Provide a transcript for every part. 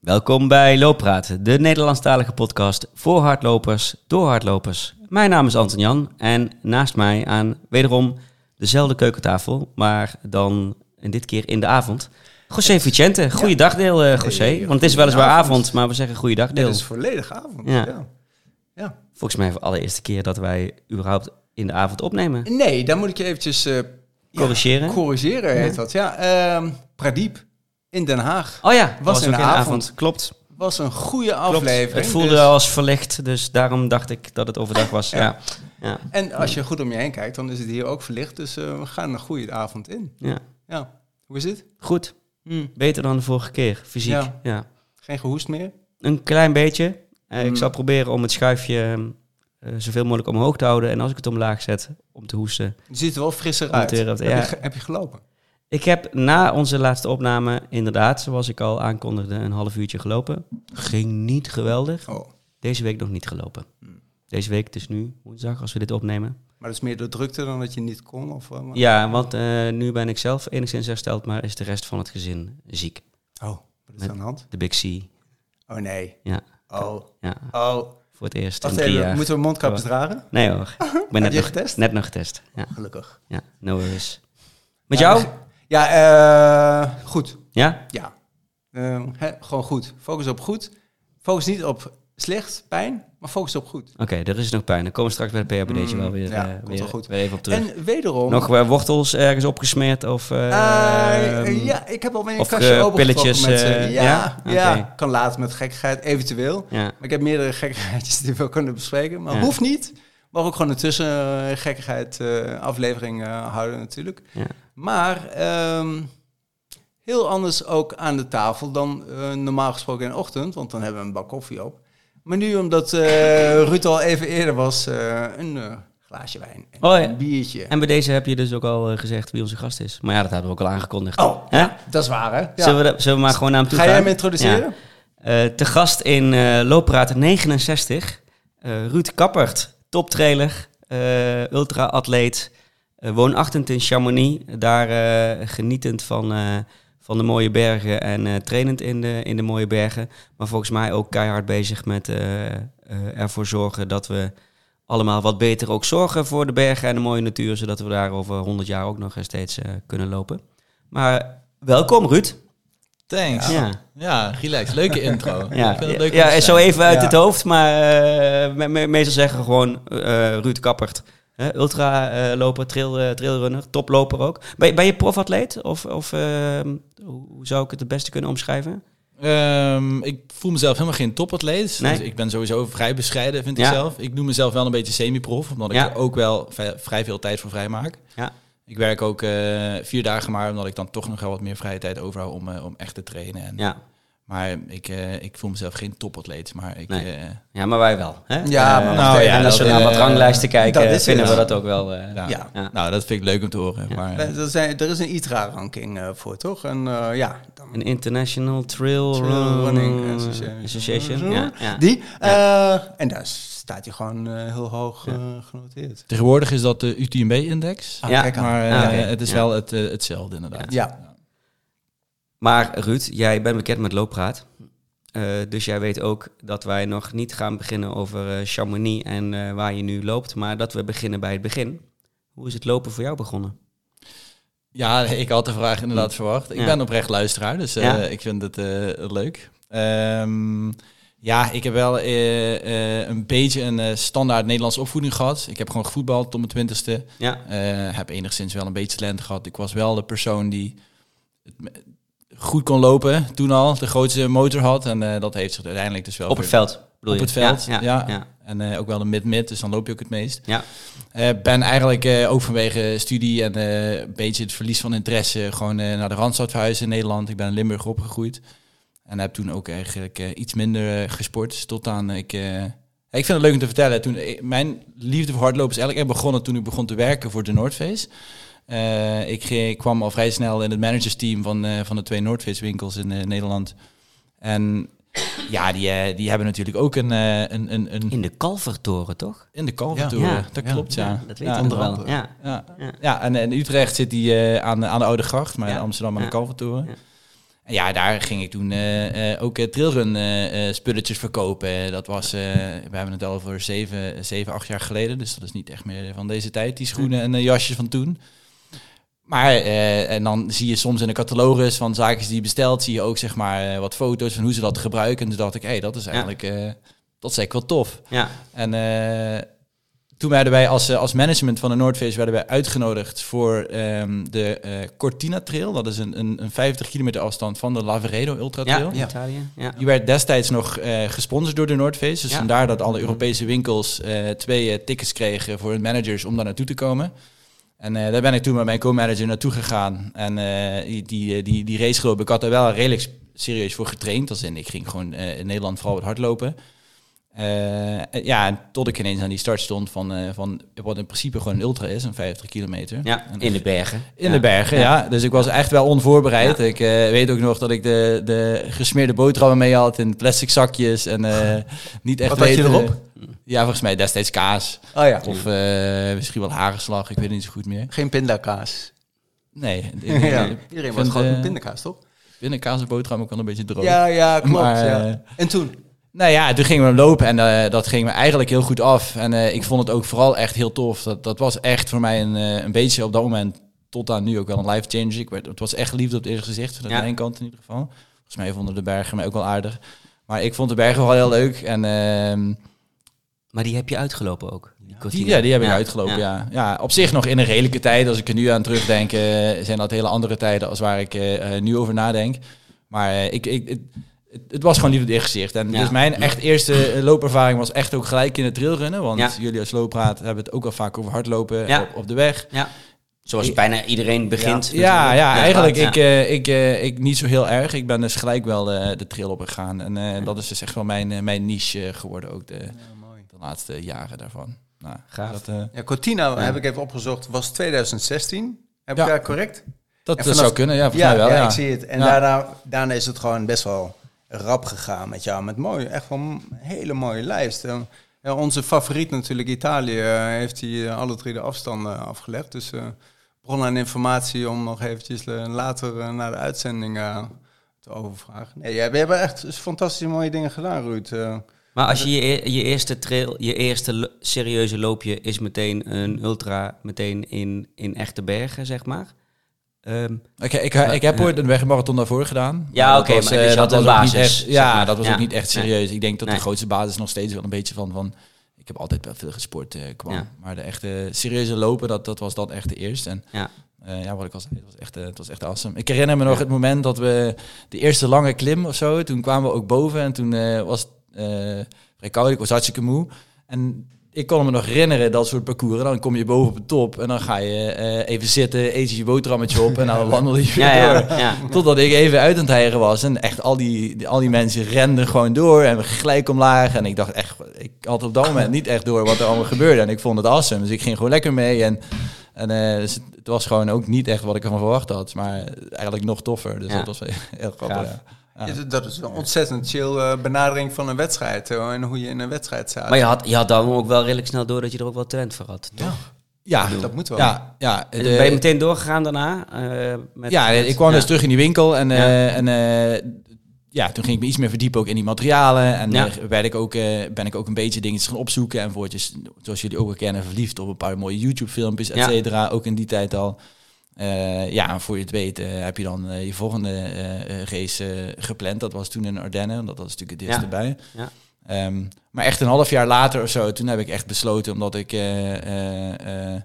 Welkom bij Looppraat, de Nederlandstalige podcast voor hardlopers, door hardlopers. Mijn naam is Anton Jan en naast mij aan wederom dezelfde keukentafel, maar dan in dit keer in de avond. José Vicente, goeiedag deel uh, José. Want het is weliswaar avond, maar we zeggen goeiedag deel. Het is volledig avond. Ja. Ja. ja. Volgens mij voor de allereerste keer dat wij überhaupt in de avond opnemen. Nee, dan moet ik je eventjes eh, Corrigeren? Ja, corrigeren heet dat. Ja, Ehm Pradiep in Den Haag. Oh ja, Was de avond. avond. Klopt. Was een goede Klopt. aflevering. Het voelde dus- als verlicht, dus daarom dacht ik dat het overdag was. Ja. Ja, ja, En als je goed om je heen kijkt, dan is het hier ook verlicht. Dus eh, we gaan een goede avond in. ja. Ja. Hoe is het? Goed. Hm. Beter dan de vorige keer, fysiek. Ja. Ja. Geen gehoest meer? Een klein beetje. Eh, Ik Mm. zal proberen om het schuifje eh, zoveel mogelijk omhoog te houden. En als ik het omlaag zet, om te hoesten. Je ziet er wel frisser het uit. ja. je, heb je gelopen? Ik heb na onze laatste opname inderdaad, zoals ik al aankondigde, een half uurtje gelopen. Ging niet geweldig. Oh. Deze week nog niet gelopen. Mm. Deze week, het is nu woensdag als we dit opnemen. Maar dat is meer door drukte dan dat je niet kon? Of, eh, Ja, want eh, nu ben ik zelf enigszins hersteld, maar is de rest van het gezin ziek. Oh, wat is aan de hand? De Big C. Oh nee. Ja, Oh. ja Oh. voor het eerst Wacht even, jaar. moeten we mondkapjes dragen? Nee hoor, ik ben net je nog, getest? net nog getest. Ja, Gelukkig. ja no worries. Met Ja, jou? Ja, eh, goed. Ja? Ja. Eh, hè, gewoon goed. Focus op goed. Focus niet op slecht, pijn, maar focus op goed. Oké, er is nog pijn. Dan komen we straks bij de PHBD'tje Mm, wel weer, ja, komt weer, goed. weer even op terug. En wederom... nog eh, wortels ergens opgesmeerd of... Eh, ehm, ja, ik heb een of, kastje opengetrokken pilletjes, met ze. ja, ja? ja, kan later met gekkigheid, eventueel. Ja, Maar ik heb meerdere gekkigheidjes die we kunnen bespreken. Maar Ja. hoeft niet. Maar ook gewoon een tussen gekkigheid aflevering eh, houden natuurlijk. Ja. Maar ehm, heel anders ook aan de tafel dan eh, normaal gesproken in de ochtend. Want dan hebben we een bak koffie op. Maar nu, omdat eh Ruud al even eerder was, eh, een glaasje wijn en Oh ja. een biertje. En bij deze heb je dus ook al gezegd wie onze gast is. Maar ja, dat hebben we ook al aangekondigd. Oh, Hè? dat is waar hè? Ja. Zullen, we, zullen we maar gewoon naar hem toe Ga gaan? jij hem introduceren? Te gast in eh Loopraad 69, eh, Ruud Kappert, toptrailer, ultra-atleet, eh, woonachtig in Chamonix, daar eh, genietend van, eh, van de mooie bergen en trainend in de, in de mooie bergen. Maar volgens mij ook keihard bezig met ervoor zorgen dat we allemaal wat beter ook zorgen voor de bergen en de mooie natuur, zodat we daar over 100 jaar ook nog steeds kunnen lopen. Maar welkom Ruud. Thanks. Ja, Ja. relax. Leuke intro. Ja, Ik vind het leuk ja, zo even uit Ja. het hoofd, maar me- me- meestal zeggen gewoon Ruud Kappert. Hè, Ultraloper, trail, eh, trailrunner, toploper ook. Ben, je- ben je profatleet? Of, of ehm, hoe zou ik het het beste kunnen omschrijven? Ehm, ik voel mezelf helemaal geen topatleet. Nee. Dus ik ben sowieso vrij bescheiden, vind Ja. ik zelf. Ik noem mezelf wel een beetje semi-prof, omdat Ja. ik er ook wel vrij, veel tijd voor vrij maak. Ja. Ik werk ook eh, vier dagen maar, omdat ik dan toch nog wel wat meer vrije tijd overhoud om, eh, om echt te trainen. En, Ja, Maar ik, eh, ik voel mezelf geen topatleet, maar ik... Nee. eh, ja maar wij wel. Hè? Ja, Eh, nou ja, en als we naar wat ranglijsten kijken, vinden het. we dat ook wel. eh, ja. Ja. Ja. Nou, dat vind ik leuk om te horen. Ja. Maar, Er, zijn, er is een ITRA-ranking eh, voor, toch? En eh, ja, dan, Een International Trail, Trail Running Run- Association. Association. Ja, ja. die. eh, en daar staat hij gewoon eh, heel hoog Ja. genoteerd. Tegenwoordig is dat de UTMB-index. Ah, Ja. Maar eh, Ah, het is Ja. wel het, hetzelfde inderdaad. Ja. Maar Ruud, jij bent bekend met looppraat. Eh, dus jij weet ook dat wij nog niet gaan beginnen over eh, Chamonix en eh, waar je nu loopt, maar dat we beginnen bij het begin. Hoe is het lopen voor jou begonnen? Ja, ik had de vraag inderdaad verwacht. Ik Ja. ben oprecht luisteraar, dus Ja. ik vind het leuk. Ehm, ja, ik heb wel een beetje een standaard Nederlandse opvoeding gehad. Ik heb gewoon gevoetbald tot mijn twintigste. Ja, heb enigszins wel een beetje talent gehad. Ik was wel de persoon die goed kon lopen toen al, de grootste motor had. En eh, dat heeft zich uiteindelijk dus wel... op het weer- veld bedoel Op je? het veld, ja. ja. ja. En eh, ook wel de mid-mid, dus dan loop je ook het meest. Ja. Eh, ben eigenlijk eh, ook vanwege studie en een beetje het verlies van interesse gewoon naar de Randstad verhuisd in Nederland. Ik ben in Limburg opgegroeid. En heb toen ook eigenlijk iets minder gesport. Tot aan ik... ik vind het leuk om te vertellen. Toen, mijn liefde voor hardlopen is eigenlijk begonnen toen ik begon te werken voor de Noordface. Eh, ik, ik kwam al vrij snel in het managersteam van, eh, van de twee Noordface winkels in eh, Nederland. En ja, die, die hebben natuurlijk ook een, eh, een, een, een In de Kalvertoren, toch? in de Kalvertoren. Ja. Dat Ja. klopt, ja. dat weet ja, je nog wel. Ja. Ja, Ja. ja. en in Utrecht zit die eh, aan, de- aan de Oude Gracht, maar Ja. in Amsterdam aan Ja. de Kalvertoren. Ja. En ja, daar ging ik toen eh, eh, ook trailrun eh, eh, spulletjes verkopen. Dat was, eh, we hebben het al over zeven, zeven, acht jaar geleden. Dus dat is niet echt meer van deze tijd, die schoenen en jasjes van toen. Maar eh, en dan zie je soms in de catalogus van zaken die je bestelt, zie je ook zeg maar eh, wat foto's van hoe ze dat gebruiken. En toen dacht ik, hé, hey, dat is eigenlijk, eh, dat is eigenlijk wel tof. Ja, En toen werden wij als, als management van de Noordface werden wij uitgenodigd voor ehm, de Cortina Trail. Dat is een, een, een 50 kilometer afstand van de Lavaredo Ultra ja, Trail. in Italië. Ja. Die werd destijds nog gesponsord door de Noordface. Dus Ja. vandaar dat alle Europese winkels twee tickets kregen voor hun managers om daar naartoe te komen. En eh, daar ben ik toen met mijn co-manager naartoe gegaan. En eh, die, die, die, die gelopen, ik had er wel redelijk serieus voor getraind. Als in, ik ging gewoon eh, in Nederland vooral wat hardlopen. Eh, ja, en tot ik ineens aan die start stond van, eh, van wat in principe gewoon een ultra is, een 50 kilometer. ja, En in de bergen. in Ja. de bergen, ja. Dus ik was echt wel onvoorbereid. Ik eh, weet ook nog dat ik de, de gesmeerde boterhammen mee had in plastic zakjes. En eh, niet echt Wat had je erop? Ja, volgens mij destijds kaas. Oh ja. Of eh, misschien wel hagelslag, ik weet het niet zo goed meer. Geen pindakaas. Nee, Ja. Iedereen was gewoon eh, pindakaas, toch? binnen kaas en boterham ook wel een beetje droog. Ja, ja, klopt. Maar, ja. eh, En toen? Nou ja, toen gingen we hem lopen en eh, dat ging me eigenlijk heel goed af. En eh, ik vond het ook vooral echt heel tof. Dat, dat was echt voor mij een, eh, een beetje op dat moment tot aan nu ook wel een life change. Ik werd, het was echt liefde op het eerste gezicht, Ja. mijn kant in ieder geval. Volgens mij vonden de bergen mij ook wel aardig. Maar ik vond de bergen wel heel leuk. En ehm, Maar die heb je uitgelopen ook. Die ja, die heb ik Ja, uitgelopen, ja. ja. op zich nog in een redelijke tijd. Als ik er nu aan terugdenk, zijn dat hele andere tijden als waar ik nu over nadenk. Maar ik, ik, het, was gewoon liefde op het eerste gezicht. En Ja. dus mijn echt eerste eh, loopervaring was echt ook gelijk in het trailrunnen. Want Ja. jullie als looppraat hebben het ook al vaak over hardlopen Ja. op, op de weg. Ja. Zoals bijna iedereen begint. Ja, ja, eigenlijk ja. Ik, eh, ik, eh, ik niet zo heel erg. Ik ben dus gelijk wel eh, de trail opgegaan. En eh, dat is dus echt wel mijn, mijn niche geworden ook de, de laatste jaren daarvan. Nou, Gaaf. Dat, eh, Ja, Cortina Ja. heb ik even opgezocht, was 2016. Heb Ja. ik daar correct? dat, En dat vanaf- zou kunnen, ja, volgens Ja, mij wel. ja, Ja, ik zie het. En Ja. daarna, daarna is het gewoon best wel rap gegaan met jou. Met mooi, echt wel een hele mooie lijst. Ja, onze favoriet natuurlijk, Italië, eh, heeft hij eh, alle drie de afstanden afgelegd. Dus eh bron aan informatie om nog eventjes later naar de uitzending te overvragen. Nee, jij- we hebben echt fantastische mooie dingen gedaan, Ruud. Maar als je je, e- je eerste trail, je eerste serieuze loopje is meteen een ultra, meteen in, in echte bergen, zeg maar. Ehm, Ik, ik, ik heb ooit een wegmarathon daarvoor gedaan. Ja, oké, maar dus had dat was ook niet basis, echt, ja, maar. dat was Ja. ook niet echt Nee. serieus. Ik denk dat Nee. de grootste basis nog steeds wel een beetje van... van ik heb altijd wel veel gesport eh, kwam. Ja. Maar de echte serieuze lopen, dat, dat was dan echt de eerste. En ja. eh, ja, wat ik al zei, het was echt, het was echt awesome. Ik herinner me nog het moment dat we de eerste lange klim of zo... Toen kwamen we ook boven en toen eh, was het eh, vrij koud. Ik was hartstikke moe. En ik kon me nog herinneren, dat soort parcours. Dan kom je boven op de top en dan ga je eh, even zitten, eet je je boterhammetje op en dan wandel je weer Ja, door. ja, ja. Totdat ik even uit aan het hijgen was. En echt al die, die- al die mensen renden gewoon door en we gelijk omlaag. En ik dacht echt, ik had op dat moment niet echt door wat er allemaal gebeurde. En ik vond het awesome. Dus ik ging gewoon lekker mee. En, en eh, dus het, was gewoon ook niet echt wat ik ervan verwacht had. Maar eigenlijk nog toffer. Dus Ja. dat was heel grappig. Ja. Ja. Ja, dat is een ontzettend chill eh, benadering van een wedstrijd. eh, en hoe je in een wedstrijd staat. Maar je had, je had dan ook wel redelijk snel door dat je er ook wel talent voor had, toch? Ja, dat moet wel. ja, ja. En de- ben je meteen doorgegaan daarna? eh, met, ja, met- ik kwam ja. dus terug in die winkel en, Ja. eh, en eh, ja, toen ging ik me iets meer verdiepen ook in die materialen. En Ja. eh, werd ik ook, eh, ben ik ook een beetje dingetjes gaan opzoeken. En woordjes, zoals jullie ook wel kennen, verliefd op een paar mooie YouTube-filmpjes, et Ja. cetera. Ook in die tijd al. Eh, ja, en voor je het weet eh, heb je dan eh, je volgende race gepland. Dat was toen in Ardennen, dat was natuurlijk het eerste Ja. bij. Ja. Ehm, maar echt een half jaar later of zo, toen heb ik echt besloten, omdat ik... eh, eh, eh,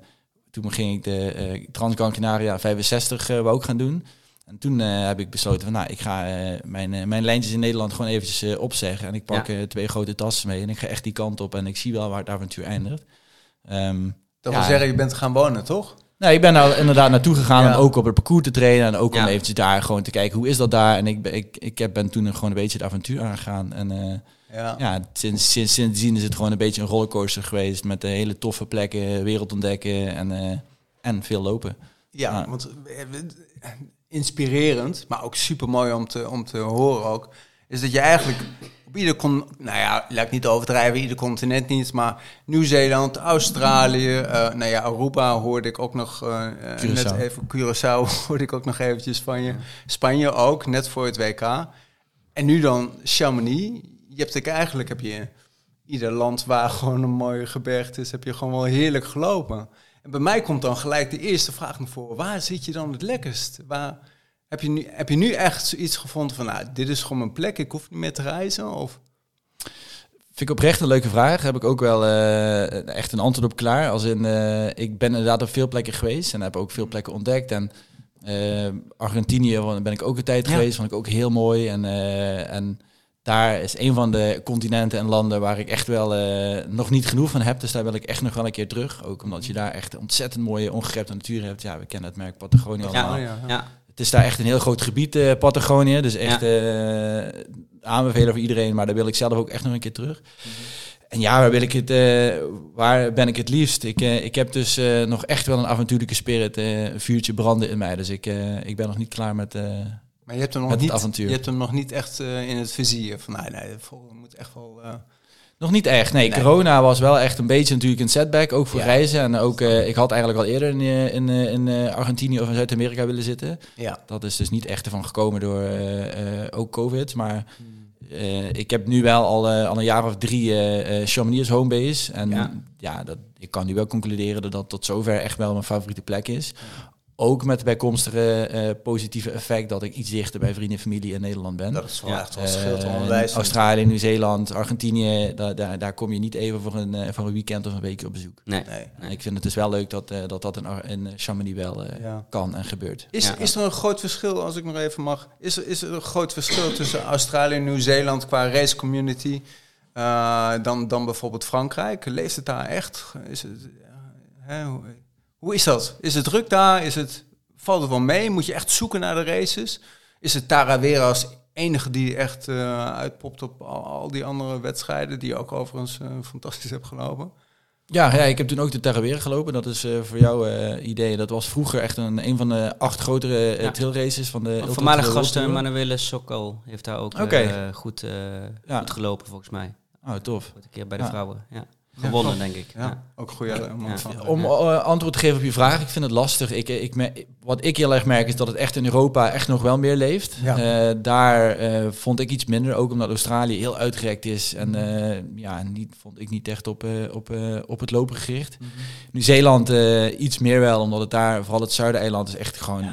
toen ging ik de eh Transgran Canaria 65 eh, wou ik gaan doen. En toen eh, heb ik besloten van, nou, ik ga mijn, mijn lijntjes in Nederland gewoon eventjes opzeggen. En ik pak twee grote tassen mee en ik ga echt die kant op en ik zie wel waar het avontuur eindigt. Ehm, Dat ja. wil zeggen, je bent gaan wonen, toch? Nou, ik ben daar inderdaad naartoe gegaan Ja. om ook op het parcours te trainen en ook om eventjes daar gewoon te kijken hoe is dat daar. En ik, ben- ik, ik heb, ben toen gewoon een beetje het avontuur aangegaan. En eh, Ja. ja, sinds, sinds, sindsdien is het gewoon een beetje een rollercoaster geweest met de hele toffe plekken, wereld ontdekken en, eh, en veel lopen. Ja, want eh, inspirerend, maar ook super mooi om te, om te horen ook, is dat je eigenlijk op ieder con, nou ja, laat ik niet overdrijven, ieder continent niet, maar Nieuw-Zeeland, Australië, uh, nou ja, Aruba hoorde ik ook nog, uh, net even, Curaçao hoorde ik ook nog eventjes van je, Spanje ook, net voor het WK. En nu dan Chamonix. Je hebt ik eigenlijk, heb je ieder land waar gewoon een mooie gebergte is, heb je gewoon wel heerlijk gelopen. En bij mij komt dan gelijk de eerste vraag naar voren, waar zit je dan het lekkerst? Waar heb je nu, heb je nu echt zoiets gevonden van, nou, dit is gewoon mijn plek, ik hoef niet meer te reizen? Of? Vind ik oprecht een leuke vraag. Heb ik ook wel uh, echt een antwoord op klaar. Als in, uh, ik ben inderdaad op veel plekken geweest en heb ook veel plekken ontdekt. En uh, Argentinië ben ik ook een tijd geweest, vond ik ook heel mooi. En, en daar is een van de continenten en landen waar ik echt wel nog niet genoeg van heb. Dus daar wil ik echt nog wel een keer terug. Ook omdat je daar echt ontzettend mooie ongerepte natuur hebt. Ja, we kennen het merk Patagonië allemaal. Ja, ja. Het is daar echt een heel groot gebied, uh, Patagonië. Dus echt ja. uh, aanbevelen voor iedereen. Maar daar wil ik zelf ook echt nog een keer terug. Mhm. En ja, waar, wil ik het, uh, waar ben ik het liefst? Ik, ik heb dus nog echt wel een avontuurlijke spirit, een vuurtje branden in mij. Dus ik, ik ben nog niet klaar met, maar je hebt hem nog niet, avontuur. Je hebt hem nog niet echt in het vizier van, nee, nee, het moet echt wel... Nog niet echt. Nee, corona was wel echt een beetje natuurlijk een setback, ook voor reizen. En ook, uh, ik had eigenlijk al eerder in, eh, in, eh, in Argentinië of in Zuid-Amerika willen zitten. Ja. Dat is dus niet echt ervan gekomen door ook COVID. Maar hmm. ik heb nu wel al, al een jaar of drie Chamonix homebase. En ja, ja dat, ik kan nu wel concluderen dat dat tot zover echt wel mijn favoriete plek is. Ook met het bijkomstige uh, positieve effect dat ik iets dichter bij vrienden en familie in Nederland ben. Dat is wel echt wel uh, Australië, Nieuw-Zeeland, Argentinië, daar, daar, daar, kom je niet even voor een, uh, voor een weekend of een weekje op bezoek. Nee. nee. Ik vind het dus wel leuk dat dat, dat in, in Chamonix wel ja. kan en gebeurt. Is, is er een groot verschil, als ik nog even mag, is er, is er een groot verschil tussen Australië en Nieuw-Zeeland qua race community dan, dan bijvoorbeeld Frankrijk? Leeft het daar echt? Is het, hè, hoe is dat? Is het druk daar? Is het, valt het wel mee? Moet je echt zoeken naar de races? Is het Tara weer als enige die echt uh, uitpopt op al, die andere wedstrijden, die ook overigens uh, fantastisch heb gelopen? Ja, ja, ik heb toen ook de Terraweren gelopen. Dat is uh, voor jou idee. Dat was vroeger echt een, een van de acht grotere ja. trailraces van de. Voormalige gasten Manuele Sokol heeft daar ook okay. goed, ja. goed gelopen volgens mij. Oh, tof. Een keer bij de vrouwen. Ja gewonnen, denk ik. Ja, ook goede Om uh, antwoord te geven op je vraag, ik vind het lastig. Ik, eh, ik, wat ik heel erg merk is dat het echt in Europa echt nog wel meer leeft. Uh, daar uh, vond ik iets minder, ook omdat Australië heel uitgerekt is. En ja, niet, vond ik niet echt op, op, op het lopen gericht. Mm -hmm. Nieuw-Zeeland iets meer wel, omdat het daar, vooral het Zuidereiland, is echt gewoon...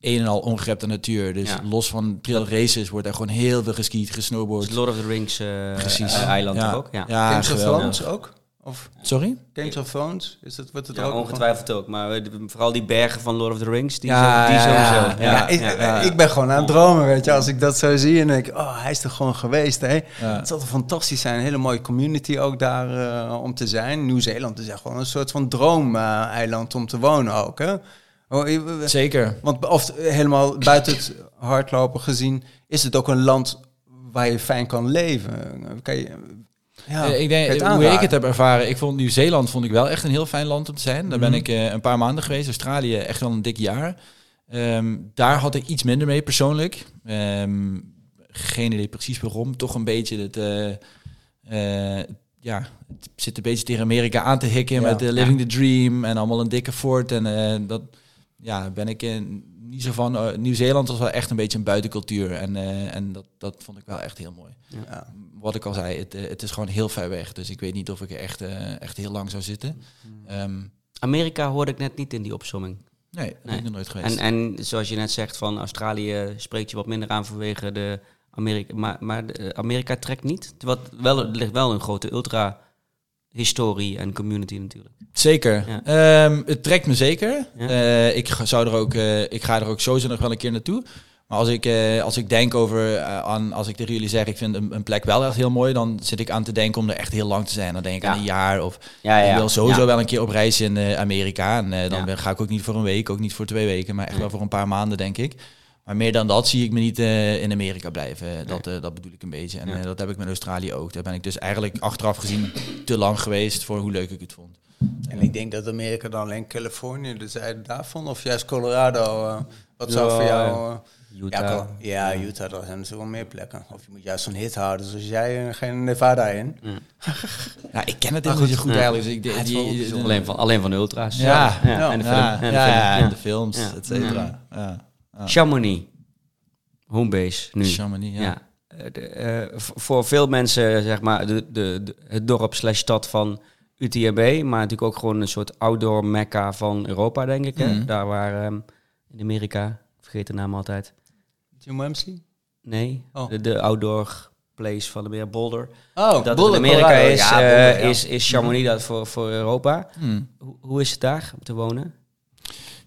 een en al ongerepte natuur. Dus los van trail races wordt er gewoon heel veel geskiet, gesnowboard. Lord of the Rings Precies. eiland ja. ook. Ja, ja Games of Thrones ook? Of Sorry? Games of Thrones? Is dat wat het ja, ook? ongetwijfeld ook. Maar vooral die bergen van Lord of the Rings, die, ja, die sowieso. Ja, ik, ik, ben gewoon aan het dromen, weet je. Als ik dat zo zie en denk oh, hij is er gewoon geweest, hè. Het zal toch fantastisch zijn. Een hele mooie community ook daar uh, om te zijn. Nieuw-Zeeland is echt gewoon een soort van droom-eiland om te wonen ook, hè. Oh, Zeker. Want of helemaal buiten het hardlopen gezien, is het ook een land waar je fijn kan leven. Kan je, ja, eh, ik denk, hoe ik het heb ervaren, ik vond Nieuw-Zeeland vond ik wel echt een heel fijn land om te zijn. Daar ben mhm. ik uh, een paar maanden geweest. Australië echt wel een dik jaar. Um, daar had ik iets minder mee persoonlijk. Um, geen idee precies waarom. Toch een beetje het, uh, ja, het zit een beetje tegen Amerika aan te hikken ja, met de Living the Dream en allemaal een dikke fort. En dat ja, ben ik in, niet zo van. Uh, Nieuw-Zeeland was wel echt een beetje een buitencultuur. En, uh, en dat, dat vond ik wel echt heel mooi. Ja. Wat ik al zei, het, uh, het is gewoon heel ver weg. Dus ik weet niet of ik er echt, echt heel lang zou zitten. Um, Amerika hoorde ik net niet in die opsomming. Nee, nee. ben ik nog nooit geweest. En, en zoals je net zegt, van Australië spreekt je wat minder aan vanwege de Amerika. Maar, maar de, Amerika trekt niet. Wat wel, er ligt wel een grote ultra historie en community natuurlijk. Zeker. Ehm, het trekt me zeker. Uh, ik, zou er ook, uh, ik ga er ook sowieso nog wel een keer naartoe. Maar als ik, uh, als ik denk over, aan, als ik tegen jullie zeg, ik vind een, een, plek wel echt heel mooi, dan zit ik aan te denken om er echt heel lang te zijn. Dan denk ik aan een jaar of ja, ik wil sowieso wel een keer op reis in Amerika. En dan ga ik ook niet voor een week, ook niet voor twee weken, maar echt wel voor een paar maanden, denk ik. Maar meer dan dat zie ik me niet uh, in Amerika blijven. Dat, uh, dat bedoel ik een beetje. En uh, dat heb ik met Australië ook. Daar ben ik dus eigenlijk achteraf gezien te lang geweest voor hoe leuk ik het vond. En ik denk dat Amerika dan alleen Californië de zijde daarvan, of juist Colorado. wat zou voor jou Utah. Ja, Utah, daar zijn er wel meer plekken. Of je moet juist zo'n hit houden, zoals jij, en geen Nevada in. Ja, ik ken het helemaal niet zo goed Ja. eigenlijk. Dus ik, Ja, die. Alleen van, alleen van ultra's. Ja. en de film. ja, en de films, Ja. et cetera. Ja. Chamonix. Homebase nu. Chamonix, ja. Ja. Eh, de, eh, voor veel mensen, zeg maar, de, de, het dorp slash stad van UTMB, maar natuurlijk ook gewoon een soort outdoor mecca van Europa, denk ik. Hè? Mhm. Daar waar ehm, in Amerika, ik vergeet de naam altijd. Jim Wemsley? Nee, Oh. de, de outdoor place van de meer Boulder. Oh, dat Boulder, in Amerika Colorado. is, Ja, eh, Boulder, ja. is, is Chamonix dat voor, voor Europa. Hoe, hoe is het daar om te wonen?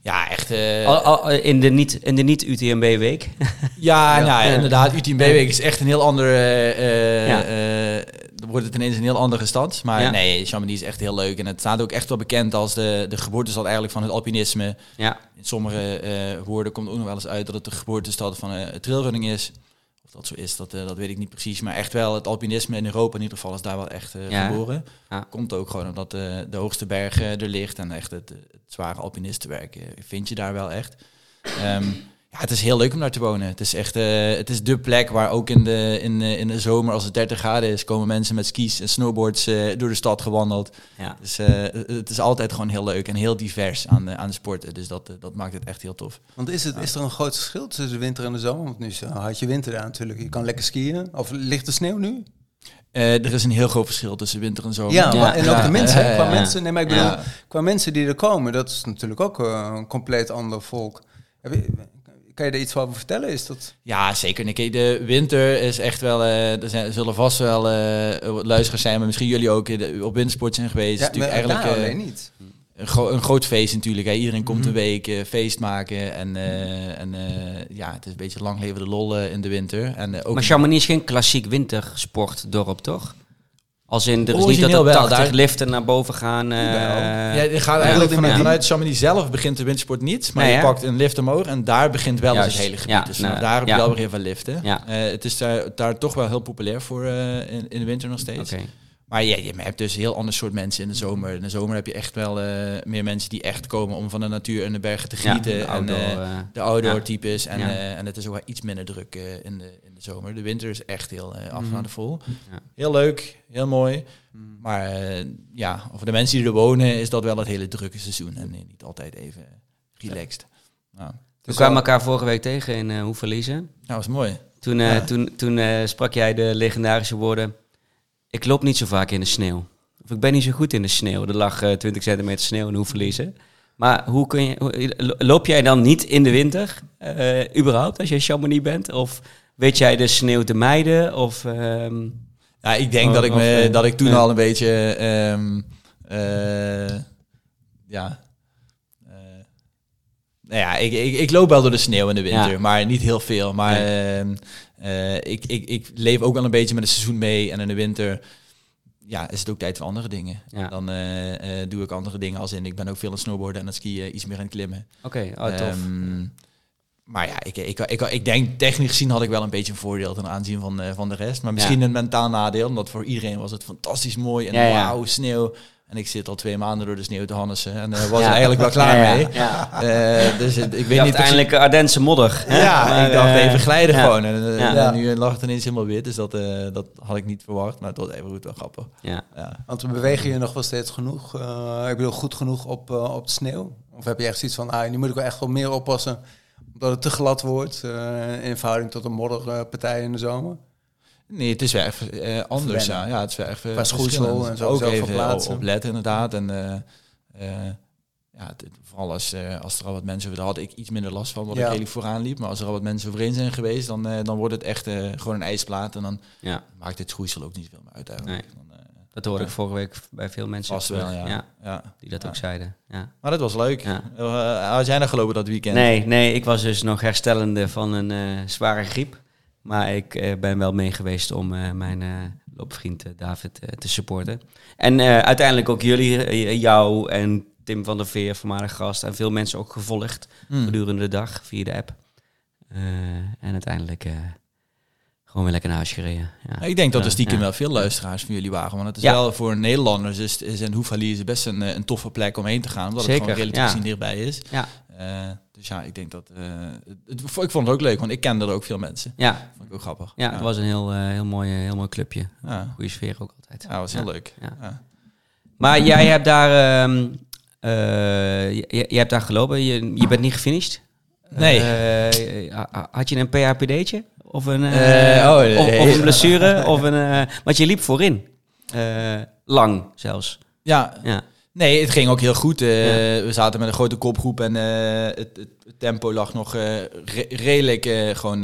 Ja, echt. eh, Al, al- in de niet- in de niet-UTMB-week. Ja, Ja. nou, Ja. inderdaad. UTMB-week is echt een heel andere... eh, Ja. eh, dan wordt het ineens een heel andere stad. Maar Ja. nee, Chamonix is echt heel leuk. En het staat ook echt wel bekend als de, de geboortestad eigenlijk van het alpinisme. ja, In sommige eh, woorden komt ook nog wel eens uit dat het de geboortestad van trailrunning is. Dat zo is, dat, eh, dat weet ik niet precies. Maar echt wel, het alpinisme in Europa in ieder geval is daar wel echt eh, Ja. geboren. Ja. Komt ook gewoon omdat eh, de hoogste berg eh, er ligt. En echt het, het zware alpinistenwerk vind je daar wel echt. Ehm, ja, het is heel leuk om daar te wonen. Het is echt eh, het is de plek waar ook in de, in, eh, in de zomer, als het 30 graden is, komen mensen met skis en snowboards eh, door de stad gewandeld. ja. Dus eh, het is altijd gewoon heel leuk en heel divers aan de, aan de sporten. Dus dat, dat maakt het echt heel tof. Want is, het, is er een groot verschil tussen de winter en de zomer? Want nu is, had je winter daar natuurlijk. Je kan lekker skiën. Of ligt er sneeuw nu? Eh, er is een heel groot verschil tussen winter en zomer. Ja, Ja. maar- en ook de mensen. hè? Qua mensen, nee, maar ik bedoel, Ja. qua mensen die er komen, dat is natuurlijk ook een compleet ander volk. Heb je- Kan je er iets over vertellen? Is dat... Ja, zeker. Nicky. De winter is echt wel... eh, er, zijn, er zullen vast wel eh, wat luisteraars zijn, maar misschien jullie ook eh, de- op wintersport zijn geweest. Ja, natuurlijk maar eigenlijk eh, alleen niet. een, gro- een groot feest natuurlijk. Hè. Iedereen komt Mhm. een week feest maken. En, eh, en eh, ja, het is een beetje lang leven de lol in de winter. En, ook Maar Chamonix is geen klassiek wintersportdorp, toch? Als in, er is niet dat er wel, 80 daar- liften naar boven gaan. eh, Ja, je gaat eigenlijk Ja. vanuit, vanuit Chamonix zelf begint de wintersport niet. Maar Nee, je pakt een lift omhoog en daar begint wel Juist. het hele gebied. Ja, dus nou, daar heb je wel weer veel liften. Eh, het is daar, daar toch wel heel populair voor eh, in, in de winter nog steeds. Maar ja, je hebt dus een heel ander soort mensen in de zomer. In de zomer heb je echt wel eh, meer mensen die echt komen om van de natuur en de bergen te Ja, genieten. de en, outdoor, eh, de outdoor ja. types. En, Ja. en het is ook wel iets minder druk in, de, in de zomer. De winter is echt heel Mhm. Ja. Heel leuk, heel mooi. Maar eh, ja, voor de mensen die er wonen is dat wel het hele drukke seizoen. En niet altijd even relaxed. Nou, We kwamen elkaar vorige week tegen in uh, Hoeverliezen. nou, dat is mooi. Toen, toen, toen sprak jij de legendarische woorden... Ik loop niet zo vaak in de sneeuw. Of ik ben niet zo goed in de sneeuw. Er lag eh, 20 centimeter sneeuw in Hoeverliezen. Maar hoe kun je, hoe- lo- loop jij dan niet in de winter, eh, überhaupt, als je Chamonix bent? Of weet jij de sneeuw te mijden? Of, ehm, Ja, ik denk Oh, dat, ik me, dat ik toen al een beetje... ehm, eh, ja... nou ja, ik, ik, ik loop wel door de sneeuw in de winter, Ja. maar niet heel veel. Maar ehm, eh, ik, ik, ik leef ook wel een beetje met het seizoen mee. En in de winter ja, is het ook tijd voor andere dingen. Ja. Dan eh, eh, doe ik andere dingen als in. Ik ben ook veel aan het snowboarden en aan het skiën, iets meer aan het klimmen. Oké, oh, tof. Ehm, maar ja, ik, ik, ik, ik denk technisch gezien had ik wel een beetje een voordeel ten aanzien van, van de rest. Maar misschien een mentaal nadeel, omdat voor iedereen was het fantastisch mooi en ja. wauw, sneeuw. En ik zit al twee maanden door de sneeuw te hannissen en eh, was Ja. er eigenlijk wel klaar Ja, mee. Ja. Eh, dus het- ik weet dacht niet eindelijk Ardense modder. hè? Ja, Maar, ik dacht eh, even glijden ja. gewoon. En, eh, nu lag het ineens helemaal wit, dus dat, eh, dat had ik niet verwacht. Maar het was even goed wel grappig. Ja. Ja. Want we bewegen je nog wel steeds genoeg. eh, ik bedoel, goed genoeg op, eh, op de sneeuw? Of heb je echt zoiets van, ah, nu moet ik wel echt wel meer oppassen... omdat het te glad wordt eh, in verhouding tot een modderpartij in de zomer? Nee, het is wel echt eh, anders. Ja. Ja, het is wel echt eh, Qua en zo Ook zelf even verplaatsen. op, opletten inderdaad. En eh, eh, ja, het- vooral als, eh, als er al wat mensen over had ik iets minder last van, wat Ja. ik redelijk vooraan liep. Maar als er al wat mensen overheen zijn geweest, dan, eh, dan wordt het echt eh, gewoon een ijsplaat. En dan ja, maakt het schoeisel ook niet veel meer uit eigenlijk. Dan, eh, dat hoorde ik vorige week bij veel mensen vast terug. wel, ja. ja. ja. Die dat Ja. ook zeiden. Ja. Maar dat was leuk. Ja. Eh, had jij nog gelopen dat weekend? Nee, nee, ik was dus nog herstellende van een eh, zware griep. Maar ik eh, ben wel mee geweest om eh, mijn eh, loopvriend David te supporten. En uiteindelijk ook jullie, jou en Tim van der Veer, voormalig gast. En veel mensen ook gevolgd Hmm. gedurende de dag via de app. En uiteindelijk gewoon weer lekker naar huis gereden. Ja. Ik denk dat er stiekem ja. wel veel luisteraars van jullie waren. Want het is Ja. wel voor Nederlanders is, is een Hoefalier best een, een toffe plek om heen te gaan. Omdat Zeker, het gewoon relatief gezien dichtbij is. Ja. Dus ja, ik denk dat... het, het- ik vond het ook leuk, want ik kende er ook veel mensen. Ja, Vond ik ook grappig. ja, het was een heel, eh, heel, mooi, eh, heel mooi clubje. Ja, Goede sfeer ook altijd. ja, was heel leuk. Maar jij hebt daar, eh, je, je hebt daar gelopen. Je, je bent niet gefinished. Nee. Ha- had je een PHPD'tje? Of een, oh, nee. of, of een blessure? of een, want je liep voorin. Lang zelfs. ja, Ja. Nee, het ging ook heel goed. Eh, Ja. We zaten met een grote kopgroep en eh, het, het, tempo lag nog eh, re- redelijk gewoon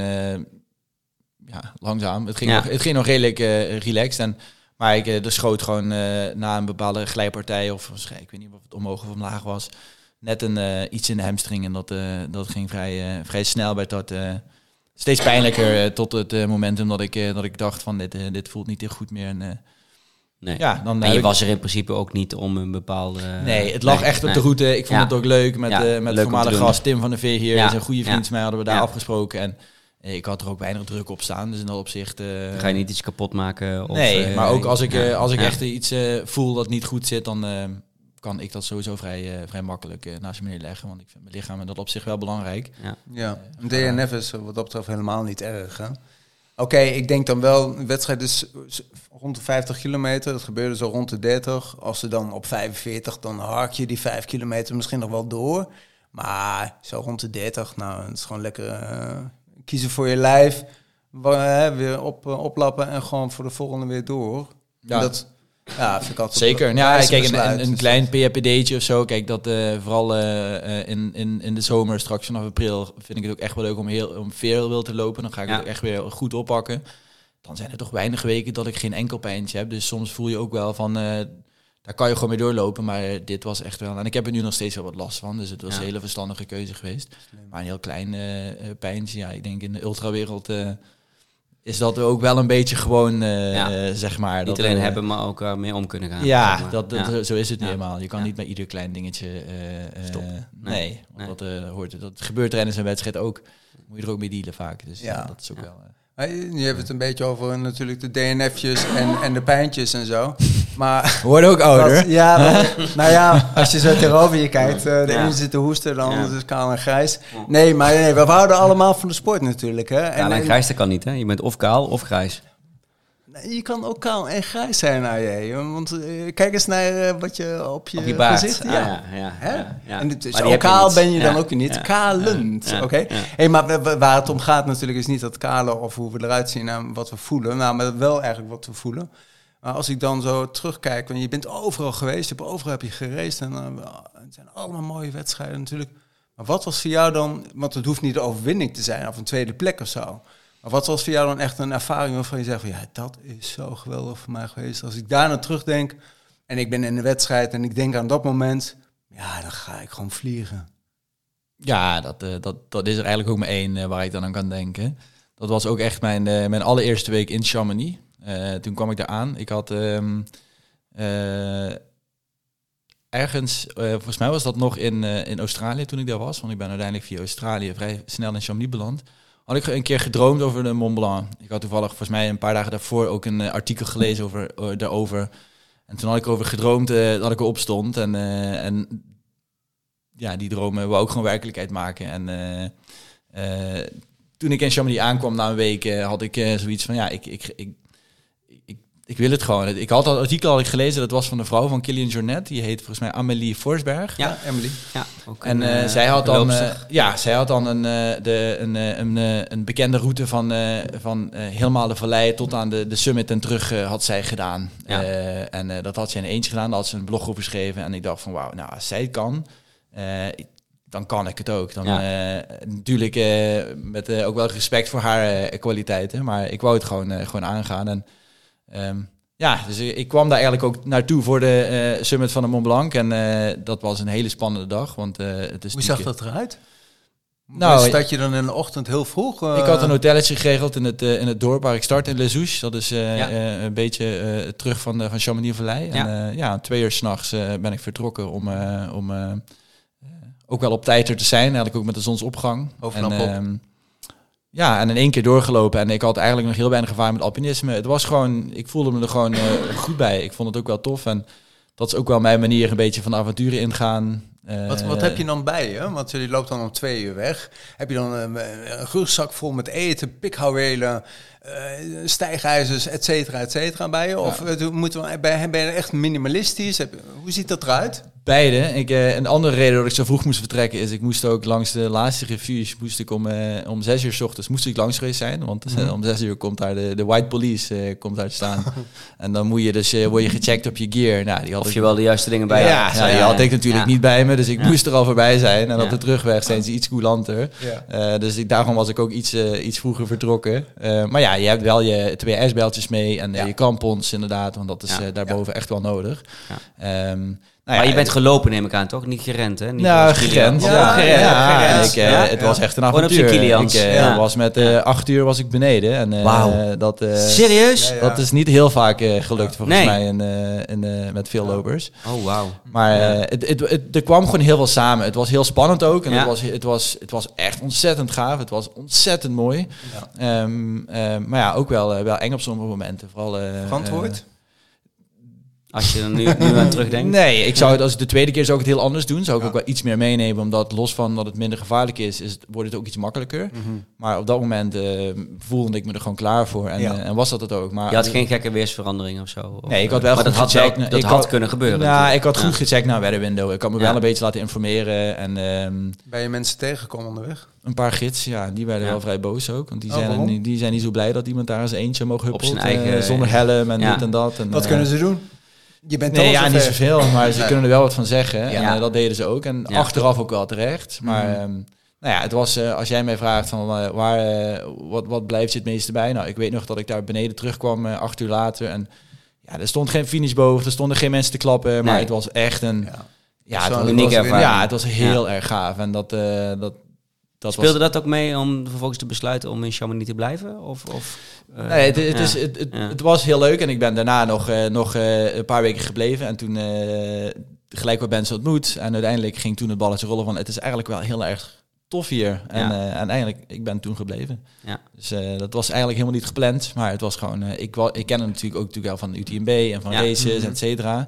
ja, langzaam. Het ging, Ja. nog, het ging nog redelijk relaxed. En, maar ik er schoot gewoon na een bepaalde glijpartij, of ik weet niet of het omhoog of omlaag was, net een, iets in de hamstring. En dat, dat ging vrij, vrij snel. Werd dat steeds pijnlijker tot het momentum dat ik, dat ik dacht van dit, dit voelt niet heel goed meer. En, Nee. ja, dan en je ik- was er in principe ook niet om een bepaalde... Nee, het lag nee, echt op nee. de route. Ik vond Ja. het ook leuk met, Ja, eh leuk met de te voormalige gast Tim van der Veer hier. Ja. is een goede vriend Ja. van mij, hadden we daar Ja. afgesproken. En eh, ik had er ook weinig druk op staan. Dus in dat opzicht... eh, Ga je niet iets kapot maken? Of, nee, eh, maar ook als ik, ja, eh, als ik ja. echt iets eh, voel dat niet goed zit, dan eh, kan ik dat sowieso vrij, eh, vrij makkelijk eh, naast me neerleggen. Want ik vind mijn lichaam in dat opzicht wel belangrijk. Ja, een DNF is wat dat betreft helemaal niet erg. hè? Oké, ik denk dan wel, een wedstrijd is rond de 50 kilometer. Dat gebeurde zo rond de 30. Als ze dan op 45, dan hark je die 5 kilometer misschien nog wel door. Maar zo rond de 30, nou, het is gewoon lekker eh, kiezen voor je lijf. hè, weer op, eh, oplappen en gewoon voor de volgende weer door. Ja. En dat ja, vind ik altijd Zeker. een Ja, kijk, een, besluit. een, een klein PHPD'tje of zo. Kijk, dat eh, vooral eh, eh, in, in, in de zomer, straks vanaf april, vind ik het ook echt wel leuk om, heel, om veel wil te lopen. Dan ga ik Ja. het ook echt weer goed oppakken. Dan zijn er toch weinig weken dat ik geen enkel pijntje heb. Dus soms voel je ook wel van, eh, daar kan je gewoon mee doorlopen. Maar dit was echt wel... En ik heb er nu nog steeds wel wat last van. Dus het was Ja. een hele verstandige keuze geweest. Maar een heel klein pijntje, ja, ik denk in de ultrawereld... eh is dat ook wel een beetje gewoon, eh, Ja. eh, zeg maar... Niet dat, alleen hebben, maar ook eh, mee om kunnen gaan. ja, zeg maar. dat, dat, Ja. zo is het niet Ja. helemaal. Je kan Ja. niet bij ieder klein dingetje... eh, eh, Stop. nee, Nee. want Nee. Dat, eh, hoort, dat gebeurt tijdens een wedstrijd ook. Moet je er ook mee dealen vaak. Dus ja, Ja. dat is ook Ja. wel... eh, Eh, Je hebt het een beetje over natuurlijk de DNF'jes en, en de pijntjes en zo. Maar We worden ook ouder. Dat- ja, dat- nou ja, als je zo tegenover je kijkt. eh, de Ja. ene zit te hoesten, de andere Ja. is kaal en grijs. Nee, maar nee, we houden allemaal van de sport natuurlijk. Hè? Kaal en grijs, dat kan niet, hè? Je bent of kaal of grijs. Je kan ook kaal en grijs zijn, AJ. Want eh, kijk eens naar eh, wat je op je, Op je baard. gezicht... Ah, ja, ja, Hè? ja, ja. En Maar je kaal ben je dan ook niet. Kalend, oké? Hey, maar wa- wa- waar het om gaat natuurlijk is niet dat kale of hoe we eruit zien en wat we voelen. Nou, maar wel eigenlijk wat we voelen. Maar als ik dan zo terugkijk, want je bent overal geweest, je hebt overal heb je gereisd en eh, het zijn allemaal mooie wedstrijden natuurlijk. Maar wat was voor jou dan, want het hoeft niet de overwinning te zijn of een tweede plek of zo. Wat was voor jou dan echt een ervaring waarvan je zegt van ja, dat is zo geweldig voor mij geweest. Als ik daar naar terugdenk en ik ben in de wedstrijd en ik denk aan dat moment, ja, dan ga ik gewoon vliegen. Ja, dat, eh, dat, dat is er eigenlijk ook maar één eh, waar ik dan aan kan denken. Dat was ook echt mijn, eh, mijn allereerste week in Chamonix. Toen kwam ik daar aan. Ik had ehm, eh, ergens, volgens mij was dat nog in, in Australië toen ik daar was. Want ik ben uiteindelijk via Australië vrij snel in Chamonix beland. Had ik een keer gedroomd over de Mont Blanc. Ik had toevallig volgens mij een paar dagen daarvoor ook een eh, artikel gelezen over, eh, daarover. En toen had ik over gedroomd eh, dat ik erop stond. En, en ja, die dromen wou ook gewoon werkelijkheid maken. En toen ik in Chamonix aankwam na een week, had ik zoiets van, ja, ik, ik, ik, ik, wil het gewoon. Ik had dat artikel ik gelezen, dat was van de vrouw van Kilian Jornet. Die heet volgens mij Amélie Forsberg. Ja. Emily. Ja, ook En een, eh, eh, zij had dan, eh, ja, zij had dan een, de, een, een, een bekende route van, van helemaal de vallei tot aan de, de summit en terug had zij gedaan. Ja. En dat had ze in eentje gedaan, daar had ze een blog over geschreven. En ik dacht van wauw, nou als zij kan, dan kan ik het ook. Dan, Ja. natuurlijk met ook wel respect voor haar kwaliteiten, maar ik wou het gewoon, gewoon aangaan. En ehm, ja, dus ik ik kwam daar eigenlijk ook naartoe voor de eh, summit van de Mont Blanc. En eh, dat was een hele spannende dag, want eh, het is Hoe zag dat eruit? Nou, start je dan in de ochtend heel vroeg? eh, ik had een hotelletje geregeld in het, in het dorp waar ik start, in Les Ouches. Dat is eh, Ja. eh, een beetje eh, terug van, de, van Chamonix-Vallei. En Ja. ja. ja, twee uur s'nachts nachts ben ik vertrokken om, eh, om ook wel op tijd er te zijn. Eigenlijk ook met de zonsopgang. En, ehm, ja, en in één keer doorgelopen. En ik had eigenlijk nog heel weinig gevaar met alpinisme. Het was gewoon, ik voelde me er gewoon eh, goed bij. Ik vond het ook wel tof. En dat is ook wel mijn manier een beetje van de avonturen ingaan. Eh, Wat, wat heb je dan bij je? Want je loopt dan om twee uur weg. Heb je dan een, een rugzak vol met eten, pikhouwelen, eh stijgijzers, et cetera, et cetera bij je? Of eh, moeten we, ben, ben je echt minimalistisch? Heb, hoe ziet dat eruit? Beide. Ik, eh, een andere reden dat ik zo vroeg moest vertrekken is, ik moest ook langs de laatste refuge, moest ik om, eh, om zes uur s ochtends moest ik langs geweest zijn. Want eh, om zes uur komt daar de, de white police eh, komt daar te staan. en dan moet je dus, eh, word je gecheckt op je gear. Nou, die had Of ik- je wel de juiste dingen bij ja, had. ja, die had ik natuurlijk Ja. niet bij me, dus ik Ja. moest er al voorbij zijn. En Ja. op de terugweg zijn ze iets coulanter. Ja. Eh, dus ik, daarom was ik ook iets, iets vroeger vertrokken. Eh, maar ja, je hebt wel je twee ijsbeltjes mee en Ja. je krampons inderdaad, want dat is Ja. daarboven echt wel nodig. Ja. Nou Maar ja, je bent gelopen, neem ik aan, toch? Niet gerend, hè? Niet nou, gerend. Ja, gerend. ja, gerend. ik, eh, Ja? het was echt een avontuur. Ik eh, Ja. was met eh, acht uur was ik beneden. En eh, Wauw. dat, eh, Serieus? Ja, ja. dat is niet heel vaak eh, gelukt volgens Nee. mij in, eh, in, eh, met veel lopers. Oh, wauw. Maar Ja. eh, het, het, het- er kwam gewoon heel veel samen. Het was heel spannend ook. En Ja. het, was, het, was, het was echt ontzettend gaaf. Het was ontzettend mooi. Ehm, maar ja, ook wel, wel eng op sommige momenten. Vooral, eh, Verantwoord? Als je er nu, nu aan terugdenkt. Nee, ik zou het als het de tweede keer zou ik het heel anders doen. Zou ik ook wel iets meer meenemen, omdat los van dat het minder gevaarlijk is, is het, wordt het ook iets makkelijker. Maar op dat moment eh, voelde ik me er gewoon klaar voor en, Ja. eh, en was dat het ook. Maar Je had geen gekke weersverandering of zo? Of, Nee, ik had eh, wel maar goed dat had, wel- dat Ik had had- kunnen gebeuren. ja, natuurlijk. ik had goed Ja. gecheckt naar Weather Window. Ik had me Ja. wel een beetje laten informeren en ehm, Ben je mensen tegengekomen onderweg? een paar gids, ja, die werden Ja. wel vrij boos ook. Want die, Oh, zijn, die zijn niet zo blij dat iemand daar eens eentje eh, eigen- zonder helm en Ja. dit en dat. En, Wat kunnen ze doen? Je bent Nee, ja, niet zoveel, maar ze Nee. kunnen er wel wat van zeggen. En Ja. eh, dat deden ze ook. En achteraf ook wel terecht. Maar Mhm. ehm, nou ja, het was, eh, als jij mij vraagt van eh, waar, wat, wat blijft je het meeste bij? Nou, ik weet nog dat ik daar beneden terugkwam, acht uur later. En ja, er stond geen finish boven, er stonden geen mensen te klappen. Maar Nee. het was echt een... Ja. Ja, het was, unieke ervaring. Ja, het was heel erg gaaf. En dat, dat, dat Speelde was... dat ook mee om vervolgens te besluiten om in Chamonix te blijven? Of, of, eh, Nee, het, het, ja. is, het, het, Ja. het was heel leuk en ik ben daarna nog, eh, nog eh, een paar weken gebleven. En toen gelijk wat mensen ontmoet. En uiteindelijk ging toen het balletje rollen van het is eigenlijk wel heel erg tof hier. En, Ja. en uiteindelijk, ik ben toen gebleven. Ja. Dus dat was eigenlijk helemaal niet gepland. Maar het was gewoon, ik, ik ken hem natuurlijk ook natuurlijk wel van UTMB en van races, Mhm. et cetera.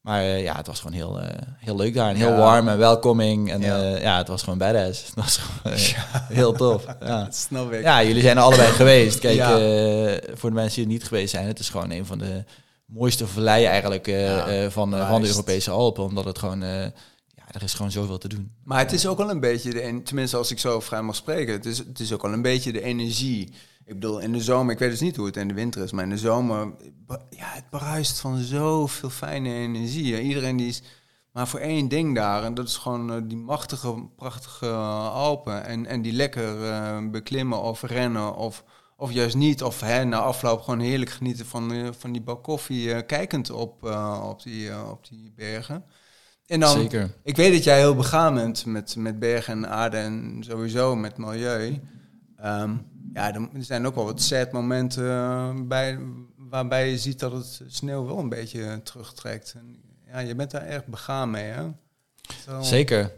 Maar eh, ja, het was gewoon heel, eh, heel leuk daar. En heel Ja. warm en welcoming. En Ja. ja. ja, het was gewoon badass. Het was gewoon eh, heel tof. Ja. Dat snap ik. Ja, jullie zijn er allebei geweest. Kijk, eh, voor de mensen die er niet geweest zijn, het is gewoon een van de mooiste valleien eigenlijk eh, eh, van, eh, van de. Europese Alpen. Omdat het gewoon, eh, ja, er is gewoon zoveel te doen. Maar het is ook wel een beetje, de, en- tenminste als ik zo vrij mag spreken, het is, het is ook wel een beetje de energie. Ik bedoel, in de zomer, ik weet dus niet hoe het in de winter is, maar in de zomer, ja, het bruist van zoveel fijne energie. Iedereen die is maar voor één ding daar, en dat is gewoon eh, die machtige, prachtige eh, Alpen. En, en die lekker eh, beklimmen of rennen of, of juist niet. Of hè, na afloop gewoon heerlijk genieten van, van die bak koffie, kijkend op, op, die, op die bergen. En dan, Zeker. ik weet dat jij heel begaan bent met, met bergen en aarde en sowieso met milieu. Ehm, ja, er zijn ook wel wat sad momenten eh, bij, waarbij je ziet dat het sneeuw wel een beetje terugtrekt. En, ja, je bent daar erg begaan mee, hè? Zo. Zeker.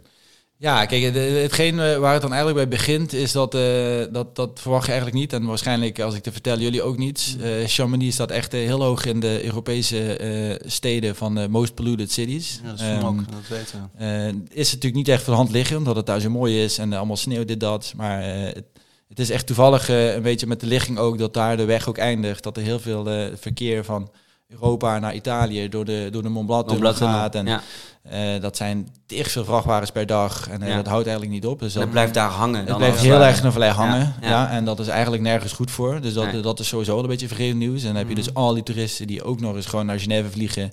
Ja, kijk, hetgeen eh, waar het dan eigenlijk bij begint, is dat, eh, dat, dat verwacht je eigenlijk niet. En waarschijnlijk, als ik te vertel, jullie ook niet. Eh Chamonix staat echt heel hoog in de Europese steden van de most polluted cities. Ja, dat is Ehm, smok, dat weten we. Is het natuurlijk niet echt voor de hand liggen, omdat het daar zo mooi is en allemaal sneeuw, dit, dat. Maar het, het is echt toevallig eh, een beetje met de ligging ook dat daar de weg ook eindigt. Dat er heel veel eh, verkeer van Europa naar Italië door de, door de Mont Blanc tunnel Mont Blanc gaat. En ja. eh, dat zijn tig veel vrachtwagens per dag en Ja. dat houdt eigenlijk niet op. Dus dat, blijft daar hangen. het dan blijft heel erg een vallei hangen. Ja, en dat is eigenlijk nergens goed voor. Dus dat, Nee. dat is sowieso een beetje vergeten nieuws. En dan heb je dus Mhm. al die toeristen die ook nog eens gewoon naar Genève vliegen,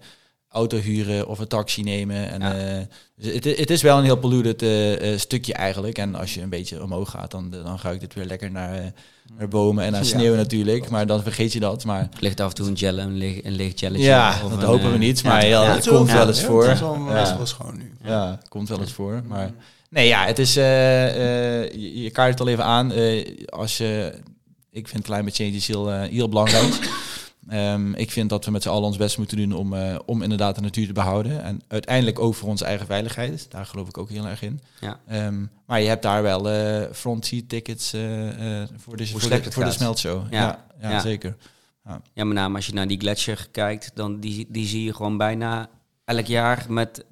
auto huren of een taxi nemen. En, Ja. eh, dus het, het is wel een heel polluted eh, eh, stukje eigenlijk. En als je een beetje omhoog gaat, dan, dan ruikt het weer lekker naar, naar bomen en naar Ja. sneeuw natuurlijk. Maar dan vergeet je dat. Maar ligt af en toe een, gel, een, leeg, een leeg gelletje. ja, dat een, hopen we niet. Maar ja, het komt wel eens voor. Het is wel, Ja. het is wel schoon nu. Ja, komt wel eens voor. Maar nee, ja, het is. je, je kaart het al even aan. Als je, ik vind climate change is heel, heel belangrijk. Ehm, ik vind dat we met z'n allen ons best moeten doen om, eh, om inderdaad de natuur te behouden. En uiteindelijk ook voor onze eigen veiligheid. Daar geloof ik ook heel erg in. Ja. Ehm, maar je hebt daar wel eh front seat tickets eh, voor, de, voor, de, voor de smeltshow. Ja. Ja, ja, Ja. zeker. Ja, met name als je naar die gletsjer kijkt, dan die, die zie je gewoon bijna elk jaar met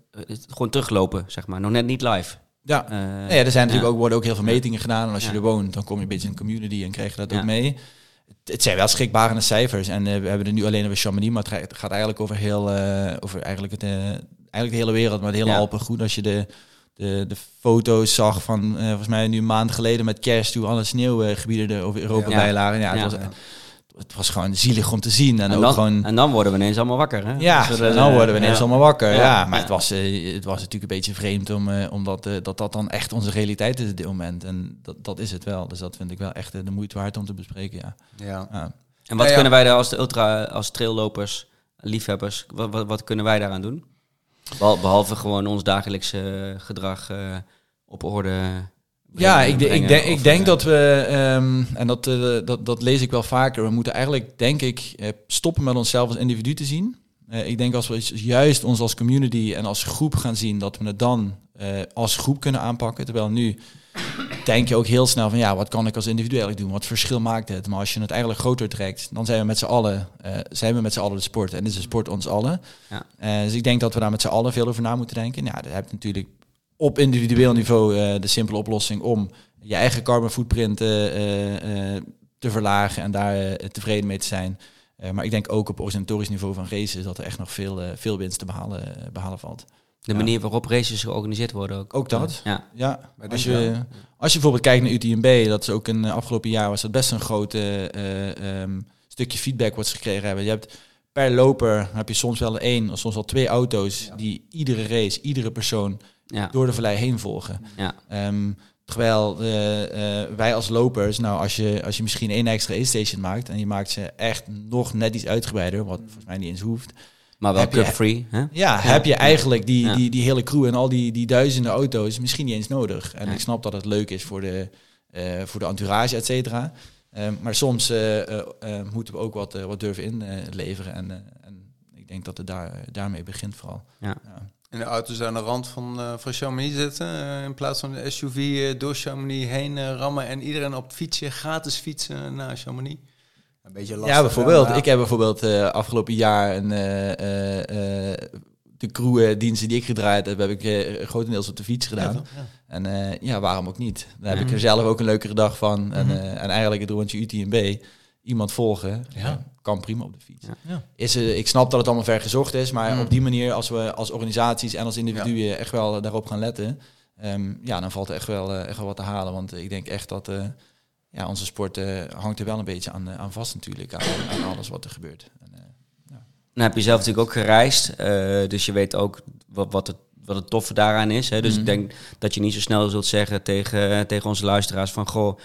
gewoon teruglopen, zeg maar. Nog net niet live. Ja. Nou ja, er zijn natuurlijk ja. ook, worden ook heel veel metingen gedaan. En als je er woont, dan kom je een beetje in de community en krijg je dat ook mee. Het, zijn wel schrikbarende cijfers. En eh, we hebben er nu alleen over Chamonix, maar het ga- het gaat eigenlijk over heel, eh, over eigenlijk, het, eh, eigenlijk de hele wereld, maar de hele Ja. Alpen goed. Als je de, de, de foto's zag van, volgens mij nu een maand geleden met kerst, toen alle sneeuwgebieden er over Europa Ja. bij lagen. Ja, het, Ja. Was, het was gewoon zielig om te zien. En, En ook dan, gewoon... en dan worden we ineens allemaal wakker, hè? Ja, Dus dan worden we ineens ja. allemaal wakker. Ja, Ja. maar Ja. Het, was, eh, het was natuurlijk een beetje vreemd om, eh, omdat eh, dat dat dan echt onze realiteit is op dit moment. En dat, dat is het wel. Dus dat vind ik wel echt eh, de moeite waard om te bespreken. Ja. Ja. Ja. En wat Ja, ja. kunnen wij daar als de ultra, als traillopers, liefhebbers, wat, wat, wat kunnen wij daaraan doen? Behal- Behalve gewoon ons dagelijkse gedrag eh, op orde. Ja, ik, ik, denk, ik denk dat we, ehm, en dat, eh, dat, dat lees ik wel vaker, we moeten eigenlijk, denk ik, eh, stoppen met onszelf als individu te zien. Eh, ik denk als we juist ons als community en als groep gaan zien, dat we het dan als groep kunnen aanpakken. Terwijl nu denk je ook heel snel van, ja, wat kan ik als individu eigenlijk doen? Wat verschil maakt het? Maar als je het eigenlijk groter trekt, dan zijn we met z'n allen, zijn we met z'n allen de sport. En dit is de sport ons allen. Ja. Dus ik denk dat we daar met z'n allen veel over na moeten denken. Nou, daar heb je natuurlijk op individueel niveau eh, de simpele oplossing om je eigen carbon footprint eh, eh, te verlagen en daar tevreden mee te zijn. Eh, maar ik denk ook op organisatorisch niveau van races dat er echt nog veel, veel winst te behalen, eh, behalen valt. De manier waarop races georganiseerd worden ook. Ook dat. Ja. Ja, als denk je, als je bijvoorbeeld kijkt naar UTMB, dat is ook een afgelopen jaar was dat best een groot eh, eh, ehm, stukje feedback wat ze gekregen hebben. Je hebt per loper heb je soms wel één of soms wel twee auto's die iedere race, iedere persoon Ja. door de vallei heen volgen. Ja. Ehm, terwijl eh, eh, wij als lopers, nou als je, als je misschien één extra aid-station maakt en je maakt ze echt nog net iets uitgebreider, wat volgens mij niet eens hoeft. Maar wel cup-free. hè? Ja, heb je eigenlijk die, Ja. die, die hele crew en al die, die duizenden auto's misschien niet eens nodig. En ik snap dat het leuk is voor de, eh, voor de entourage, et cetera. Ehm, maar soms eh, moeten we ook wat, wat durven inleveren. en, en ik denk dat het daar, daarmee begint vooral. Ja. En de auto's aan de rand van, eh van Chamonix zitten. eh, in plaats van de SUV eh, door Chamonix heen rammen. En iedereen op het fietsje, gratis fietsen naar Chamonix. Een beetje lastig. ja, bijvoorbeeld. Ik heb bijvoorbeeld eh, afgelopen jaar een, eh, eh, eh, de crewdiensten die ik gedraaid heb, heb ik grotendeels op de fiets gedaan. Ja. En eh, ja, waarom ook niet? Dan heb ik Mhm. er zelf ook een leukere dag van. En, Mhm. eh, en eigenlijk het rondje UTMB, iemand volgen, Ja. eh, kan prima op de fiets. Ja. Ja. Is, eh, ik snap dat het allemaal ver gezocht is, maar Mhm. op die manier, als we als organisaties en als individuen echt wel daarop gaan letten, ehm, ja, dan valt er echt wel, eh, echt wel wat te halen. Want ik denk echt dat eh, ja, onze sport eh, hangt er wel een beetje aan, eh, aan vast natuurlijk, aan, aan alles wat er gebeurt. En, eh, Nou heb je zelf natuurlijk ook gereisd, eh, dus je weet ook wat, wat, het, wat het toffe daaraan is. Hè? Dus Mhm. ik denk dat je niet zo snel zult zeggen tegen, tegen onze luisteraars van... Goh,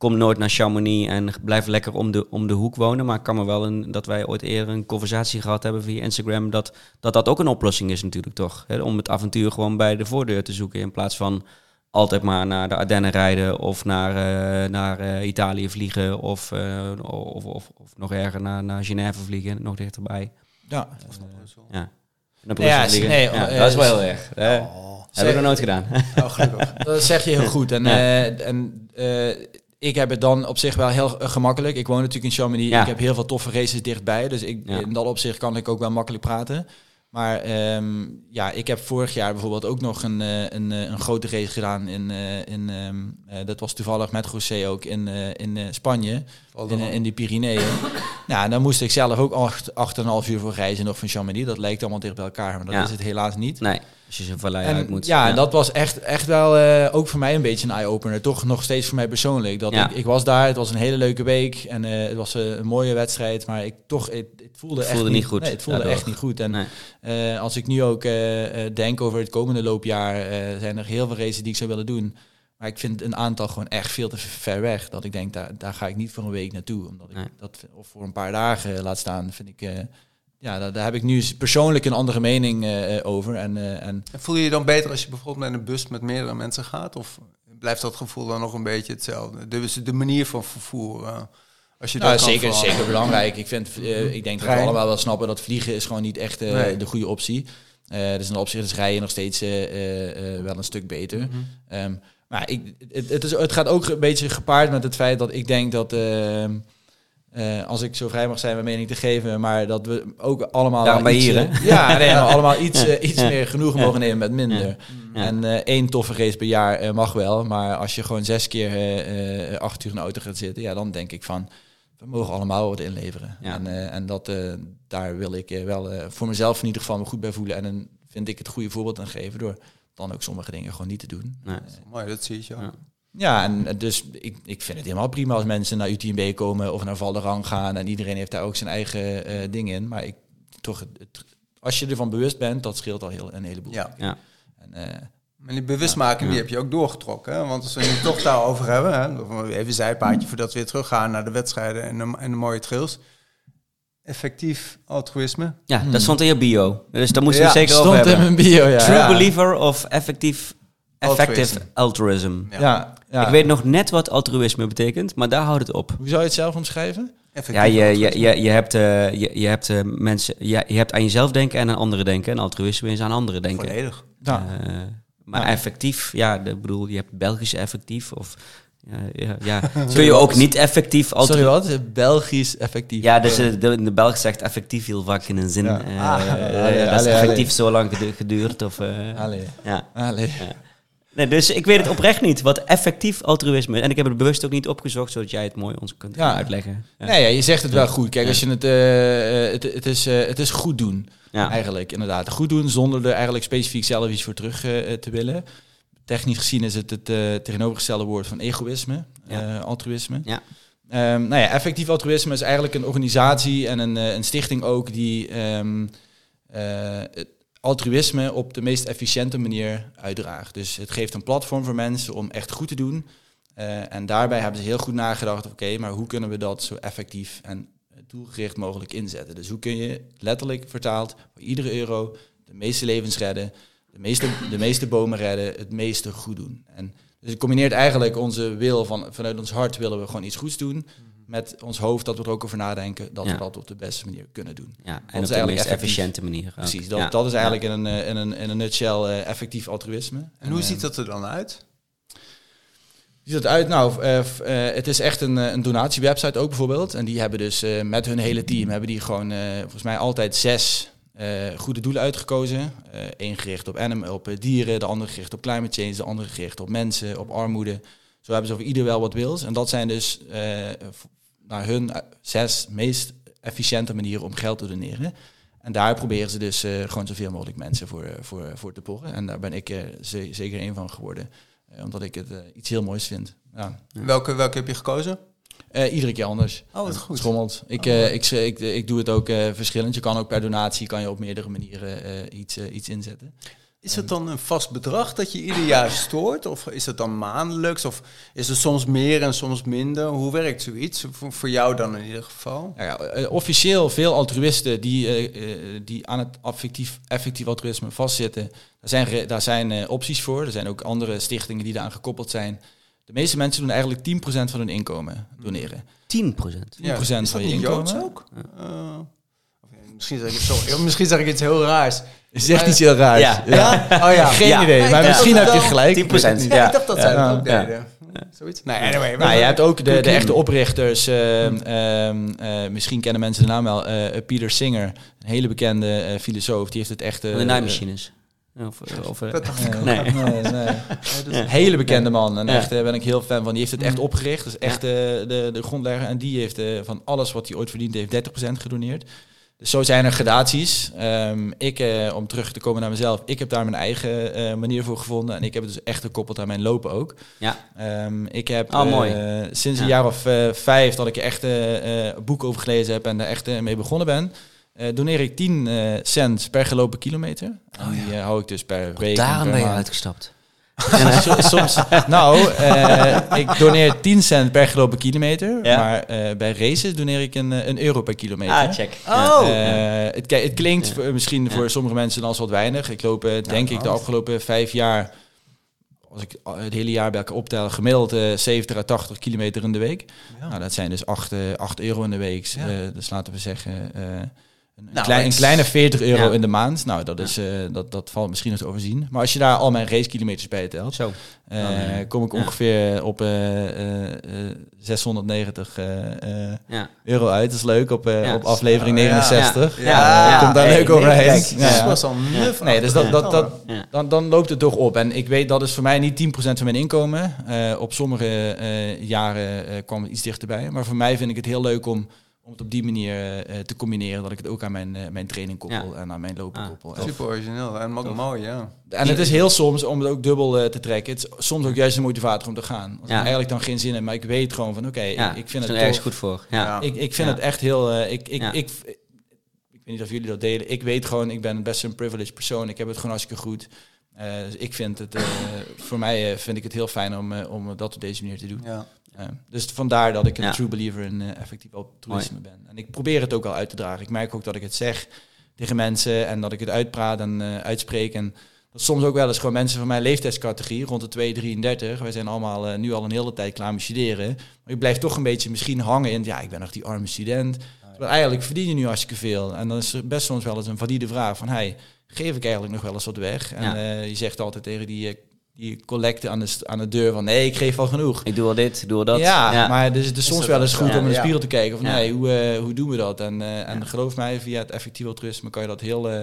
kom nooit naar Chamonix en blijf lekker om de, om de hoek wonen. Maar ik kan me wel een, dat wij ooit eerder een conversatie gehad hebben via Instagram... dat dat, dat ook een oplossing is natuurlijk toch. Hè? Om het avontuur gewoon bij de voordeur te zoeken in plaats van... Altijd maar naar de Ardennen rijden of naar, eh, naar eh, Italië vliegen of, eh, of, of, of nog erger naar, naar Genève vliegen, nog dichterbij. ja, Ja. Naar Brussel Ja, vliegen. nee, ja, eh, dat is wel heel erg. hè. Oh, Heb ik nog nooit gedaan. oh, gelukkig. Dat zeg je heel goed. En, Ja. eh, en eh, ik heb het dan op zich wel heel eh, gemakkelijk. Ik woon natuurlijk in Chamonix. Ja. Ik heb heel veel toffe races dichtbij. Dus ik, Ja. in dat opzicht kan ik ook wel makkelijk praten. Maar ehm, ja, ik heb vorig jaar bijvoorbeeld ook nog een, eh, een, eh, een grote race gedaan. In, eh, in, ehm, eh, dat was toevallig met José ook in, in Spanje. In, in die Pyreneeën. nou, en daar moest ik zelf ook acht, acht en een half uur voor reizen nog van Chamonix. Dat lijkt allemaal dicht bij elkaar, maar dat Ja. is het helaas niet. Nee, als je zo'n vallei En uit moet. ja, dat was echt, echt wel ook voor mij een beetje een eye-opener. Toch nog steeds voor mij persoonlijk. Dat Ja. ik, ik was daar, het was een hele leuke week en het was een mooie wedstrijd. Maar ik toch, het, het voelde, Het echt niet goed Nee, het voelde echt niet goed. En Nee. Eh, als ik nu ook eh, eh, denk over het komende loopjaar, eh, zijn er heel veel races die ik zou willen doen. Maar ik vind een aantal gewoon echt veel te ver weg. Dat ik denk, daar, daar ga ik niet voor een week naartoe. Omdat ik Nee. dat of voor een paar dagen laat staan, vind ik. eh, ja, daar, daar heb ik nu persoonlijk een andere mening over. En, eh, en En voel je je dan beter als je bijvoorbeeld met een bus met meerdere mensen gaat? Of blijft dat gevoel dan nog een beetje hetzelfde? Dus de manier van vervoer. Als je Nou, dat zeker, veranderen. zeker belangrijk. Ik, vind, eh, ik denk dat we allemaal wel snappen dat vliegen is gewoon niet echt eh, Nee. de goede optie. Eh dus in opzicht is rijden nog steeds wel een stuk beter. Mhm. Ehm, maar ik, het, het, is, het gaat ook een beetje gepaard met het feit dat ik denk dat, ehm, eh, als ik zo vrij mag zijn mijn mening te geven, maar dat we ook allemaal Daarom je iets, hier, ja, nee, allemaal iets, iets Ja. meer genoegen Ja. mogen nemen met minder. Ja. Ja. En één toffe race per jaar mag wel, maar als je gewoon zes keer acht uur in de auto gaat zitten, ja, dan denk ik van, we mogen allemaal wat inleveren. Ja. En, eh, en dat, eh, daar wil ik eh, wel eh, voor mezelf in ieder geval me goed bij voelen. En dan vind ik het goede voorbeeld aan geven door dan ook sommige dingen gewoon niet te doen. Nee. Mooi, dat zie je. Ja. Ja, en dus ik, ik vind het helemaal prima als mensen naar UTMB komen of naar Valderang gaan. En iedereen heeft daar ook zijn eigen eh, ding in. Maar ik, toch, het, het- als je ervan bewust bent, dat scheelt al heel, een heleboel. Ja. Ja. En, Maar die bewustmaking Ja. die heb je ook doorgetrokken. Hè? Want als we het toch daarover hebben, hè? even een zijpaadje voordat we weer teruggaan naar de wedstrijden en de, en de mooie trails. Effectief altruïsme. ja, dat stond in je bio. Dus daar moeten we Ja, het zeker over stond in hebben. mijn bio, ja. True ja. believer of effectief, effective Altruïsme. altruism. Ja. Ja, ja. Ik weet nog net wat altruïsme betekent, maar daar houdt het op. Hoe zou je het zelf omschrijven? Effectief Ja, je, je, je, je hebt, eh, je, je hebt eh, mensen, je, je hebt aan jezelf denken en aan anderen denken. En altruïsme is aan anderen denken. Volledig. Ja. Eh, maar Ja. effectief, ja, de, bedoel, je hebt Belgisch effectief of ja, ja, ja. kun je ook niet effectief Sorry, altru- wat? Belgisch effectief. Ja, dus eh, de, de Belg zegt effectief heel vaak in een zin. Ja. eh, Ah, eh, allee, dat is allee, effectief allee. zo lang gedu- geduurd. Of, eh, Allee. ja. Allee. Nee, dus ik weet het oprecht niet wat effectief altruïsme is. En ik heb het bewust ook niet opgezocht, zodat jij het mooi ons kunt Ja. uitleggen. Ja. Nee, ja, je zegt het wel goed. Kijk, Ja. als je het, het, het, is, eh, het is goed doen. Ja. Eigenlijk, inderdaad. Goed doen zonder er eigenlijk specifiek zelf iets voor terug eh, te willen. Technisch gezien is het het eh, tegenovergestelde woord van egoïsme, Ja. eh, altruïsme. Ja. Ehm, nou ja, effectief altruïsme is eigenlijk een organisatie en een, een stichting ook die ehm, eh, het altruïsme op de meest efficiënte manier uitdraagt. Dus het geeft een platform voor mensen om echt goed te doen. En daarbij hebben ze heel goed nagedacht, oké, maar hoe kunnen we dat zo effectief en doelgericht mogelijk inzetten? Dus hoe kun je letterlijk vertaald voor iedere euro de meeste levens redden, de meeste, de meeste bomen redden, het meeste goed doen? En dus het combineert eigenlijk onze wil van vanuit ons hart willen we gewoon iets goeds doen. Met ons hoofd dat we er ook over nadenken dat Ja. we dat op de beste manier kunnen doen. Ja, en op de eigenlijk meest effectief. efficiënte manier. ook. Precies, dat, Ja. dat is eigenlijk Ja. in, een, eh, in, een, in een nutshell eh, effectief altruïsme. En hoe eh, ziet dat er dan uit? Ziet dat uit? Nou, eh, eh, het is echt een, eh, een donatiewebsite ook bijvoorbeeld. En die hebben dus met hun hele team, hebben die gewoon volgens mij altijd zes goede doelen uitgekozen. Eén gericht op, op dieren, de andere gericht op climate change, de andere gericht op mensen, op armoede. Zo hebben ze voor ieder wel wat wils. En dat zijn dus naar hun zes meest efficiënte manieren om geld te doneren. En daar proberen ze dus gewoon zoveel mogelijk mensen voor, voor, voor te porren. En daar ben ik ze- zeker één van geworden. Eh, omdat ik het eh, iets heel moois vind. Ja. Welke, welke heb je gekozen? Eh, iedere keer anders. Oh, wat goed. Schommelt. Ik, Oh, ik, ik, ik, doe het ook verschillend. Je kan ook per donatie kan je op meerdere manieren iets, iets inzetten. Is het dan een vast bedrag dat je ieder jaar stoort? Of is het dan maandelijks? Of is het soms meer en soms minder? Hoe werkt zoiets? Voor, voor jou dan in ieder geval? Nou ja, eh, officieel veel altruïsten die, eh, eh, die aan het effectief, effectief altruïsme vastzitten, daar zijn, daar zijn eh, opties voor. Er zijn ook andere stichtingen die daaraan gekoppeld zijn. De meeste mensen doen eigenlijk 10% van hun inkomen doneren. 10 procent. 10% is dat van je inkomen. Joods ook? Eh, eh, misschien, zeg ik het zo, misschien zeg ik iets heel raars. Je zegt iets heel raars. Ja. Ja? Oh ja. Geen Ja. idee, maar misschien heb je gelijk. 10%, Ja, Ja. ik dacht dat zij Ja. het ook Ja. deden. Zoiets? Nee, anyway. Nou, je hebt ook de, de echte oprichters. ehm, ehm, eh, misschien kennen mensen de naam wel. eh, Peter Singer, een hele bekende eh, filosoof. Die heeft het echt... eh, de naaimachines. Of, of, eh, Dat dacht ik eh, ook. Nee. nee, nee. dus- Een hele bekende man. En echt, daar ben ik heel fan van. Die heeft het echt opgericht. Dat is echt eh, de, de grondlegger. En die heeft eh, van alles wat hij ooit verdiend heeft 30% gedoneerd. Dus zo zijn er gradaties. Ehm, ik, eh, om terug te komen naar mezelf, ik heb daar mijn eigen eh, manier voor gevonden. En ik heb het dus echt gekoppeld aan mijn lopen ook. Ja. Ehm, ik heb Oh, mooi. eh, sinds Ja. een jaar of vijf dat ik er echt eh, boek over gelezen heb en daar echt mee begonnen ben. doneer ik 10 eh, cent per gelopen kilometer. En die eh, hou ik dus per week. Daarom ben je uitgestapt. So- soms, nou, eh, ik doneer 10 cent per gelopen kilometer. Ja. Maar eh, bij races doneer ik een, eh, een euro per kilometer. Ah, check. Oh. Eh, het, klinkt Ja. misschien Ja. voor sommige mensen als wat weinig. Ik loop, eh, denk ik, de afgelopen vijf jaar, als ik het hele jaar bij elkaar optel, gemiddeld eh 70 à 80 kilometer in de week. Ja. Nou, dat zijn dus 8, 8 euro in de week. Ja. Eh, dus laten we zeggen, eh, een, Nou, klein, een kleine 40 euro Ja. in de maand. Nou, dat, is, eh, dat, dat valt misschien nog te overzien. Maar als je daar al mijn racekilometers bij telt, Zo. eh, Dan, eh, kom ik ongeveer op eh, eh, eh, 690 eh, eh, Ja. euro uit. Dat is leuk op, op aflevering Oh, ja. 69. Ja. Komt daar Hey, leuk overheen. Dat was al nuf. Nee, dus dat, dat, dat, dan, dan loopt het toch op. En ik weet dat is voor mij niet 10% van mijn inkomen. Op sommige jaren kwam het iets dichterbij. Maar voor mij vind ik het heel leuk om, om het op die manier eh, te combineren. Dat ik het ook aan mijn, eh, mijn training koppel en aan mijn lopen Ah, koppel. Super origineel en ook mooi, ja. En het is heel soms om het ook dubbel eh, te trekken. Het is soms ook juist een motivator om te gaan. Als ik Ja. eigenlijk dan geen zin heb, maar ik weet gewoon van oké, Ja, ik, ik vind het ergens goed voor. Ja. Ja. Ik, ik vind Ja. het echt heel. eh, ik, ik, Ja. ik, ik, weet niet of jullie dat delen. Ik weet gewoon, ik ben best een privileged persoon. Ik heb het gewoon hartstikke goed. Eh, dus ik vind het, eh, voor mij eh, vind ik het heel fijn om, eh, om dat op deze manier te doen. ja. Eh, dus vandaar dat ik een Ja. true believer in eh, effectief altruïsme ben. En ik probeer het ook al uit te dragen. Ik merk ook dat ik het zeg tegen mensen en dat ik het uitpraat en eh, uitspreek. En dat soms ook wel eens gewoon mensen van mijn leeftijdscategorie, rond de 2, 33. Wij zijn allemaal nu al een hele tijd klaar met studeren. Maar ik blijf toch een beetje misschien hangen in, ja, ik ben nog die arme student. Terwijl eigenlijk verdien je nu hartstikke veel. En dan is er best soms wel eens een valide vraag van, hey, geef ik eigenlijk nog wel eens wat weg? En Ja. je zegt altijd tegen die, die collecte aan de, aan de deur van, nee, ik geef al genoeg. Ik doe al dit, doe al dat. Ja, maar het is, het is soms wel eens goed om in de Ja. spiegel te kijken van Ja. nee, hoe, eh, hoe doen we dat? En, eh, en geloof mij, via het effectief altruïsme kan je dat heel eh,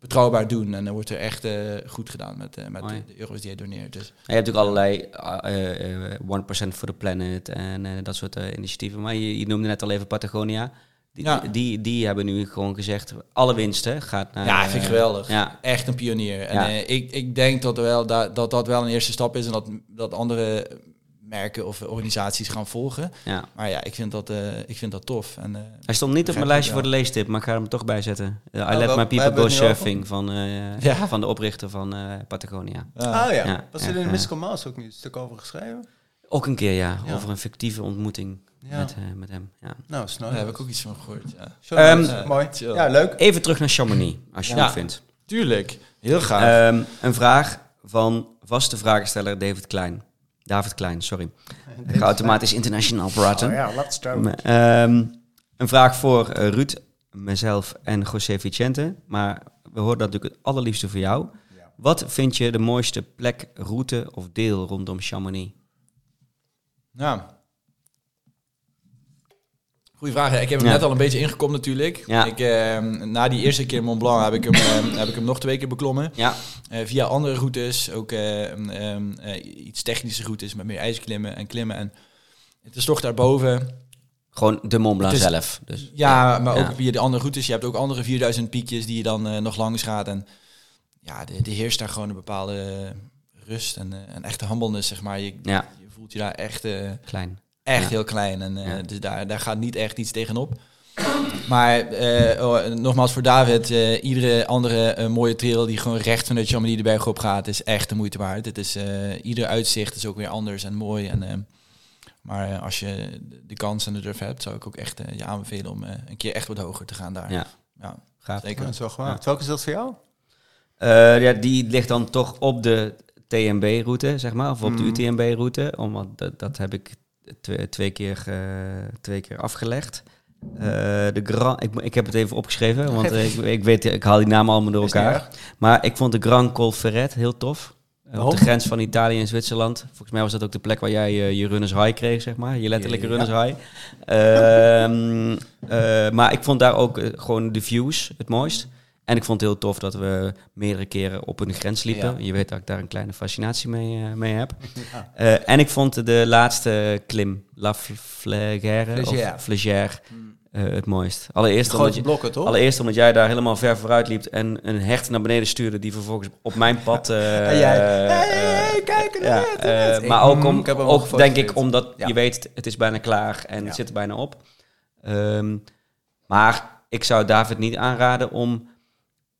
betrouwbaar doen. En dan wordt er echt eh, goed gedaan met, eh, met de, de euro's die je doneert. Dus Je hebt natuurlijk allerlei eh, eh, 1% for the planet en dat soort eh, initiatieven. Maar je, je noemde net al even Patagonia. Die, Ja. die, die hebben nu gewoon gezegd, alle winsten gaat naar... ja, eh, vind ik geweldig. Ja, Echt een pionier. En Ja. eh, ik, ik denk dat, wel, dat, dat dat wel een eerste stap is en dat, dat andere merken of organisaties gaan volgen. ja. Maar ja, ik vind dat, eh, ik vind dat tof. En, eh, Hij stond niet op mijn lijstje voor de leestip, maar ik ga hem toch bij zetten. Uh, I Oh, Let wel- My People Go? Surfing van, eh, Ja. van de oprichter van eh, Patagonia. Ah ja, Ja, was er in de Mouse ook nu een stuk over geschreven? Ook een keer, ja, Ja. over een fictieve ontmoeting Ja. met, eh, met hem. Ja. Nou, snel. Daar heb ik ook iets van gehoord. Ja. Ehm, mooi. chill. Ja, leuk. Even terug naar Chamonix, als je Ja. het vindt. Tuurlijk, heel gaaf. Ehm, een vraag van vaste vragensteller David Klein. David Klein, sorry. Ik ga automatisch internationaal praten. Oh ja, let's go. M- ehm, een vraag voor eh, Ruud, mezelf en José Vicente. Maar we horen dat natuurlijk het allerliefste voor jou. Ja. Wat vind je de mooiste plek, route of deel rondom Chamonix? Ja. Goeie vraag. hè. Ik heb hem Ja. net al een beetje ingekomen natuurlijk. Ja. Ik, eh, na die eerste keer Mont Blanc heb ik hem, eh, heb ik hem nog twee keer beklommen. Ja, Eh, via andere routes, ook ehm, eh, iets technische routes met meer ijsklimmen en klimmen. En het is toch daarboven. gewoon de Mont Blanc is- zelf. Dus, Ja, maar ook via de andere routes. Je hebt ook andere 4000 piekjes die je dan eh, nog langs gaat. En ja, de, de heerst daar gewoon een bepaalde rust en een echte humbleness, zeg maar. Je, je voelt je daar echt... klein. Echt Ja. heel klein. En eh, Ja. dus daar, daar gaat niet echt iets tegenop. Maar eh, oh, nogmaals voor David, eh, iedere andere mooie trail die gewoon recht vanuit Chamonix de berg op gaat, is echt de moeite waard. Het is, eh, ieder uitzicht is ook weer anders en mooi. En, maar eh, als je de kans en de durf hebt, zou ik ook echt je aanbevelen om eh, een keer echt wat hoger te gaan daar. Ja. ja Gaaf. zeker. Ja, dat is wel gemaakt. Welke is dat voor jou? Eh, ja, die ligt dan toch op de TMB-route, zeg maar, of op de UTMB-route. Omdat dat, dat heb ik twee, twee, keer, twee keer afgelegd. Eh, de Gran, ik, ik heb het even opgeschreven, want ik, ik weet, ik haal die namen allemaal door elkaar. Maar ik vond de Gran Colferret heel tof. Eh, op de grens van Italië en Zwitserland. Volgens mij was dat ook de plek waar jij eh, je runners high kreeg, zeg maar. Je letterlijke Ja. runners high. Ehm, eh, maar ik vond daar ook gewoon de views het mooist. En ik vond het heel tof dat we meerdere keren op een grens liepen. Ja. Je weet dat ik daar een kleine fascinatie mee, eh, mee heb. Ja. Eh, en ik vond de laatste klim, La Flégère, of Flégère, eh, het mooist. Allereerst omdat, je, blokken, toch? allereerst omdat jij daar helemaal ver vooruit liep en een hecht naar beneden stuurde die vervolgens op mijn pad... eh, En jij, hey, kijk, ja, net, maar ook, om, ik ook denk ik omdat je weet, het is bijna klaar en het zit er bijna op. Ehm, maar ik zou David niet aanraden om,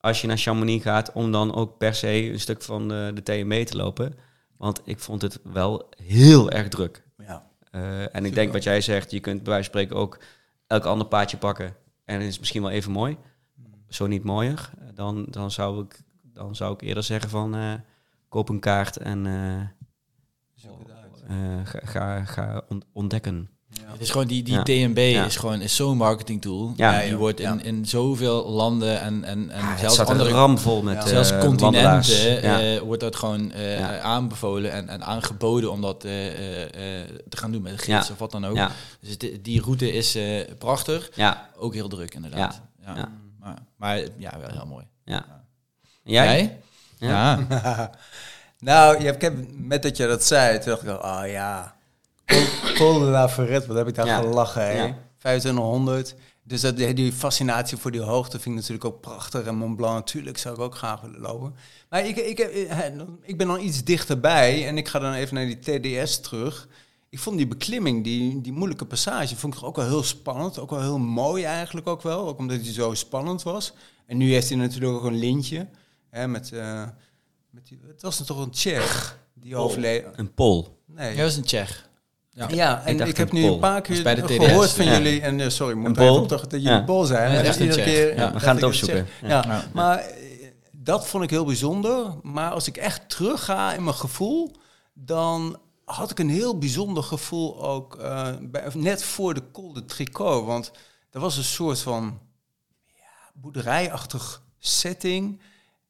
als je naar Chamonix gaat, om dan ook per se een stuk van de, de TMB te lopen. Want ik vond het wel heel erg druk. Ja. Eh, en ik denk wat jij zegt, je kunt bij wijze van spreken ook elk ander paadje pakken. En het is misschien wel even mooi. Zo niet mooier. Dan, dan, zou, ik, dan zou ik eerder zeggen van eh, koop een kaart en eh, ga, ga, ga ont- ontdekken. Ja. Het is gewoon die, die Ja. is gewoon is zo'n marketing tool. Ja. die wordt in, ja. in zoveel landen en, en, en Het zelfs andere ramvol met Ja. eh, zelfs wandelaars. continenten Ja. eh, wordt dat gewoon eh, Ja. aanbevolen en, en aangeboden om dat eh, eh, eh, te gaan doen met gids Ja. of wat dan ook. Ja, Dus die, die route is eh, prachtig, ja, ook heel druk inderdaad. Ja. Ja. Maar, maar ja, wel heel mooi. ja. Jij? Ja. Nou, ja, ik heb, met dat je dat zei, toen dacht ik oh ja, Col- Col de la Ferret, wat heb ik daar Ja. gelachen, hè? Ja. 2500. Dus dat, die, fascinatie voor die hoogte vind ik natuurlijk ook prachtig. En Mont Blanc, natuurlijk zou ik ook graag willen lopen. Maar ik, ik, heb- eh, ik ben dan iets dichterbij en ik ga dan even naar die TDS terug. Ik vond die beklimming, die, die moeilijke passage, vond ik ook wel heel spannend. Ook wel heel mooi eigenlijk ook wel, ook omdat hij zo spannend was. En nu heeft hij natuurlijk ook een lintje. Hè, met, eh, met die, het was toch een Tsjech die overleed. Een pol. Nee. Jij was een Tsjech. Ja. Ja, en ik, heb nu een paar keer bij de TDS. gehoord van Ja. jullie. En eh, sorry, ik moet even toch dat jullie Ja. Pol zijn. Ja, En echt een iedere keer, Ja, we gaan het opzoeken. Ja. Ja. Ja. maar eh, dat vond ik heel bijzonder. Maar als ik echt terug ga in mijn gevoel, dan had ik een heel bijzonder gevoel ook eh, bij, net voor de Col de Tricot. Want er was een soort van ja, boerderijachtig setting.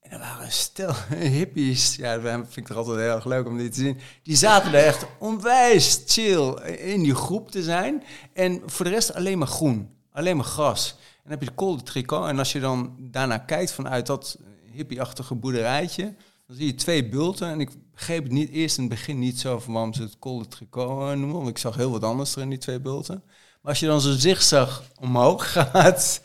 Er waren stel hippies. Ja, dat vind ik toch altijd heel erg leuk om die te zien. Die zaten er echt onwijs chill in die groep te zijn. En voor de rest alleen maar groen. Alleen maar gras. En dan heb je de Col de Tricot. En als je dan daarnaar kijkt vanuit dat hippieachtige boerderijtje... dan zie je twee bulten. En ik begreep het niet eerst in het begin niet zo van waarom ze het Col de Tricot eh, noemen. Want ik zag heel wat anders er in die twee bulten. Maar als je dan zo zigzag omhoog gaat...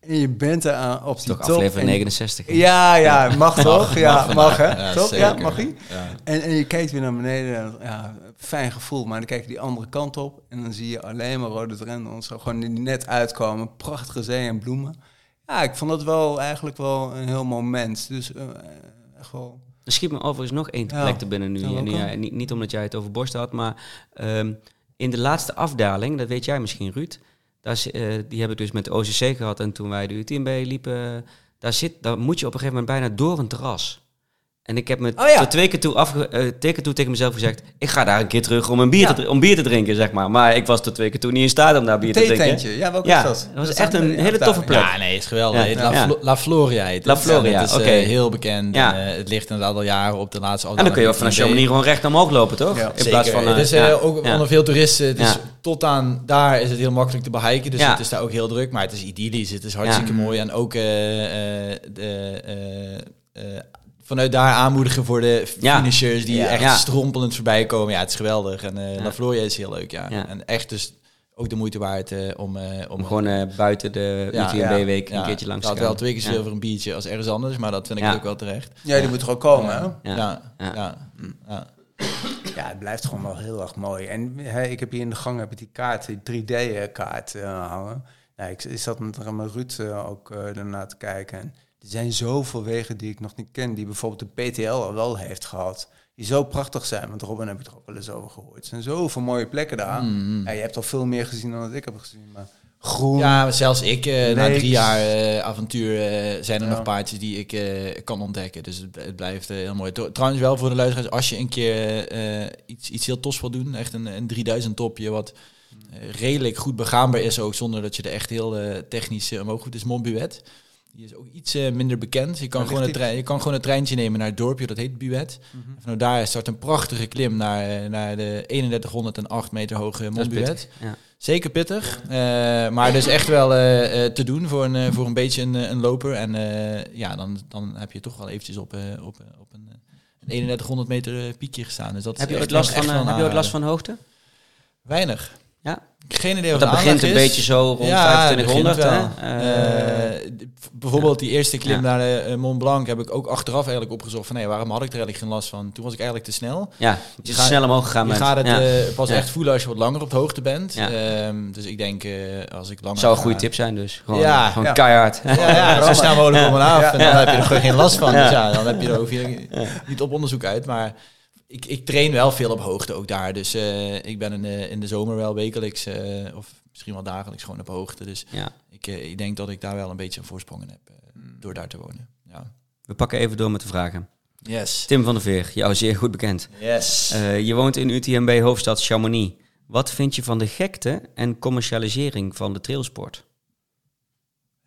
en je bent er aan, op die Toch top... aflevering en- 69. hè? ja, ja, mag toch? Ja, mag hè? Ja, toch? Ja, mag hij? Ja. En, en je kijkt weer naar beneden. en, Ja, fijn gevoel. Maar dan kijk je die andere kant op. En dan zie je alleen maar rode drendels. Zo gewoon die net uitkomen. Prachtige zee en bloemen. Ja, ik vond dat wel eigenlijk wel een heel moment. Dus eh, echt wel... Er schiet me overigens nog één Ja. plek te binnen nu. Ja, En welke? ja, niet, niet omdat jij het over borst had, maar ehm, in de laatste afdaling, dat weet jij misschien Ruud, eh, die heb ik dus met de OCC gehad en toen wij de UTMB liepen, daar, zit, daar moet je op een gegeven moment bijna door een terras. En ik heb me Oh ja. tot twee keer toe, afge, eh, twee keer toe tegen mezelf gezegd, ik ga daar een keer terug om, een bier, Ja. te, om bier te drinken, zeg maar. Maar ik was tot twee keer toe niet in staat om daar bier te drinken. Ja, welke Ja, is dat? dat was echt een hele toffe plek. Ja, nee, is geweldig. La, Ja. Flo- La Floria heet het. La Floria, is oké. eh, heel bekend. Ja. En, eh, het ligt inderdaad al jaren op de laatste En dan kun je ook vanaf afdaling. Chamonix gewoon recht omhoog lopen, toch? Ja, in Zeker. plaats van... eh, het is ja, eh, ook onder veel toeristen. Dus Ja. tot aan daar is het heel makkelijk te behiken. Dus Ja. het is daar ook heel druk. Maar het is idyllisch. Het is hartstikke mooi. En ook eh, eh, de, eh, eh, vanuit daar aanmoedigen voor de Ja. finishers die Ja. echt Ja. strompelend voorbij komen. Ja, het is geweldig. En eh Ja. La Floria is heel leuk. Ja. Ja. En echt dus ook de moeite waard eh, om, eh, om, Om gewoon eh, buiten de Ja, UTMB-week ja, een keertje langs te het gaan. wel twee keer zoveel Ja. voor een biertje als ergens anders. Maar dat vind ik Ja. ook wel terecht. Ja, die moet er ook komen, hè? Ja. Ja, ja, Ja. ja. ja. Ja, het blijft gewoon wel heel erg mooi. En hè, ik heb hier in de gang heb ik die kaart, die 3D-kaart eh hangen. Nou, ik, ik zat met, Ruud ook uh, daarna te kijken. En er zijn zoveel wegen die ik nog niet ken, die bijvoorbeeld de PTL al wel heeft gehad. Die zo prachtig zijn, want Robin heb ik er ook wel eens over gehoord. Er zijn zoveel mooie plekken daar. Mm. Ja, je hebt al veel meer gezien dan dat ik heb gezien. Maar groen. Ja, maar zelfs ik, eh, na drie jaar eh, avontuur, eh, zijn er Ja. nog paardjes die ik kan ontdekken. Dus het, het blijft heel mooi. Tr- Trouwens wel voor de luisteraars, als je een keer iets, iets heel tofs wil doen, echt een, een 3000 topje, wat redelijk goed begaanbaar is ook, zonder dat je er echt heel technisch omhoog moet, is Montbuet. Die is ook iets eh, minder bekend. Je kan, gewoon een trein, je kan gewoon een treintje nemen naar het dorpje, dat heet Buet. Mhm. Vanuit daar start een prachtige klim naar, eh, naar de 3108 meter hoge pittig, Ja. Zeker pittig, eh, maar dus echt wel te doen voor een, voor een beetje een, een loper. En ja, dan, dan heb je toch wel eventjes op, op, op een, eh, een 3100 meter piekje gestaan. Dus dat Heb je ooit echt- last van, heb je ooit last van hoogte? Weinig. Ja. Geen idee wat dat begint een beetje zo rond Ja, 2500, het hè? Eh, Eh, bijvoorbeeld die eerste klim Ja. naar de eh, Mont Blanc heb ik ook achteraf eigenlijk opgezocht van nee, waarom had ik er eigenlijk geen last van? Toen was ik eigenlijk te snel. ja, je is gaat- snel omhoog gegaan Je met. gaat het pas echt voelen als je wat langer op de hoogte bent. Ehm, dus ik denk als ik langer zou een ga- goede tip zijn dus. Gewoon, Ja, gewoon keihard. Ja, zo snel mogelijk om en af. En dan heb je er gewoon geen last van. Ja. Dus ja, dan heb je er je niet op onderzoek uit. Maar ik, ik train wel veel op hoogte ook daar. Dus eh, ik ben in de, in de zomer wel wekelijks eh, of misschien wel dagelijks gewoon op hoogte. Dus Ja. ik, eh, ik denk dat ik daar wel een beetje een voorsprong in heb eh, door daar te wonen. Ja. We pakken even door met de vragen. Yes. Tim van der Veer, jou zeer goed bekend. Yes. Eh, je woont in UTMB hoofdstad Chamonix. Wat vind je van de gekte en commercialisering van de trailsport?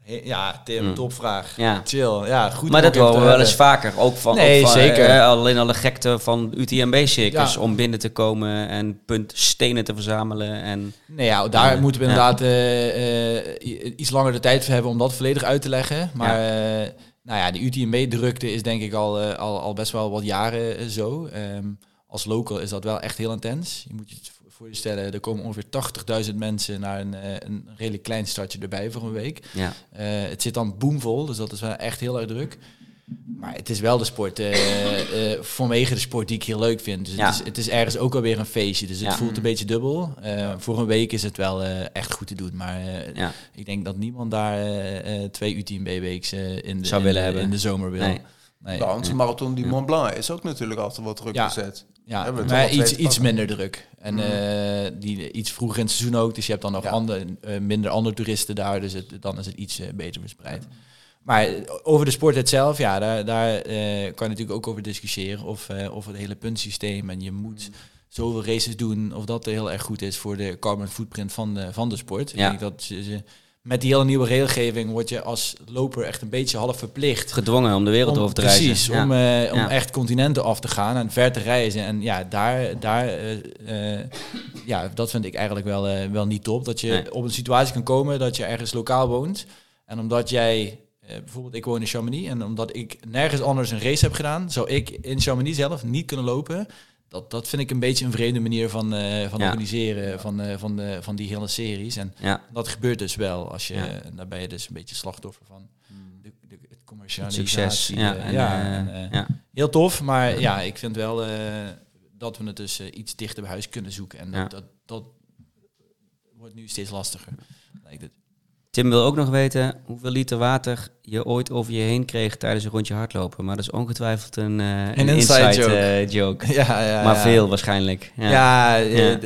Ja, Tim, Mm. topvraag. Ja. Chill. Ja, goed. maar dat ook even wel eens vaker. Ook van, Nee, ook van, zeker. eh, alleen al de gekte van UTMB-circus Ja. om binnen te komen en punt stenen te verzamelen. En, Nee, ja, daar moeten we inderdaad eh, eh, iets langer de tijd voor hebben om dat volledig uit te leggen. Maar eh, nou ja, de UTMB-drukte is denk ik al, al, al best wel wat jaren zo. Ehm, als local is dat wel echt heel intens. Je moet je voor- je stellen, er komen ongeveer 80.000 mensen naar een, eh, een redelijk klein stadje erbij voor een week. ja. Eh, het zit dan boomvol, dus dat is wel echt heel erg druk. Maar het is wel de sport, eh, eh, vanwege de sport die ik heel leuk vind. Dus Ja. het, is, het is ergens ook alweer een feestje, dus het Ja. voelt een beetje dubbel. Eh, voor een week is het wel eh, echt goed te doen, maar eh, Ja. ik denk dat niemand daar eh, eh, twee UTMB-weeks eh in, de, Zou in, willen de- hebben. in de zomer wil. Nee. Nee. Nou, onze marathon die Mont Blanc is ook natuurlijk altijd wat druk Ja. gezet. Ja, maar iets, iets minder druk. En Mm. eh, die, iets vroeger in het seizoen ook. Dus je hebt dan nog Ja. ander, eh, minder andere toeristen daar. Dus het, dan is het iets eh, beter verspreid. Maar over de sport zelf, ja, daar, daar kan je natuurlijk ook over discussiëren. Of, of het hele puntsysteem en je moet zoveel races doen. Of dat heel erg goed is voor de carbon footprint van de, van de sport. Ja. Ik denk dat ze, ze- met die hele nieuwe regelgeving word je als loper echt een beetje half verplicht Gedwongen om de wereld om, over te reizen. Precies, Ja. om, eh, om Ja. echt continenten af te gaan en ver te reizen. En ja, daar, daar eh, eh, ja, dat vind ik eigenlijk wel, wel niet top. Dat je Nee. op een situatie kan komen dat je ergens lokaal woont. En omdat jij, bijvoorbeeld ik woon in Chamonix, en omdat ik nergens anders een race heb gedaan, zou ik in Chamonix zelf niet kunnen lopen. Dat, dat vind ik een beetje een vreemde manier van, eh, van Ja. organiseren van, eh, van, de, van die hele series. En Ja. dat gebeurt dus wel. Als je, Ja. Daar ben je dus een beetje slachtoffer van. De, de, het commercialisatie. succes. Ja, eh, en, ja, eh, en, eh, ja. Heel tof, maar ja, ik vind wel eh, dat we het dus eh, iets dichter bij huis kunnen zoeken. En dat, Ja. dat, dat wordt nu steeds lastiger. Lijkt het. Tim wil ook nog weten hoeveel liter water je ooit over je heen kreeg tijdens een rondje hardlopen. Maar dat is ongetwijfeld een, eh, een, inside inside, joke. eh, joke. Ja, ja, maar ja. veel waarschijnlijk. Ja. Ja, eh, Ja.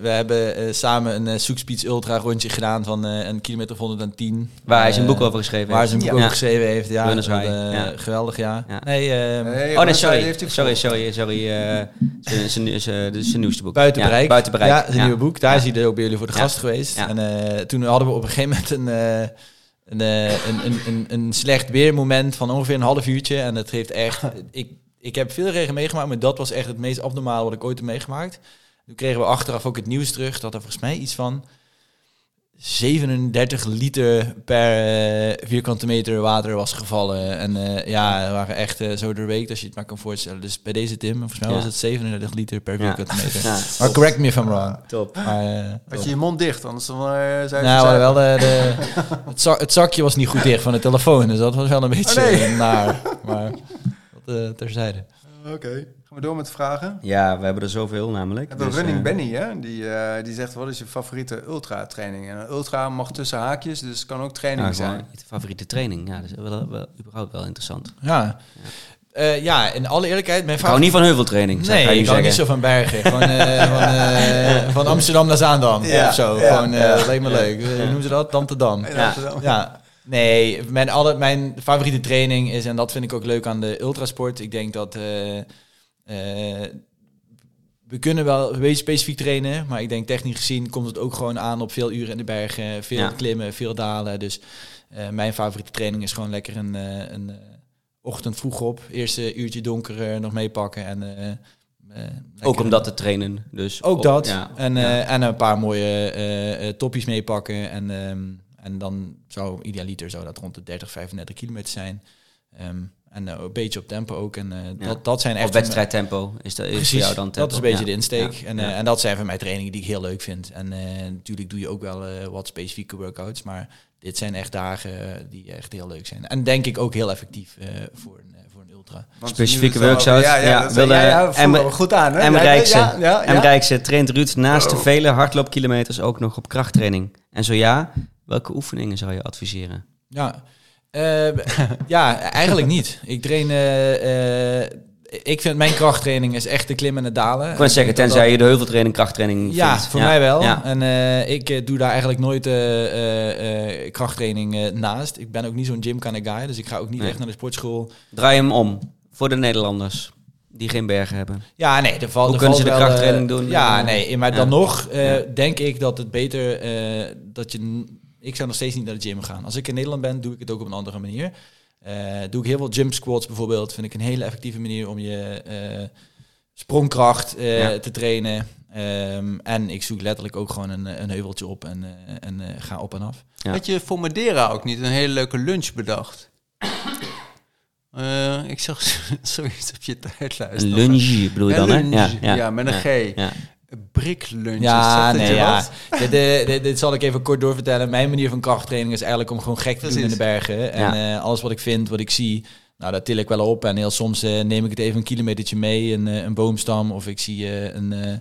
we hebben eh, samen een uh, Soekspeeds Ultra rondje gedaan van eh, een kilometer of 110. Waar hij zijn boek over geschreven Waar hij heeft. zijn boek Ja. over geschreven heeft. Ja, Runners dat, High, ja. geweldig, ja. Ja. Nee, ehm, Nee, Oh nee, sorry. Sorry, sorry, sorry. eh, zijn- zijn- zijn zijn nieuwste boek. Buiten Ja, bereik. buiten bereik. Ja, zijn Ja. nieuwe boek. Daar Ja. is hij ook bij jullie voor de Ja. gast geweest. Ja. En eh, toen hadden we op een gegeven moment een, eh, een, eh, een, een, een, een slecht weermoment van ongeveer een half uurtje. En het heeft echt... ik, ik heb veel regen meegemaakt, maar dat was echt het meest abnormale wat ik ooit heb meegemaakt. Toen kregen we achteraf ook het nieuws terug dat er volgens mij iets van 37 liter per eh, vierkante meter water was gevallen. En eh, ja, we waren echt eh, zo doorweekt als je het maar kan voorstellen. Dus bij deze Tim, volgens mij Ja. was het 37 liter per Ja. vierkante meter. Ja. Maar correct me if I'm wrong. Top. Maar, eh, Had top. je je mond dicht, anders dan, zou je nou, wel de, de, het, zak- het zakje was niet goed dicht van de telefoon, dus dat was wel een beetje nee. eh, naar. Maar dat terzijde. Oké. Gaan we door met de vragen? Ja, we hebben er zoveel namelijk. We hebben Dus, Running eh, Benny, hè? Die, eh, die zegt, wat is je favoriete ultra-training? En een ultra mag tussen haakjes, dus het kan ook training nou, zijn. je favoriete training. Ja, dat is wel, wel, überhaupt wel interessant. Ja. Eh, ja, in alle eerlijkheid, mijn Ik hou niet van heuveltraining, zou Nee, ik hou niet zo van bergen. Gewoon, eh, van, eh, van Amsterdam naar Zaandam Ja, of zo. ja, Gewoon, eh, ja. me leuk. Eh, Hoe noemen ze dat? Amsterdam. Ja. Nee, mijn, alle, mijn favoriete training is, en dat vind ik ook leuk aan de ultrasport. Ik denk dat eh, eh, we kunnen wel een beetje specifiek trainen, maar ik denk technisch gezien komt het ook gewoon aan op veel uren in de bergen, veel Ja. klimmen, veel dalen. Dus eh, mijn favoriete training is gewoon lekker een, eh, een eh, ochtend vroeg op, eerste uurtje donker eh, nog meepakken en eh, eh, Ook om dat te trainen. Dus ook op- dat. Ja, en, ja. eh, en een paar mooie eh, eh, toppies meepakken. En, ehm, en dan zou idealiter zou dat rond de 30, 35 kilometer zijn. Ehm, en eh, een beetje op tempo ook. En eh, Ja. dat, dat zijn echt Op wedstrijdtempo is, dat, is voor Precies, jou dan tempo. dat is een beetje Ja. de insteek. Ja. En, Ja. eh, en dat zijn van mijn trainingen die ik heel leuk vind. En eh, natuurlijk doe je ook wel eh, wat specifieke workouts. Maar dit zijn echt dagen die echt heel leuk zijn. En denk ik ook heel effectief eh, voor, een, voor een ultra. Want Specifieke workouts, Ja, ja, ja, wilde- ja, goed aan, hè? en Ja, Rijkse. Ja, ja, En ja. Rijkse traint Ruud naast de Oh. vele hardloopkilometers ook nog op krachttraining. En zo ja, welke oefeningen zou je adviseren? Ja, ja eigenlijk niet. Ik train... eh, eh, ik vind mijn krachttraining is echt de klimmen en het dalen. Ik wou zeggen, Dat- dat- tenzij je de heuveltraining krachttraining Ja, vindt. voor mij wel. Ja. En eh, ik eh, doe daar eigenlijk nooit eh, eh, eh, krachttraining eh, naast. Ik ben ook niet zo'n gym kind of guy, dus ik ga ook niet Nee. echt naar de sportschool. Draai hem om voor de Nederlanders. die geen bergen hebben? Ja, nee, er valt Hoe er kunnen valt ze de krachttraining eh, doen? Ja, Ja. nee, maar Ja. dan nog eh, Ja. denk ik dat het beter eh, dat je. Ik zou nog steeds niet naar de gym gaan. Als ik in Nederland ben, doe ik het ook op een andere manier. Eh, doe ik heel veel jump squats bijvoorbeeld. Vind ik een hele effectieve manier om je eh, sprongkracht eh, Ja. te trainen. Ehm, en ik zoek letterlijk ook gewoon een, een heuveltje op en, eh, en eh, ga op en af. Ja. Had je voor Madeira ook niet een hele leuke lunch bedacht? Eh, ik zag zoiets op je tijdlijst. Een lunge bedoel je dan, hè? lunge, ja, met een G. Ja. Briklunches. Ja, nee, ja. wat? Dit, dit, zal ik even kort doorvertellen. Mijn manier van krachttraining is eigenlijk om gewoon gek te doen in de bergen. En eh, alles wat ik vind, wat ik zie, nou, dat til ik wel op. En heel soms eh, neem ik het even een kilometertje mee, een, eh, een boomstam. Of ik zie eh, een, eh een.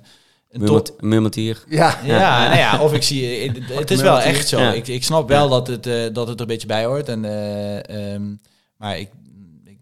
Murmelt- Murmeltier. Ja. Ja, nou ja, of ik zie... eh, Het, het is wel echt zo. Ja. Ik, ik snap wel dat, het, eh, dat het er een beetje bij hoort. En, eh, ehm, maar ik,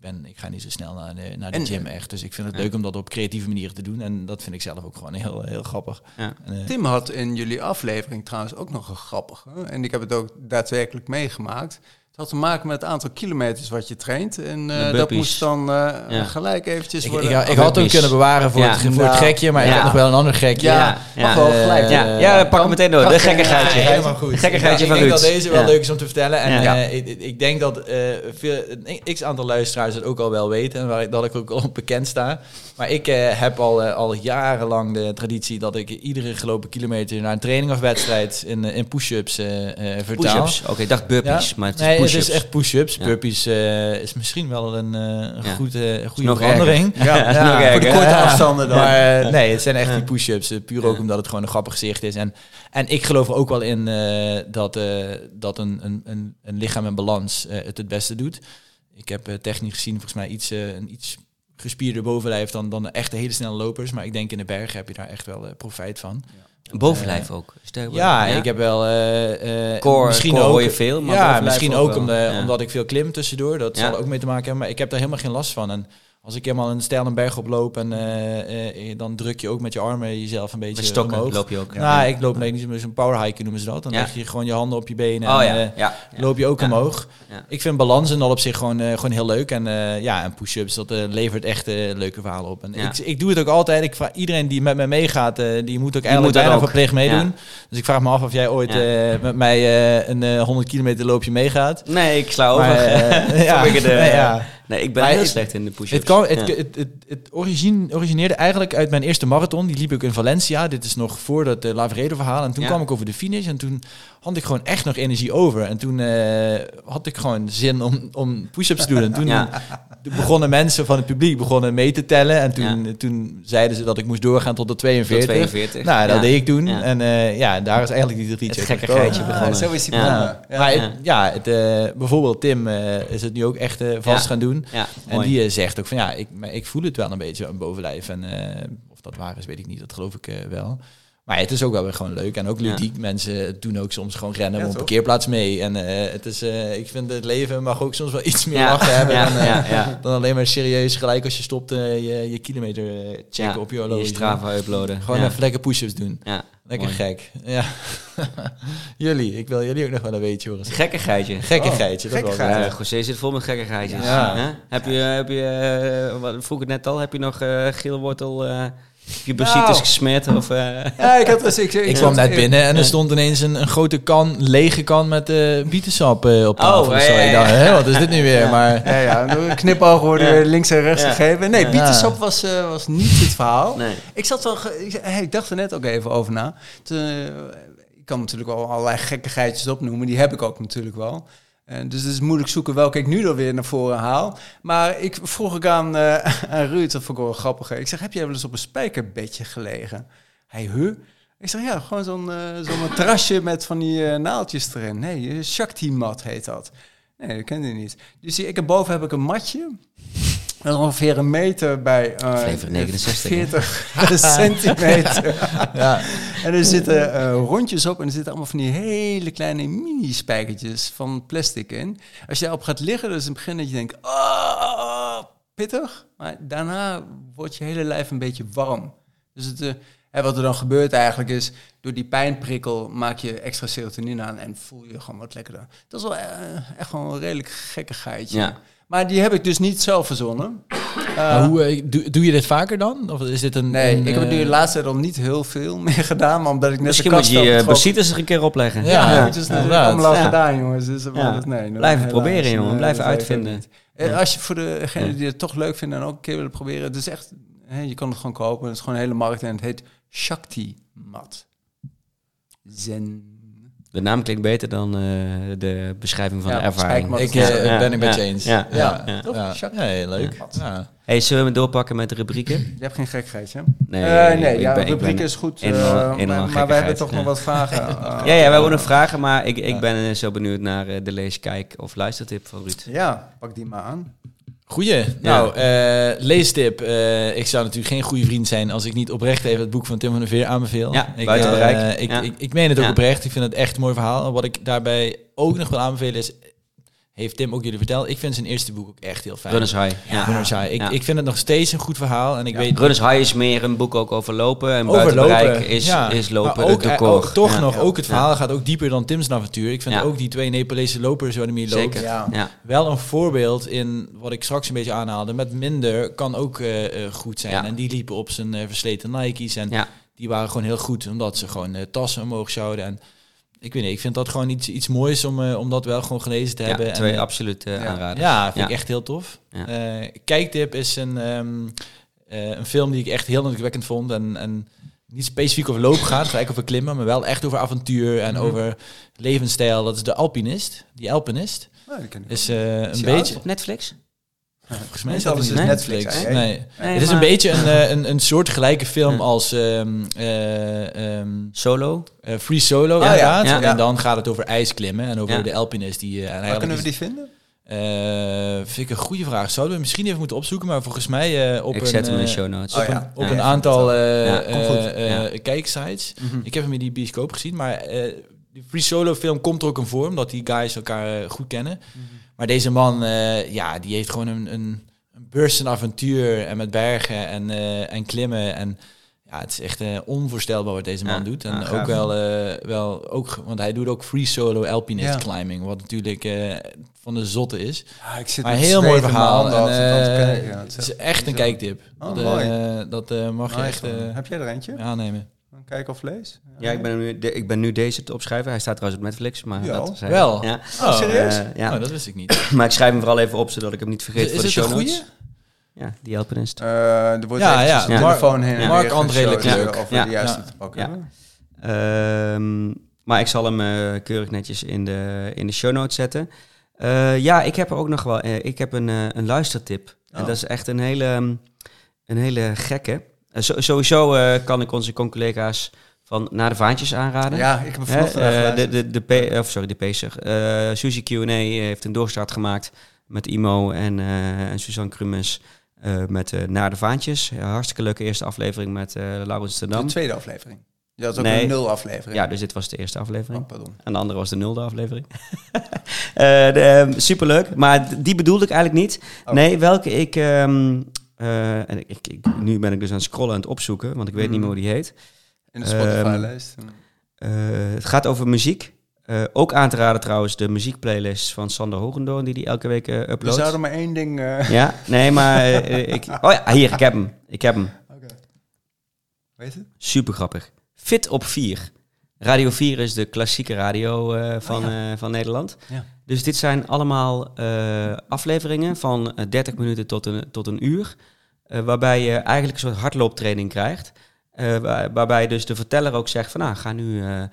ben, ik ga niet zo snel naar de, naar de En- gym echt. Dus ik vind het leuk om dat op creatieve manieren te doen. En dat vind ik zelf ook gewoon heel, heel grappig. En, eh, Tim had in jullie aflevering trouwens ook nog een grappige. En ik heb het ook daadwerkelijk meegemaakt. Het had te maken met het aantal kilometers wat je traint. En eh, dat moest dan eh, Ja. gelijk eventjes Ik, worden... ik, ik had hem kunnen bewaren voor, Ja. het, voor Nou, het gekje, maar ik ja. had nog wel een ander gekje. Ja, mag wel Eh, gelijk. Ja, ja, pak hem meteen door. De gekkigheidje. Ja, helemaal goed. Gekkigheidje Ja, van ik denk dat deze wel Ja. leuk is om te vertellen. En Ja. eh, ik, ik denk dat eh, veel, een x aantal luisteraars het ook al wel weten. En waar ik, dat ik ook al bekend sta. Maar ik eh, heb al, al jarenlang de traditie dat ik iedere gelopen kilometer naar een training of wedstrijd in, in push-ups eh eh vertaal. Push-ups. Oké, ik dacht burpees, Ja. maar het is nee, push-ups. het is echt push-ups. Ja. Burpees eh, is misschien wel een, Ja. goede, goede verandering. Ja, Ja, Ja, voor de korte Ja. afstanden dan. Maar eh, nee, het zijn echt Ja. die push-ups. puur Ja. ook omdat het gewoon een grappig gezicht is. En, en ik geloof ook wel in dat, dat een, een, een, een lichaam in balans het het beste doet. Ik heb technisch gezien volgens mij iets, een iets gespierder bovenlijf dan, dan de echte hele snelle lopers. Maar ik denk in de bergen heb je daar echt wel profijt van. Bovenlijf ook. Sterk Ja, ik heb wel... eh, eh, Core- misschien core ook, hoor je veel, maar ja, misschien ook ook, wel. om de- Ja. omdat ik veel klim tussendoor. Dat zal ook mee te maken hebben. Maar ik heb daar helemaal geen last van. En als ik helemaal een stijl een berg oploop... En, eh, eh, dan druk je ook met je armen jezelf een beetje Met stokken omhoog. loop je ook. Nou, ik loop niet zo- zo'n power hiking noemen ze dat. Dan Ja. leg je gewoon je handen op je benen Oh en ja, eh, ja. ja. loop je ook Ja. omhoog. Ja. Ik vind balans en dat op zich gewoon, gewoon heel leuk. En ja, en push-ups, dat levert echt leuke verhalen op. En Ja. ik, ik doe het ook altijd. Ik vraag iedereen die met mij meegaat, die moet ook eigenlijk moet bijna ook. verplicht meedoen. Ja. Dus ik vraag me af of jij ooit Ja. met mij een eh, 100 kilometer loopje meegaat. Nee, ik sla over. Ja, nee, ik ben Maar heel het- slecht in de push-ups. Het, kan, het, Ja. het, het, het origine- origineerde eigenlijk uit mijn eerste marathon. Die liep ik in Valencia. Dit is nog voor dat uh, Lavredo verhaal. En toen Ja. kwam ik over de finish. En toen had ik gewoon echt nog energie over. En toen eh, had ik gewoon zin om, om push-ups te doen. En toen Ja. begonnen mensen van het publiek begonnen mee te tellen. En toen, toen zeiden ze dat ik moest doorgaan tot de 42. Tot 42. Nou, dat Ja. deed ik toen. Ja. En eh, ja, daar is eigenlijk die traditie Het gekke geitje Ah, begonnen. zo is die Ja. begonnen. Ja. Maar het- Ja. ja, het, eh, bijvoorbeeld Tim eh, is het nu ook echt vast Ja. gaan doen. Ja, En mooi. die zegt ook van ja, ik, maar ik voel het wel een beetje een bovenlijf. En eh, of dat waar is, weet ik niet. Dat geloof ik wel. Maar het is ook wel weer gewoon leuk. En ook Ja. ludiek. Mensen doen ook soms gewoon rennen Ja, op een parkeerplaats mee. En eh, het is, eh, ik vind het leven mag ook soms wel iets meer Ja. lachen hebben. Ja, dan, eh, ja, ja. dan alleen maar serieus gelijk als je stopt je, je kilometer checken Ja, op je horloge. Je Strava uploaden. Gewoon ja. even lekker push-ups doen. Ja, Lekker mooi. gek. Ja. jullie, ik wil jullie ook nog wel een beetje horen. Gekkigheidje. Gekke Oh, geitje. dat gekke wel. Ja. José zit vol met gekkigheidjes. Ja. Hè? Heb je, heb je wat vroeg het net al, heb je nog eh geelwortel, eh heb je bursitis Nou. gesmet? Of, eh, Ja, ik, had, dus, ik, ik, Ik kwam net binnen en er stond ineens een, een grote kan, lege kan met eh bietensap eh, op tafel. Oh, ja, Sorry, ja, ja. dan, hè, wat is dit nu weer? Ja. Maar Ja, ja, knipogen worden weer links en rechts Ja. gegeven. Nee, Ja. bietensap was, eh, was niet het verhaal. nee. Ik zat wel, ik, hey, ik dacht er net ook even over na. Toen, ik kan natuurlijk wel allerlei gekkigheidjes opnoemen. Die heb ik ook natuurlijk wel. Eh, dus het is moeilijk zoeken welke ik nu dan weer naar voren haal. Maar ik vroeg ik aan, eh, aan Ruud, dat vond ik wel grappig. Ik zeg, heb jij wel eens op een spijkerbedje gelegen? Hij, huh? Ik zeg, ja, gewoon zo'n eh, zo'n terrasje met van die eh, naaltjes erin. Nee, eh, Shakti-mat heet dat. Nee, dat kende hij niet. Dus ik heb boven heb ik een matje. Dat is ongeveer een meter bij eh, Aflevering 69, hè? 40 centimeter. ja, En er zitten eh, rondjes op en er zitten allemaal van die hele kleine mini-spijkertjes van plastic in. Als je daarop gaat liggen, dan is het begin dat je denkt, oh, pittig. Maar daarna wordt je hele lijf een beetje warm. Dus het, eh, hè, wat er dan gebeurt eigenlijk is, door die pijnprikkel maak je extra serotonine aan en voel je gewoon wat lekkerder. Dat is wel eh, echt wel een redelijk gekke geitje. Ja. Maar die heb ik dus niet zelf verzonnen. Maar hoe, eh, doe, doe je dit vaker dan? Of is dit een... Nee, een, ik heb het nu eh, de laatste tijd al niet heel veel meer gedaan, maar omdat ik net Misschien de moet kast je je er een keer opleggen. Ja, Ja, ja, het is allemaal Ja. gedaan, jongens. Dus, dat- Ja. dat- nee, dat- Blijven proberen, jongen. Nee, Blijven dat uitvinden. Eh. Als je voor degenen die het toch leuk vinden en ook een keer willen proberen, het is echt, hè, je kan het gewoon kopen. Het is gewoon een hele markt en het heet Shakti Mat. Zen. De naam klinkt beter dan eh, de beschrijving van Ja, de ervaring. Ik eh, Ja. ben ik met je Ja. eens. Ja. ja. Ja. Toch? Ja. Shak- Ja, heel leuk. Ja. Ja. Hey, zullen we doorpakken met de rubrieken? Je hebt geen gekkigheid, hè? Nee, Eh, nee ja, ben- de ik rubriek is goed. helemaal- helemaal maar, maar we hebben toch ja. nog wat vragen. Ja, ja, wij hebben nog vragen, maar ik, ik ben zo benieuwd naar de lees, kijk of luistertip van Ruud. Ja, pak die maar aan. Goeie. Nou, eh, leestip. Eh, ik zou natuurlijk geen goede vriend zijn als ik niet oprecht even het boek van Tim van der Veer aanbeveel. Ja, ik, buiten eh, bereik. ik, Ja. ik, ik meen het ook oprecht. Ik vind het echt een mooi verhaal. Wat ik daarbij ook nog wil aanbevelen is... Heeft Tim ook jullie verteld? Ik vind zijn eerste boek ook echt heel fijn. Runners High. Ja, Runners High. Ik, Ja. ik vind het nog steeds een goed verhaal. En ik weet Runners High is meer een boek ook over lopen en over buiten lopen. bereik is, ja. is lopen Maar ook, het eh, decor. ook- toch Ja. nog, ook het Ja. verhaal gaat ook dieper dan Tim's avontuur. Ik vind Ja. ook die twee Nepalese lopers waar hij mee loopt. Zeker. Ja. Ja. wel een voorbeeld in wat ik straks een beetje aanhaalde. Met minder kan ook eh, eh, goed zijn. Ja. En die liepen op zijn versleten Nike's. En Ja. die waren gewoon heel goed, omdat ze gewoon eh, tassen omhoog zouden. En ik weet niet, ik vind dat gewoon iets, iets moois om, eh, om dat wel gewoon gelezen te Ja, hebben. twee en, absoluut eh, Ja. aanraden. ja, vind Ja. ik echt heel tof. Ja. Eh, Kijktip is een, ehm, eh, een film die ik echt heel indrukwekkend vond. En, en niet specifiek over lopen gaat, gelijk over klimmen, maar wel echt over avontuur en Mhm. over levensstijl. Dat is de Alpinist, die Alpinist. Die ken ik Is eh, een Is beetje... Op Netflix? Volgens mij is niet op Netflix? Nee. Nee, het is maar- een beetje een, eh, een, een soortgelijke film Ja. als ehm, eh, ehm, Solo? eh, Free Solo, ja, inderdaad. ja. En dan gaat het over ijsklimmen en over Ja. de alpinist die... eh, Waar kunnen we die vinden? eh, vind ik een goede vraag. Zouden we misschien even moeten opzoeken, maar volgens mij eh, op ik een... zet hem in de show notes. op Oh, ja. een, op Ja, een ja, aantal eh, Ja, eh, eh, kijksites. Mhm. Ik heb hem in die bioscoop gezien, maar eh die Free Solo film komt er ook in voor, omdat die guys elkaar goed kennen. Maar deze man, eh, ja, die heeft gewoon een, een, een burst van avontuur en met bergen en, eh, en klimmen. En ja, het is echt eh, onvoorstelbaar wat deze man Ja, doet. En ja, ook wel, wel, ook, want hij doet ook free solo alpinist Ja. climbing, wat natuurlijk van de zotte is. Ik zit Maar heel mooi verhaal. En, het is echt een kijktip. Oh, dat mooi. dat mag je Nice, echt Heb jij er eentje? aannemen. Kijken of lees? Ja, ik ben, nu, de- ik ben nu deze te opschrijven. Hij staat trouwens op Netflix, maar Ja. dat is. Wel? Ja. Oh, serieus? Eh, ja. Oh, dat wist ik niet. Maar ik schrijf hem vooral even op, zodat ik hem niet vergeet Is, voor is de het een show goeie? notes. Ja, die Alpinist. Eh, er wordt Ja, ja, ja. de Ja. telefoon heen en Mark André Leclerc. Of we Ja. de juiste Ja. te pakken Ja. Ehm, maar ik zal hem eh, keurig netjes in de, in de show notes zetten. Eh, ja, ik heb er ook nog wel. ik heb een, een luistertip. En Oh. dat is echt een hele, um, een hele gekke. Eh, sowieso eh, kan ik onze collega's van Naar de Vaantjes aanraden. Ja, ik heb vanochtend eh, de, de, de, P- of sorry, de Pacer. Suzy Q&A heeft een doorstart gemaakt met Imo en, en Suzanne Krumes eh, met eh, Naar de Vaantjes. Hartstikke leuke eerste aflevering met Laurens Dam. De tweede aflevering. Ja, dat is ook Nee. een nul aflevering. Ja, dus dit was de eerste aflevering. Oh, pardon. En de andere was de nulde aflevering. De, ehm, superleuk. Maar die bedoelde ik eigenlijk niet. Oh. Nee, welke ik... ehm, eh, en ik, ik, nu ben ik dus aan het scrollen en het opzoeken, want ik weet niet meer Mhm. hoe die heet. In de Spotify-lijst. Eh, het gaat over muziek. Eh, ook aan te raden trouwens de muziekplaylist van Sander Hogendoorn, die die elke week We uploadt. zouden maar één ding... Ja, nee, maar ik... Oh ja, hier, ik heb hem. Ik heb hem. Oké. Weet het? Super grappig. Fit op 4. Radio 4 is de klassieke radio eh, van, Oh eh, van Nederland. Ja. Dus dit zijn allemaal eh, afleveringen van eh, 30 minuten tot een, tot een uur. waarbij je eigenlijk een soort hardlooptraining krijgt. waar- waarbij dus de verteller ook zegt van nou, ga nu eh, eh,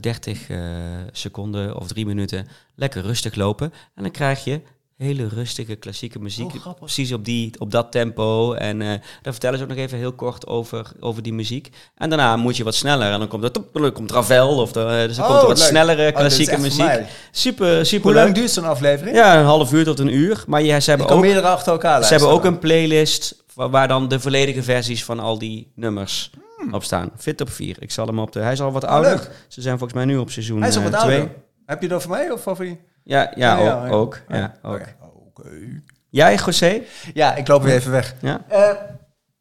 30 eh, seconden of drie minuten lekker rustig lopen. En dan krijg je hele rustige klassieke muziek. Oh, precies op, die, op dat tempo. En eh daar vertellen ze ook nog even heel kort over, over die muziek. En daarna moet je wat sneller. En dan komt er, komt Ravel of de, dus dan Oh, komt er wat leuk. snellere Oh, klassieke muziek. Super, super Hoe lang duurt zo'n aflevering? Ja, een half uur tot een uur. Maar ze hebben ook, meerdere achter elkaar ze hebben ook een playlist waar, waar dan de volledige versies van al die nummers op staan. Fit op 4. Ik zal hem op de. Hij is al wat Oh, ouder. leuk. Ze zijn volgens mij nu op seizoen Hij is al wat 2. ouder. Heb je dat voor mij of voor wie? Ja, ja, Oh, ja, ook. ja. ook, Oh, ja, ook. Oké. Jij, José? Ja, ik loop weer even weg. Ja? Eh,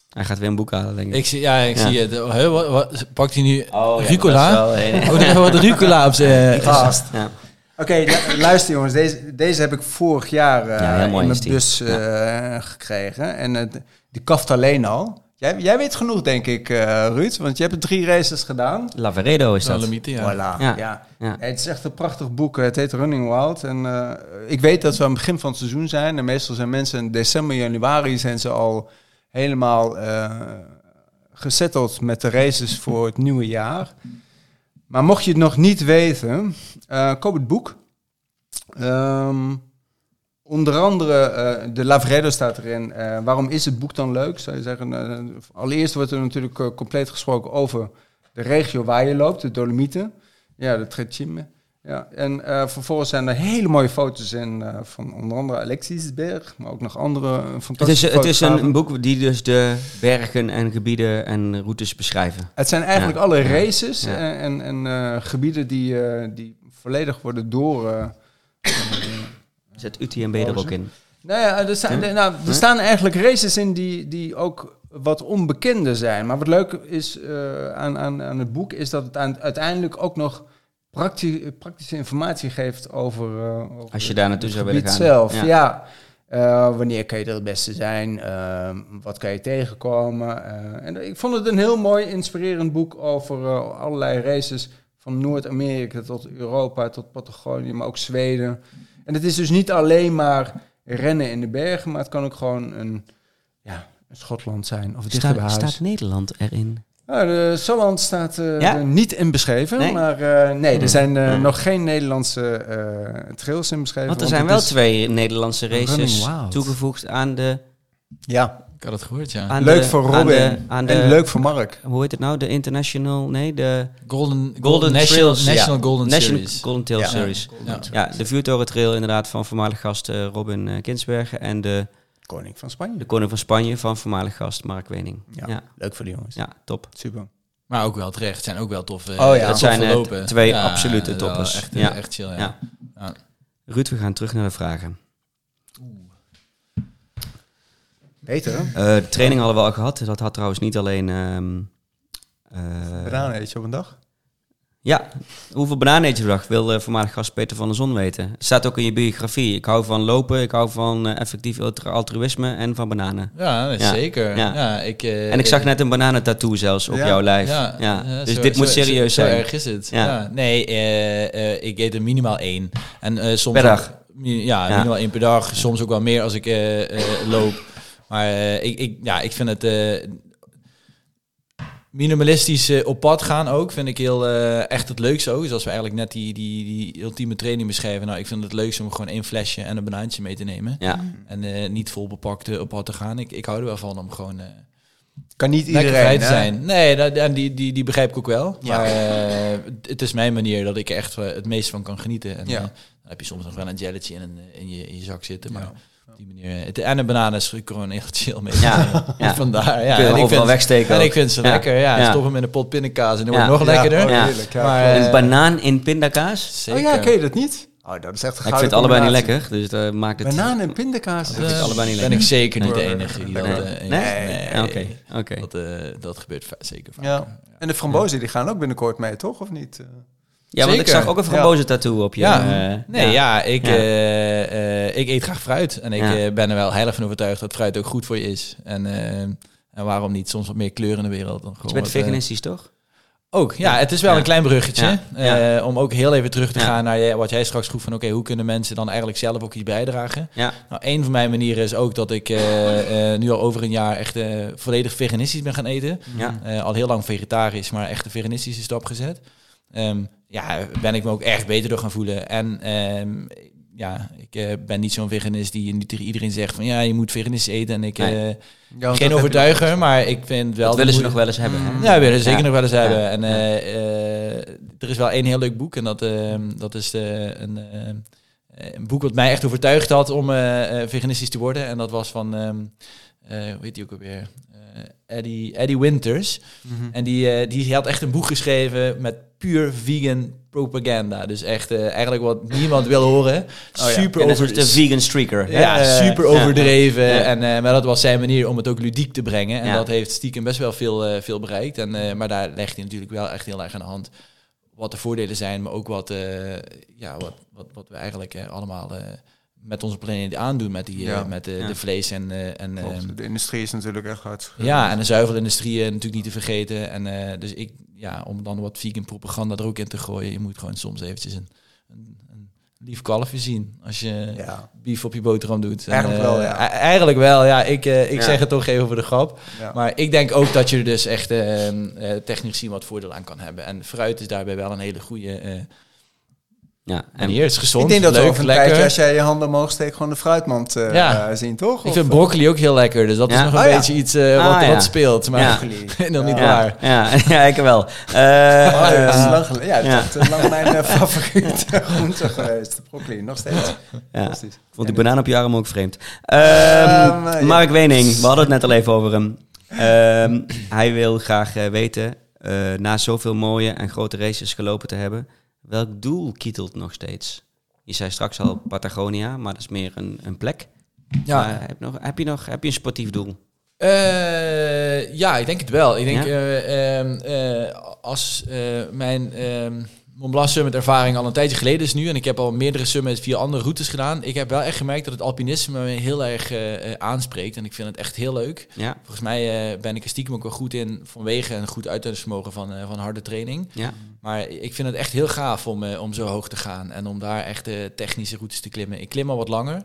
Hij gaat weer een boek halen, denk ik. Ik zie, ja, ik Ja. zie het. Huh, wat, wat- pakt hij nu Oh, rucola? Oh, er wat rucola op zijn... Vast. Ja. Oké, lu- luister jongens. Deze, deze heb ik vorig jaar eh, Ja, in mijn bus eh, gekregen. En eh, die kaft alleen al. Jij, jij weet genoeg, denk ik, eh, Ruud. Want je hebt er drie races gedaan. Laveredo is dat. Ja. Voilà, Ja. ja. Ja. Het is echt een prachtig boek. Het heet Running Wild. En eh, ik weet dat we aan het begin van het seizoen zijn. En meestal zijn mensen in december, januari zijn ze al helemaal eh gezetteld met de races voor het nieuwe jaar. Maar mocht je het nog niet weten, eh, koop het boek. Ehm, onder andere eh, de Lavredo staat erin. Eh, waarom is het boek dan leuk? Zou je zeggen, eh, allereerst wordt er natuurlijk compleet gesproken over de regio waar je loopt, de Dolomieten. Ja, de Trecime. Ja, en vervolgens zijn er hele mooie foto's in van onder andere Alexisberg, maar ook nog andere eh, Het is, fantastische het is een, boek die dus de bergen en gebieden en routes beschrijven. Het zijn eigenlijk Ja. alle races Ja. en, en, en gebieden die, die volledig worden door... Zet UTMB er ook in. Nou ja, er, staan, Ja. nou, er staan eigenlijk races in die, die ook wat onbekender zijn. Maar wat leuk is eh, aan, aan, aan het boek, is dat het aan, uiteindelijk ook nog prakti- praktische informatie geeft over, eh, over Als je daar naartoe zou willen gaan. zelf. Ja. Ja. Eh, wanneer kan je er het beste zijn? Eh, wat kan je tegenkomen? Eh, en ik vond het een heel mooi, inspirerend boek over allerlei races. Van Noord-Amerika tot Europa, tot Patagonië, maar ook Zweden. En het is dus niet alleen maar rennen in de bergen, maar het kan ook gewoon een, ja, een Schotland zijn of dichter bij Staat, huis. staat Nederland erin? Nou, de Salland staat eh, Ja? er niet in beschreven, Nee? maar eh, nee, er Hmm. zijn eh, Hmm. nog geen Nederlandse trails in beschreven. Want er want zijn wel twee Nederlandse races toegevoegd aan de... Ja, Ik had het gehoord, ja. Aan leuk de, voor aan Robin de- aan de, en leuk voor Mark. Hoe heet het nou? De International... Nee, de Golden, Golden National, Trails, National ja. Golden National Series. Golden Trail Ja. Series. Ja. Ja, de Vuurtoren Trail inderdaad van voormalig gast eh, Robin eh, Kinsbergen. En de, Koning van Spanje. de Koning van Spanje van voormalig gast Mark Wening. Ja. Ja, ja, Leuk voor de jongens. top. Super. Maar ook wel terecht. zijn ook wel toffe. Oh ja. Dat zijn, eh, lopen. twee absolute toppers. Echt, Ja. echt chill, ja. Ja. Ja. Ruud, we gaan terug naar de vragen. Beter, Eh, de training hadden we al gehad. Dat had trouwens niet alleen... ehm eh, Bananen eet je op een dag? Ja, hoeveel bananen eet je per dag? Wil voormalig gast Peter van der Zon weten. Het staat ook in je biografie. Ik hou van lopen, ik hou van eh, effectief ultra- altruïsme en van bananen. Ja, zeker. Ja. Ja. ik, eh, En ik zag net een bananentattoo zelfs op Ja. jouw lijf. Ja, Ja, ja, dus zo- dit moet serieus zo, zijn. Zo erg is het. Ja. Ja. Nee, eh, eh, ik eet er minimaal één. En eh, soms Per dag? ja, Ja. minimaal één per dag. Soms ook wel meer als ik loop. Maar eh, ik, ik, ja, ik vind het eh, minimalistisch eh, op pad gaan ook. Vind ik heel eh, echt het leukste ook. Zoals we eigenlijk net die, die, die ultieme training beschrijven. Nou, ik vind het leukste om gewoon één flesje en een banaantje mee te nemen. Ja, En eh, niet vol bepakt eh, op pad te gaan. Ik, ik hou er wel van om gewoon... eh, Kan niet iedereen, vrij te hè? zijn. Nee, dat, en die, die, die begrijp ik ook wel. Ja. Maar eh, het is mijn manier dat ik er echt het meest van kan genieten. En Ja. dan heb je soms nog wel een jelletje in, een, in, je, in je zak zitten. Maar Ja. Op die manier... Het, en een banaan is gewoon echt chill mee. Ja, ja. Vandaar, ja. Kun je En ik overal vind, wegsteken en ook. ik vind ze Ja. lekker. Ja, Ja. stop hem in een pot pindakaas en dan Ja. wordt het nog lekkerder. Ja. Maar, een banaan in pindakaas? Zeker. oh ja, ken je dat niet? Oh, dat is echt een ik vind het allebei niet lekker, dus dat maakt het... Bananen en pindakaas. Dat vind ik Eh, allebei niet ben lekker. ik zeker niet de enige die dat... Nee? eh, Nee? nee. Oké, oké. Dat, eh, dat gebeurt zeker vaak. Ja. En de frambozen die gaan ook binnenkort mee, toch? Of niet? Ja, want ik zag ook een frambozen tattoo op je. Ja. eh, Nee, ja, ik, Ja. eh, eh, ik eet graag fruit. En ik ben er wel heilig van overtuigd dat fruit ook goed voor je is. En, en waarom niet soms wat meer kleur in de wereld? Dan Je gewoon eh, veganistisch, toch? ook, ja. Het is wel een klein bruggetje. Om ook heel even terug te gaan naar je- wat jij straks vroeg van... oké, hoe kunnen mensen dan eigenlijk zelf ook iets bijdragen? Ja. Nou, een van mijn manieren is ook dat ik nu al over een jaar echt volledig veganistisch ben gaan eten. Ja. Al heel lang vegetarisch, maar echt een veganistische stap gezet. Ehm, ja, ben ik me ook erg beter door gaan voelen. En ehm, ja, ik eh, ben niet zo'n veganist die niet tegen iedereen zegt van ja, je moet veganistisch eten. En ik Nee. eh, ja, geen overtuiger, maar ik vind wel. Dat willen ze nog wel eens hebben. hè? Ja, willen ze zeker Ja. nog wel eens Ja. hebben. En eh, er is wel één heel leuk boek en dat, ehm, dat is de, een, een boek wat mij echt overtuigd had om veganistisch te worden. En dat was van, ehm eh, hoe heet die ook alweer? Eh, Eddie, Eddie Winters. Mhm. En die, eh, die had echt een boek geschreven met puur vegan propaganda. Dus echt eh, eigenlijk wat niemand wil horen. ja. Super Ja, over de vegan streaker. ja, Ja, super ja. overdreven. En, maar dat was zijn manier om het ook ludiek te brengen. En dat heeft stiekem best wel veel, veel bereikt. En, maar daar legt hij natuurlijk wel echt heel erg aan de hand wat de voordelen zijn, maar ook wat, ja, wat, wat, wat we eigenlijk allemaal met onze planeet aandoen met, die, eh, Ja. met de, Ja. de vlees en, eh, en Klopt. ehm, de industrie is natuurlijk echt hartstikke... ja, en de zuivelindustrie eh, natuurlijk niet te vergeten. En eh, dus ik, ja, om dan wat vegan propaganda er ook in te gooien, je moet gewoon soms eventjes een, een, een lief kalfje zien als je Ja, bief op je boterham doet. En, Eigenlijk wel, eh, ja. e- Eigenlijk wel, ja. Ik, eh, ik Ja. zeg het toch even voor de grap. ja. Maar ik denk ook dat je er dus echt eh, eh, technisch gezien wat voordeel aan kan hebben. En fruit is daarbij wel een hele goede eh Ja, en. Het is gezond, ik denk dat leuk, over een lekker. tijdje, als jij je handen omhoog steekt, gewoon de fruitmand eh, Ja. eh, zien, toch? Ik Of, vind eh, broccoli ook heel lekker, dus dat Ja? is nog een Oh, ja. beetje iets Ah, wat, ja. wat speelt. Maar Ja. broccoli. nog niet Ja. waar. ja, ja, ik wel. Eh, Oh, ja, dat is lang. Ja, dat is lang mijn favoriete groente geweest. De broccoli, nog steeds. ja. Fantastisch. Ik vond die banaan op je arm ook vreemd. Ehm, Ehm, ja. Mark Wening, we hadden het net al even over hem. Ehm, hij wil graag weten, eh, na zoveel mooie en grote races gelopen te hebben, welk doel kietelt nog steeds? Je zei straks al Patagonia, maar dat is meer een, een plek. Ja. Heb, je nog, heb, je nog, heb je een sportief doel? Eh, ja, ik denk het wel. Ik denk Ja? eh, ehm, eh, als mijn ehm Mont Blanc Summit ervaring al een tijdje geleden is nu en ik heb al meerdere summits via andere routes gedaan. Ik heb wel echt gemerkt dat het alpinisme me heel erg eh, eh, aanspreekt en ik vind het echt heel leuk. Ja, Volgens mij eh, ben ik er stiekem ook wel goed in vanwege een goed uithoudingsvermogen van, eh, van harde training. ja. Maar ik vind het echt heel gaaf om, om zo hoog te gaan en om daar echt de technische routes te klimmen. Ik klim al wat langer.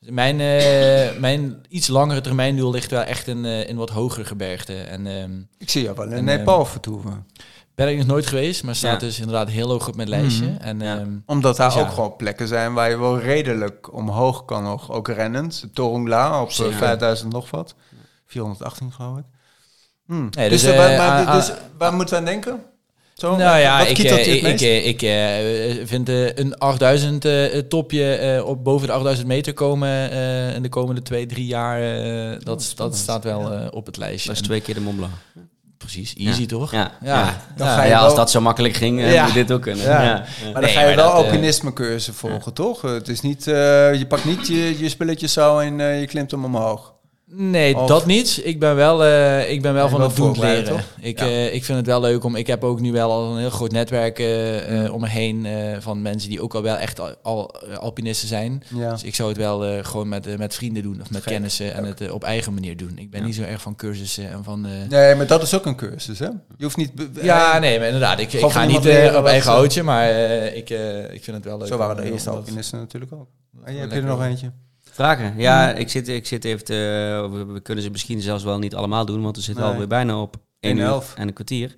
Dus Mijn, eh, mijn iets langere termijndoel ligt wel echt in, eh, in wat hogere gebergten. En ehm, Ik zie jou wel in En, Nepal vertoeven. Ben ik nog nooit geweest, maar staat Ja. dus inderdaad heel hoog op mijn lijstje. Mhm. En Ja. ehm, Omdat daar Dus ja. ook gewoon plekken zijn waar je wel redelijk omhoog kan nog. Ook rennend. Torongla op eh, Zeker. 5000 nog wat. 418 geloof ik. Hmm. Nee, dus, dus, eh, waar, eh, maar- ah, dus waar moeten we aan denken? Zo, nou ja, ik, eh, ik, eh, ik eh, vind eh, een 8000 eh, topje eh, op boven de 8000 meter komen eh, in de komende twee, drie jaar. eh, dat, dat spannend. staat wel Ja. eh, op het lijstje. Dat is twee keer de Mont Blanc. Precies, easy Ja. toch? Ja, Ja. Dan ga je als wel- dat zo makkelijk ging, Ja. moet dit ook kunnen. Ja. Ja. Maar dan Nee, ga je wel eh, alpinisme-cursussen volgen, toch? Het is niet, eh, je pakt niet je, je spulletjes zo en je klimt hem omhoog. Nee, Of- dat niet. Ik ben wel, eh, ik ben wel Ja, van het doen leren. toch? Ik, Ja. eh, ik vind het wel leuk om. Ik heb ook nu wel al een heel groot netwerk eh, om me heen van mensen die ook al wel echt al, al, alpinisten zijn. Ja. Dus ik zou het wel gewoon met, met vrienden doen of met kennissen en Ook. het op eigen manier doen. Ik ben niet zo erg van cursussen en van. Nee, maar dat is ook een cursus, hè? Je hoeft niet... ja, nee, maar inderdaad. Ik, ik ga niet op eigen houtje, maar ik, ik vind het wel leuk. Zo waren de eerste alpinisten natuurlijk ook. En je hebt er nog eentje. Vragen? Ja, ik zit, ik zit even te... We, we kunnen ze misschien zelfs wel niet allemaal doen, want we zitten Nee. alweer bijna op 1 uur 1:11. en een kwartier.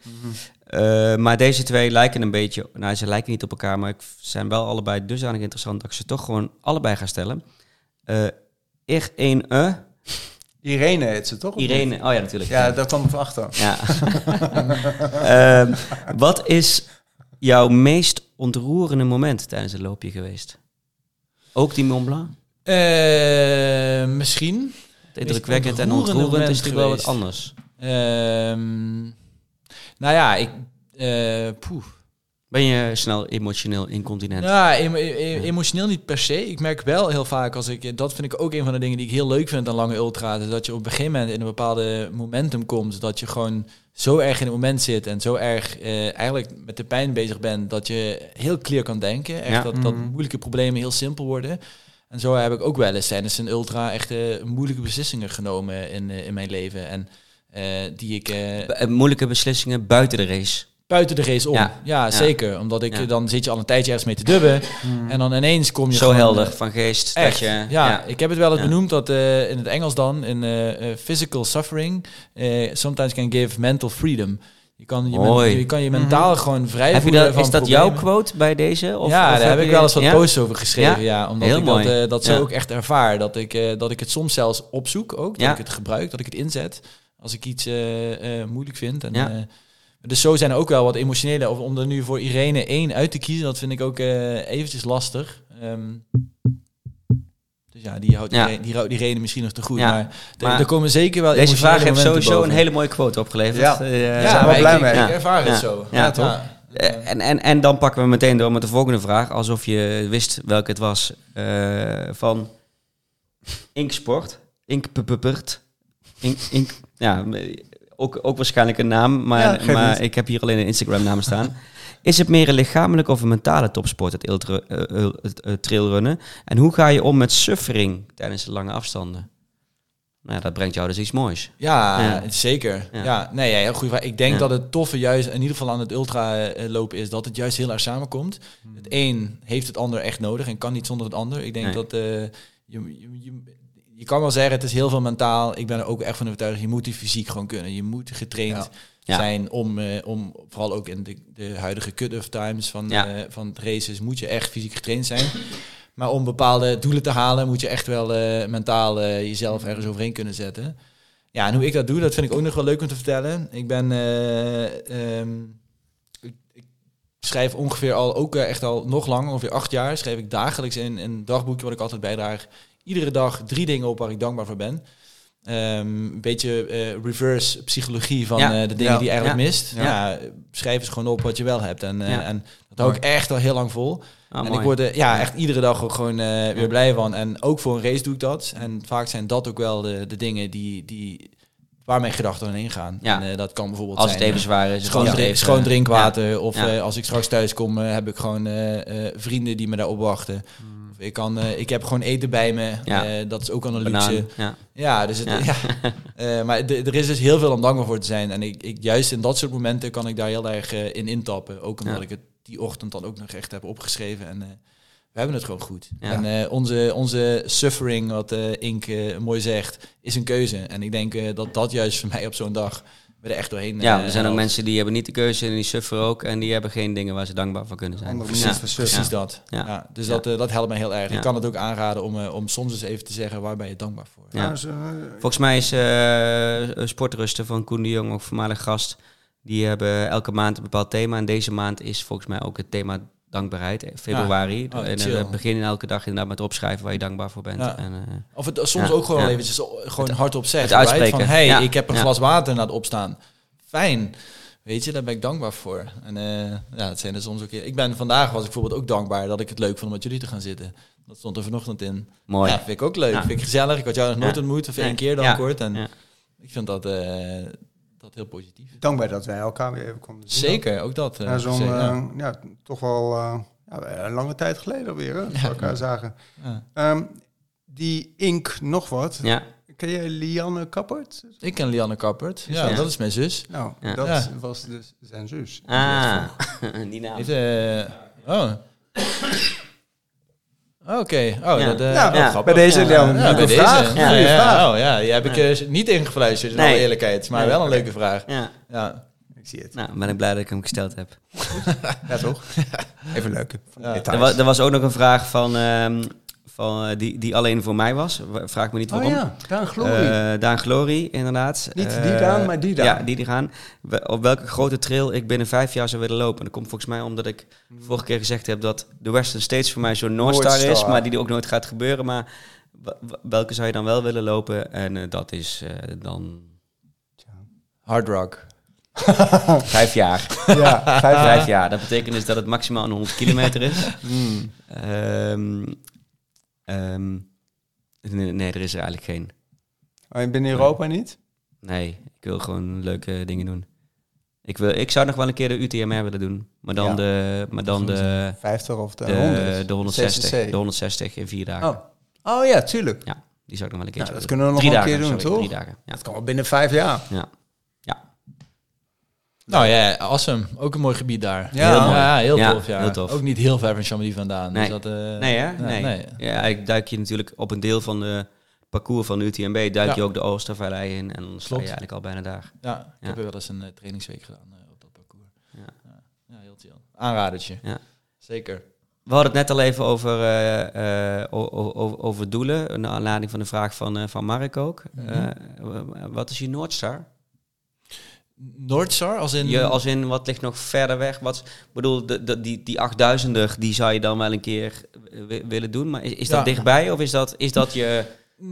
Eh, maar deze twee lijken een beetje... Nou, ze lijken niet op elkaar, maar ik zijn wel allebei dusdanig interessant dat ik ze toch gewoon allebei ga stellen. Eh er een e Irene heet ze, toch? Irene. Oh ja, natuurlijk. Ja, daar kwam ik van achter. Ja. Wat is jouw meest ontroerende moment tijdens het loopje geweest? Ook die Mont Blanc? Eh, misschien. Indrukwekkend en ontroerend is natuurlijk wel wat anders. Ehm, nou ja, ik. eh poeh. Ben je snel emotioneel incontinent? Ja, emo- e- emotioneel niet per se. Ik merk wel heel vaak als ik. Dat vind ik ook een van de dingen die ik heel leuk vind aan lange ultra's. Dat je op een gegeven moment in een bepaalde momentum komt. Dat je gewoon zo erg in het moment zit. En zo erg eh, eigenlijk met de pijn bezig bent. Dat je heel clear kan denken. Echt Ja. dat, dat Mhm. moeilijke problemen heel simpel worden. En zo heb ik ook wel eens tijdens een ultra echt moeilijke beslissingen genomen in, eh, in mijn leven. En eh, die ik. eh, moeilijke beslissingen buiten de race. buiten de race om. Ja. Ja, Ja. zeker. Omdat ik Ja. dan zit je al een tijdje ergens mee te dubben. En dan ineens kom je Zo gewoon, helder van geest. Echt. Dat je, ja, ik heb het wel eens Ja. benoemd dat eh, in het Engels dan in physical suffering eh, sometimes can give mental freedom. Je kan je, men- Mooi. je, kan je mentaal gewoon vrij Heb je dat, van is dat jouw quote bij deze? Of, ja, of daar heb ik je- wel eens wat ja? posts over geschreven. Ja? Ja, omdat Heel ik mooi. dat, eh, dat zo Ja. ook echt ervaar. Dat ik, eh, dat ik het soms zelfs opzoek ook. Dat Ja. ik het gebruik, dat ik het inzet. Als ik iets eh, eh, moeilijk vind. En, Ja. eh, dus zo zijn er ook wel wat emotionele. Of om er nu voor Irene één uit te kiezen, dat vind ik ook eh, eventjes lastig. Ehm, dus ja, die houdt die houdt Irene misschien nog te goed. Ja. Maar, d- Maar er komen zeker wel Deze vraag heeft sowieso boven. een hele mooie quote opgeleverd. Ja. Eh, Ja, zijn we maar blij ik, mee. Ik, Ja. ik ervaar het Ja. zo. Ja, toch? Eh, En, en, en dan pakken we meteen door met de volgende vraag. Alsof je wist welke het was. eh, van Inksport. Inkpuppert. Ink, ink, ja, ook, ook waarschijnlijk een naam, maar, Ja, maar ik heb hier alleen een Instagram-naam staan. Is het meer een lichamelijke of een mentale topsport, het, ultra, eh, eh, het eh, trailrunnen? En hoe ga je om met suffering tijdens de lange afstanden? Nou ja, dat brengt jou dus iets moois. Ja, Ja. zeker. Ja. Ja. nee, ja, heel goed. vraag. Ik denk Ja. dat het toffe juist, in ieder geval aan het ultra lopen, is dat het juist heel erg samenkomt. Het een heeft het ander echt nodig en kan niet zonder het ander. Ik denk Nee. dat eh, je, je, je, je kan wel zeggen, het is heel veel mentaal. Ik ben er ook echt van overtuigd, je moet die fysiek gewoon kunnen. Je moet getraind Ja. Ja. zijn om, eh, om, vooral ook in de, de huidige cut-off times van, Ja. eh, van het races, moet je echt fysiek getraind zijn. Maar om bepaalde doelen te halen, moet je echt wel eh, mentaal eh, jezelf ergens overheen kunnen zetten. Ja, en hoe ik dat doe, dat vind ik ook nog wel leuk om te vertellen. Ik ben, eh, ehm, ik, ik schrijf ongeveer al, ook echt al nog lang, ongeveer acht jaar, schrijf ik dagelijks in een dagboekje wat ik altijd bijdraag. Iedere dag drie dingen op waar ik dankbaar voor ben. Ehm, een beetje eh, reverse psychologie van Ja. eh, de dingen Ja. die je eigenlijk Ja. mist. Ja. Schrijf eens gewoon op wat je wel hebt. En, eh, en dat hou ik echt al heel lang vol. Oh, en mooi. ik word er ja, echt iedere dag ook gewoon weer blij van. En ook voor een race doe ik dat. En vaak zijn dat ook wel de, de dingen die, die, waar mijn gedachten heen gaan. Ja. En dat kan bijvoorbeeld Als het even zwaar is. Schoon, drink- drinkwater. Of Ja. als ik straks thuis kom, heb ik gewoon vrienden die me daar opwachten. Of ik, kan, eh, ik heb gewoon eten bij me. Ja. Eh, dat is ook al een Banaan, luxe. Ja. Ja, dus het, Ja. Eh, maar er is dus heel veel om dankbaar voor te zijn. En ik, ik, juist in dat soort momenten kan ik daar heel erg in intappen. Ook omdat ik het die ochtend dan ook nog echt heb opgeschreven. En we hebben het gewoon goed. En onze, onze suffering, wat Ink mooi zegt, is een keuze. En ik denk dat dat juist voor mij op zo'n dag er echt doorheen ja, eh, er zijn ook mensen die hebben niet de keuze en die sufferen ook. En die hebben geen dingen waar ze dankbaar voor kunnen zijn. Precies, van precies dat. Ja. Ja. dus Ja. Dat, eh, dat helpt mij heel erg. Ja. Ik kan het ook aanraden om, eh, om soms eens even te zeggen waar ben je dankbaar voor. Ja. Nou, Volgens mij is eh Sportrusten van Koen de Jong, ook voormalig gast, die hebben elke maand een bepaald thema. En deze maand is volgens mij ook het thema dankbaarheid, eh, februari. Oh, en we beginnen elke dag inderdaad met opschrijven waar je dankbaar voor bent. Ja. En, eh, Of het soms Ja, ook gewoon ja. eventjes gewoon hardop zeggen. het uitspreken. right? Van, hey, Ja, ik heb een ja. glas water na het opstaan. Fijn. Weet je, daar ben ik dankbaar voor. En eh, ja, het zijn er soms ook... Ik ben vandaag was ik bijvoorbeeld ook dankbaar dat ik het leuk vond om met jullie te gaan zitten. Dat stond er vanochtend in. mooi. Ja, vind ik ook leuk. Ja. Vind ik gezellig. Ik had jou nog nooit Ja. ontmoet, of één keer dan Ja. kort. En Ja. ik vind dat, eh, dat heel positief. dankbaar dat wij elkaar weer even konden zien. Zeker, ook dat. eh, Ja, zo'n, ja. eh, ja, toch wel eh, ja, een lange tijd geleden alweer, hè, dat we Ja. elkaar zagen. Ja. Ehm, die Ink nog wat. Ja, Ken jij Lianne Kappert? Ik ken Lianne Kappert. Ja, Ja. dat is mijn zus. Nou, Ja. dat Ja. was dus zijn zus. ah, die naam. Heeft, eh, oh. Oké, oh, Ja. dat, eh, Ja, oh, ja. bij deze Ja. Lianne, Ja, een bij deze. vraag. Ja, Goeie ja, vraag. Oh ja, die heb ik eh, niet ingefluisterd, in Nee. alle eerlijkheid. Maar Nee. wel een leuke vraag. Ja, Ja. Ik zie het. nou, ben ik blij dat ik hem gesteld heb. Ja, toch? Even leuk. Ja. Er was, er was ook nog een vraag van, ehm, van, eh, die, die alleen voor mij was. Vraag me niet Oh waarom. ja, Daan Glory. Eh, Daan Glory, inderdaad. Niet Eh, die Daan, maar die Daan. Ja, die die gaan. We- Op welke grote trail ik binnen vijf jaar zou willen lopen. En dat komt volgens mij omdat ik vorige keer gezegd heb dat de Western States voor mij zo'n Noordstar is, Noordstar. maar die ook nooit gaat gebeuren. Maar welke zou je dan wel willen lopen? En eh, dat is eh, dan Hard rock. vijf jaar. ja, vijf vijf jaar. Dat betekent dus dat het maximaal een 100 kilometer is. Hmm. Ehm, ehm, nee, nee, er is er eigenlijk geen. Oh, binnen Europa niet? Nee, ik wil gewoon leuke dingen doen. Ik, wil, ik zou nog wel een keer de UTMR willen doen. Maar dan, Ja. de, maar dan de, 50 of de, de, 100? de 160. CCC. De 160 in vier dagen. Oh. oh ja, tuurlijk. Ja, die zou ik nog wel een keertje dat willen kunnen we nog Drie een dagen, keer doen, sorry, toch? Drie dagen, ja. Dat kan wel binnen vijf jaar. ja. ja. Nou ja, awesome. Ook een mooi gebied daar. Ja. heel, mooi. ja, heel Ja, tof. Ja. heel tof. Ook niet heel ver van Chamonix vandaan. Nee. Dus dat, eh, Nee, hè? ja, Nee. nee. Ja, ik duik je natuurlijk op een deel van de parcours van de UTMB, duik Ja. je ook de Oostervallei in en dan sta je eigenlijk al bijna daar. Ja, ik Ja. heb er wel eens een eh, trainingsweek gedaan eh, op dat parcours. Ja. Ja, heel chill. Aanradertje. Ja. Zeker. We hadden het net al even over, eh, eh, over, over doelen, naar aanleiding van de vraag van, eh, van Mark ook. Mhm. Eh, wat is je Noordstar? Noordstar, als in... Je, als in, wat ligt nog verder weg? Wat, bedoel, de, de, die, die 8000er, die zou je dan wel een keer wi- willen doen. Maar is, is dat Ja. dichtbij of is dat, is dat je,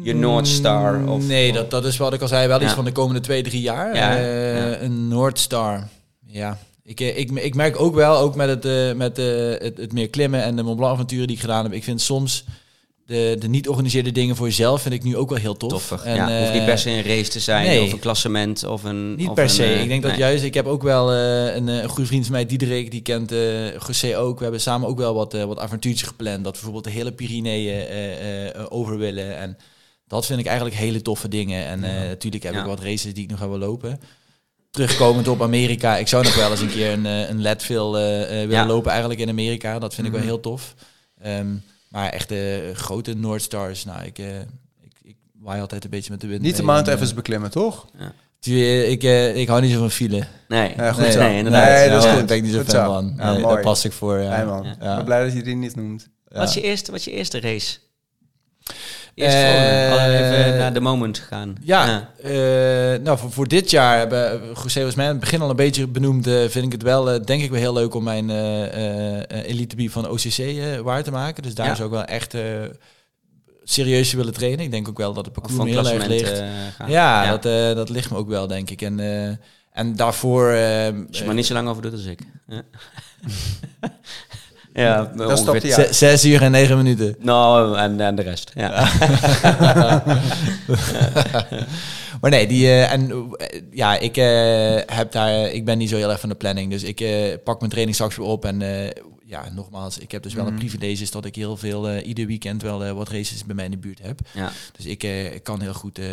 je Noordstar? Of, nee, dat, dat is wat ik al zei, wel iets van de komende twee, drie jaar. Ja, ja. Een Noordstar. Ja. Ik, eh, ik, ik merk ook wel, ook met, het, eh, met het, het meer klimmen en de Mont Blanc avonturen die ik gedaan heb. Ik vind soms de, de niet organiseerde dingen voor jezelf vind ik nu ook wel heel tof. Toffig. En, ja, hoeft niet eh, per se een race te zijn nee. of een klassement of een... Niet of per een, se. eh, ik denk dat juist, ik heb ook wel eh, een, een goede vriend van mij, Diederik, die kent José ook. We hebben samen ook wel wat, wat avontuurtjes gepland. Dat we bijvoorbeeld de hele Pyreneeën over willen. En dat vind ik eigenlijk hele toffe dingen. En natuurlijk heb Ja. ik wat races die ik nog ga wil lopen. Terugkomend op Amerika, ik zou nog wel eens een keer een, een Leadville willen lopen eigenlijk in Amerika. Dat vind ik wel Mhm. heel tof. Ehm, maar echt de grote Noordstars, nou, ik, eh, ik, ik waai altijd een beetje met de wind. Niet de. Mount eh, Everest beklimmen, toch? die- Ik, eh, ik hou niet zo van file. Nee, Ja, goed nee, zo. nee, inderdaad. Nee, dat is Ja, goed. Ben ik niet zo Goed fan zo. van. Ja, Nee, daar pas ik voor. Ja. Nee, man. Ja. Ik ben blij dat je die niet noemt. Ja. Wat, is je eerste, wat is je eerste race? Eerst Eh, even naar de moment gaan. Ja, eh, nou voor, voor dit jaar hebben José was mij in het begin al een beetje benoemd. eh, vind ik het wel, eh, denk ik wel heel leuk om mijn eh eh, eh, elite bier van OCC eh, waar te maken. Dus daar Ja. zou ik wel echt eh, serieus willen trainen. Ik denk ook wel dat het parcours van heel erg ligt. eh, ja, Dat, eh, dat ligt me ook wel, denk ik. En, eh, en daarvoor... eh, Als je maar niet zo lang over doet als ik. Ja, ja Dan stopt hij uit. zes uur en negen minuten. Nou, en, en de rest. Ja. Maar nee, die, eh, en eh, ja, ik eh, heb daar, ik ben niet zo heel erg van de planning. Dus ik eh, pak mijn training straks weer op. En eh, ja, nogmaals, ik heb dus wel een Mhm. privilege is dat ik heel veel, eh, ieder weekend wel wat races bij mij in de buurt heb. ja. Dus ik, eh, ik kan heel goed eh,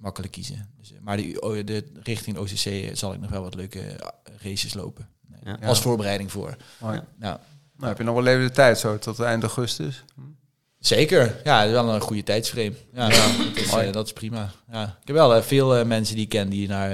makkelijk kiezen. Dus, maar de, richting OCC zal ik nog wel wat leuke races lopen. Nee, Ja. Als voorbereiding voor. Mooi. Ja. Nou, heb je nog wel even de tijd zo, tot eind augustus. Zeker. Ja, het is wel een goede tijdsframe. Ja, dat, is, eh, dat is prima. Ja. Ik heb wel eh, veel eh, mensen die ik ken die naar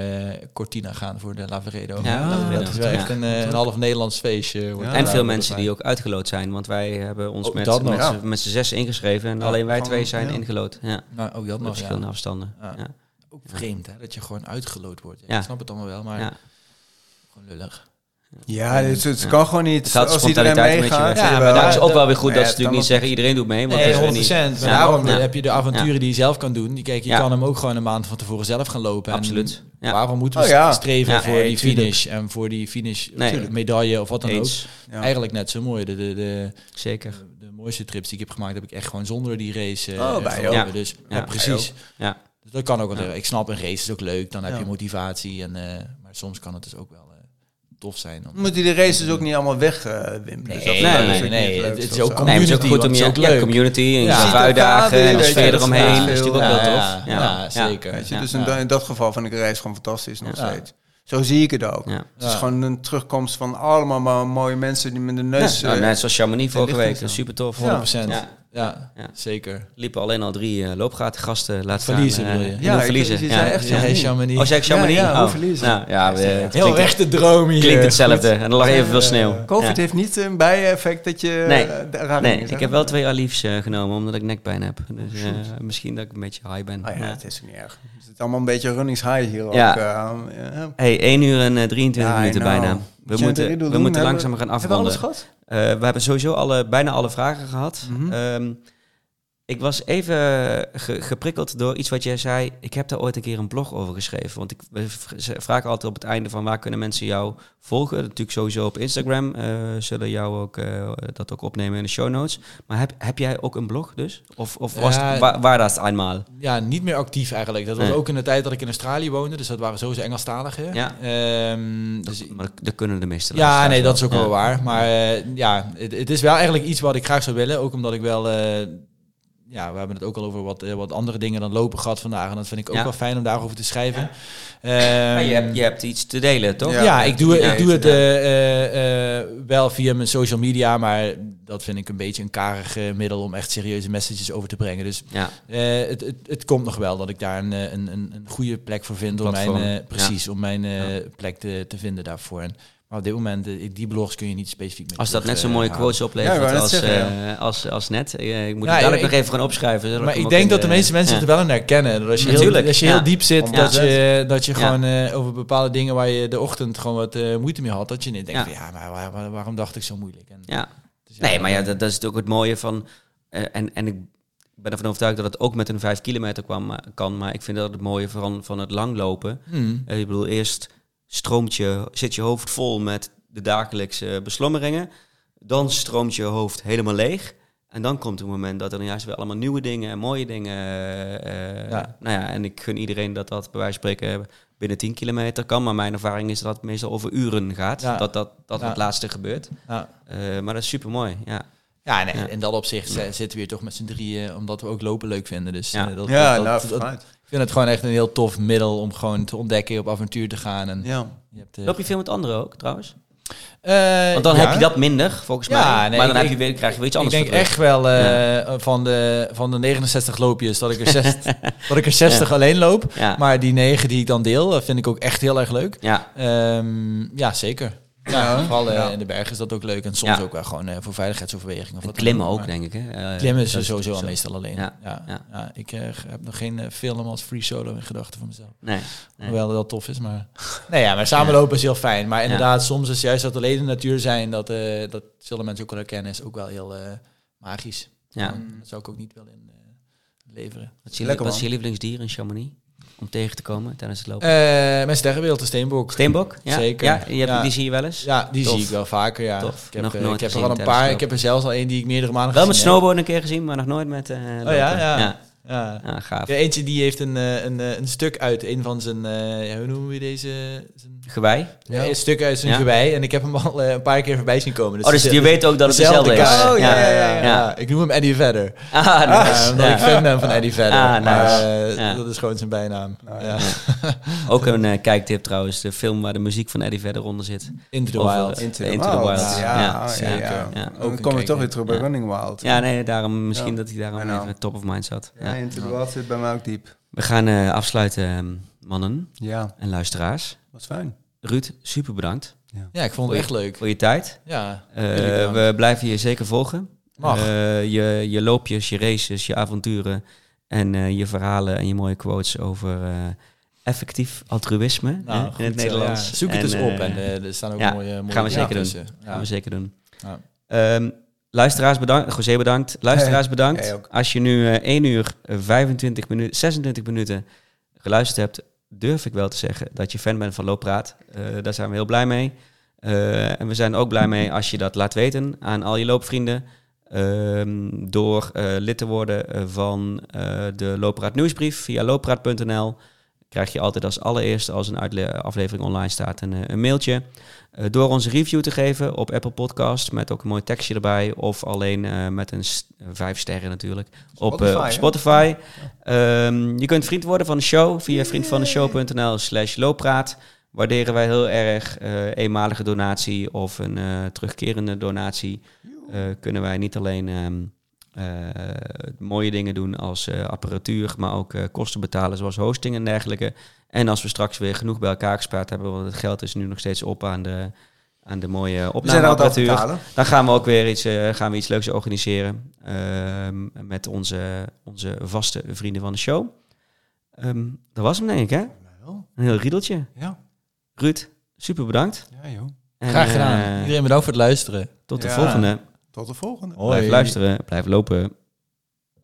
Cortina gaan voor de Lavaredo. Ja, Lavaredo. dat is wel Ja. echt een, een half Nederlands feestje. wordt En veel mensen die ook uitgeloot zijn. Want wij hebben ons met, dat met, z'n- met z'n zes ingeschreven. En Ja, alleen wij twee zijn ja. ingelood. Ja, Nou, ook dat nog, verschillende ja. afstanden. Ja. Ja. Ook vreemd, hè, dat je gewoon uitgeloot wordt. Ik snap het allemaal wel, maar Ja. gewoon lullig. Ja, het, het kan gewoon niet. Het Als iedereen meegaat. Ja, maar daar- is ook wel weer goed dat ze natuurlijk niet zeggen iedereen doet mee. Want Nee, dat is 100 weer niet- Maar Ja. daarom Ja. heb je de avonturen die je zelf kan doen. Die, kijk, je Ja. kan hem ook gewoon een maand van tevoren zelf gaan lopen. En Absoluut. Ja. Waarom moeten we Oh, ja. streven Ja, voor nee, die tuurlijk. finish? En voor die finish Nee. medaille of wat dan ook. Ja. Eigenlijk net zo mooi. De, de, de, Zeker. de mooiste trips die ik heb gemaakt, heb ik echt gewoon zonder die race eh, Oh, bij jou. Dus ja, precies. Ja. Dus dat kan ook. Ik snap, een race is ook leuk. Dan heb je motivatie. En, eh, maar soms kan het dus ook wel tof zijn. Om, Moet die de races ook niet allemaal wegwimpelen? Nee, Dus nee, nee, nee, het is ook community, Nee, maar het is ook goed om je ja, leuk. community en je Ja. uitdagen en de je, sfeer eromheen. Dat is natuurlijk ook heel Ja, tof. ja, ja, zeker. Je, Ja. dus in, Ja. dat geval vind ik de reis gewoon fantastisch nog Ja. steeds. Zo zie ik het ook. Ja. Het is Ja. gewoon een terugkomst van allemaal maar mooie mensen die met de neus... Nou, eh, net zoals Chamonix vorige week. is Dat is dan. super tof. 100%. Ja. Ja, Ja. zeker. liepen alleen al drie eh loopgatengasten laten staan. Verliezen eh, bedoel je? en Ja, verliezen. die ja. zijn echt Ja, Chamonix. Chamonix. Oh, zei ik Chamonix? Ja, ja, oh. verliezen? Nou, ja, we- Heel klinkt, echte droom hier. klinkt hetzelfde. En er lag evenveel sneeuw. Covid Ja. heeft niet een bijeffect dat je Nee. eh, Nee, ik heb wel twee Alifs eh, genomen, omdat ik nekpijn heb. Dus eh, misschien dat ik een beetje high ben. Oh ja, Ja. het is niet erg. Het is allemaal een beetje runnings high hier Ja. ook. eh, ja. Hey, 1 uur en eh, 23 Ja, I minuten know. bijna. We moeten, we moeten langzaam gaan Hebben we alles afronden. Eh, we hebben sowieso alle, bijna alle vragen gehad. Mhm. Ehm, ik was even ge- geprikkeld door iets wat jij zei. Ik heb daar ooit een keer een blog over geschreven. Want ik we v- ze vragen altijd op het einde van waar kunnen mensen jou volgen. Natuurlijk sowieso op Instagram. eh, zullen jou ook eh, dat ook opnemen in de show notes. Maar heb, heb jij ook een blog dus? Of, of was Ja. het, waar, waar dat eenmaal? Ja, niet meer actief eigenlijk. Dat was Nee. ook in de tijd dat ik in Australië woonde. Dus dat waren sowieso Engelstaligen. Ja. Ehm, dus Dus, maar dat kunnen de meeste Ja, nee, dat is ook Ja. wel waar. Maar eh, ja, het, het is wel eigenlijk iets wat ik graag zou willen. Ook omdat ik wel... ja, we hebben het ook al over wat, eh, wat andere dingen dan lopen gehad vandaag. En dat vind ik ook Ja. wel fijn om daarover te schrijven. Maar Ehm, je, hebt, je hebt iets te delen, toch? ja, Ja, ik doe, ja, ik doe het ja. eh, eh, wel via mijn social media, maar dat vind ik een beetje een karig middel om echt serieuze messages over te brengen. Dus Ja. eh, het, het, het komt nog wel dat ik daar een, een, een, een goede plek voor vind om mijn, Platform. eh, precies, om mijn eh, Ja. plek te, te vinden daarvoor. En, maar op dit moment, eh, die blogs kun je niet specifiek met Als dat net zo'n eh, mooie quotes oplevert Ja, als, zeggen, eh, als, als net. Ik moet Ja, het dadelijk ik- nog even gaan opschrijven. zodat Maar ik ook denk dat de meeste mensen ja. het er wel in herkennen. Dat als je, heel, als je ja. heel diep zit, Ja. dat je, dat je Ja. gewoon eh, over bepaalde dingen waar je de ochtend gewoon wat eh, moeite mee had, dat je niet denkt, Ja. van, ja, maar waar- waar- waarom dacht ik zo moeilijk? En, Ja. dus Nee, maar ja, dat, dat is natuurlijk het mooie van... eh, en, en ik ben ervan overtuigd dat het ook met een vijf kilometer kwam, maar- kan. Maar ik vind dat het mooie van, van het langlopen. Hmm. Eh, ik bedoel, eerst stroomt je, zit je hoofd vol met de dagelijkse beslommeringen. Dan stroomt je hoofd helemaal leeg. En dan komt het moment dat er dan juist weer allemaal nieuwe dingen en mooie dingen. eh, Ja. Nou ja, en ik gun iedereen dat dat bij wijze van spreken binnen 10 kilometer kan. Maar mijn ervaring is dat het meestal over uren gaat. Ja. Dat dat, dat Ja. het laatste gebeurt. Ja. Eh, maar dat is super mooi. Ja. Ja, en Ja. in dat opzicht eh, zitten we hier toch met z'n drieën, omdat we ook lopen leuk vinden. Dus Ja. eh, dat, Ja, dat- nou, dat- vind het gewoon echt een heel tof middel om gewoon te ontdekken, op avontuur te gaan. En Ja. je hebt, eh, Loop je veel met anderen ook trouwens? eh, Want dan ja. heb je dat minder, volgens Ja, mij. nee, maar dan ik- heb je weer, krijg je weer iets Ik anders denk voor terug. echt wel eh, van, de, van de 69 loopjes dat ik er, zes, dat ik er 60 alleen loop. Ja. Maar die 9 die ik dan deel, vind ik ook echt heel erg leuk. Ja, Ehm, ja, zeker. Ja, vooral eh, Ja. in de bergen is dat ook leuk. En soms Ja. ook wel gewoon eh, voor veiligheidsoverwegingen. Of wat klimmen ook, maar denk ik. Hè? Eh, Klimmen is dat sowieso al meestal alleen. Ja, Ja. Ik heb nog geen film als free solo in gedachten voor mezelf. Nee, nee. Hoewel dat wel tof is, maar... nee, ja, maar samenlopen is heel fijn. Maar inderdaad, soms is juist dat alleen de natuur zijn, dat, dat zullen mensen ook wel herkennen, is ook wel heel magisch. Ja. En Dat zou ik ook niet willen in, leveren. Wat is je, Lekker, wat is je lievelingsdier in Chamonix? Om tegen te komen tijdens het lopen? Eh mijn sterrenbeeld, de steenbok. Steenbok? Ja? zeker. Ja, je hebt, Ja. Die zie je wel eens? Ja, die Tof. zie ik wel vaker, ja. Tof. Ik heb, Nog eh, nooit ik heb er al een paar. Ik heb er zelfs al één die ik meerdere maanden Wel met gezien heb. snowboarden een keer gezien, maar nog nooit met eh lopen. Oh ja, ja. ja. Ja. Ja, gaaf. Ja, eentje die heeft een, eh, een, eh, een stuk uit een van zijn, eh, ja, hoe noemen we deze? Zijn, Gewei? ja. Een stuk uit zijn Ja. gewei. En ik heb hem al een paar keer voorbij zien komen. oh, dus je weet ook dat het dezelfde is. Oh, ja, ja, ja, ja. ja. Ik noem hem Eddie Vedder. Ah, nice. Ja. ik fan ben van Eddie Vedder. Ah, nice. maar, eh, Ja. Dat is gewoon zijn bijnaam. ja. Ook een eh, kijktip trouwens. De film waar de muziek van Eddie verder onder zit. Into the Over- Wild. Into, Into the Wild. Ja, Ja, ja, zeker. ja. Ja. Ook Dan een kom je toch weer terug bij. Running Wild. Ja, nee, daarom misschien dat hij daarom even top of mind zat. Ja, Ja. Zit bij mij ook diep. We gaan eh, afsluiten, ehm, mannen Ja, en luisteraars. wat fijn. Ruud, super bedankt Ja, ik vond het echt leuk. voor je tijd. Ja, Eh, we blijven je zeker volgen. Mag. Eh, je, je loopjes, je races, je avonturen en eh, je verhalen en je mooie quotes over eh, effectief altruïsme Nou, hè, in het Nederlands. ja. Zoek het En, eens op. En eh, er staan ook ja, mooie, mooie gaan we zeker doen. tussen. gaan Ja. we zeker doen. Ja. Luisteraars bedankt, José bedankt. Luisteraars bedankt. Als je nu eh 1 uur eh, 25 minuten, 26 minuten geluisterd hebt, durf ik wel te zeggen dat je fan bent van Looppraat. Eh, daar zijn we heel blij mee. Eh, en we zijn ook blij mee als je dat laat weten aan al je loopvrienden. Ehm, door lid te worden van de Looppraat nieuwsbrief via looppraat.nl. Krijg je altijd als allereerste als een aflevering online staat een, eh, een mailtje. Eh, door ons review te geven op Apple Podcast met ook een mooi tekstje erbij. Of alleen eh, met een vijf sterren natuurlijk op eh, Spotify, op. Ehm, je kunt vriend worden van de show via vriendvandeshow.nl slash looppraat. Waarderen wij heel erg eenmalige donatie of een terugkerende donatie. Kunnen wij niet alleen ehm, eh, mooie dingen doen als eh, apparatuur, maar ook eh, kosten betalen zoals hosting en dergelijke. En als we straks weer genoeg bij elkaar gespaard hebben, want het geld is nu nog steeds op aan de, aan de mooie opnameapparatuur. Dan gaan we ook weer iets, eh, gaan we iets leuks organiseren ehm, met onze, onze vaste vrienden van de show. Ehm, dat was hem denk ik, hè? Een heel riedeltje. Ja, Ruud, super bedankt. ja joh. En, Graag gedaan. eh, Iedereen bedankt voor het luisteren. tot de Ja. volgende. Tot de volgende. Blijf luisteren, blijf lopen.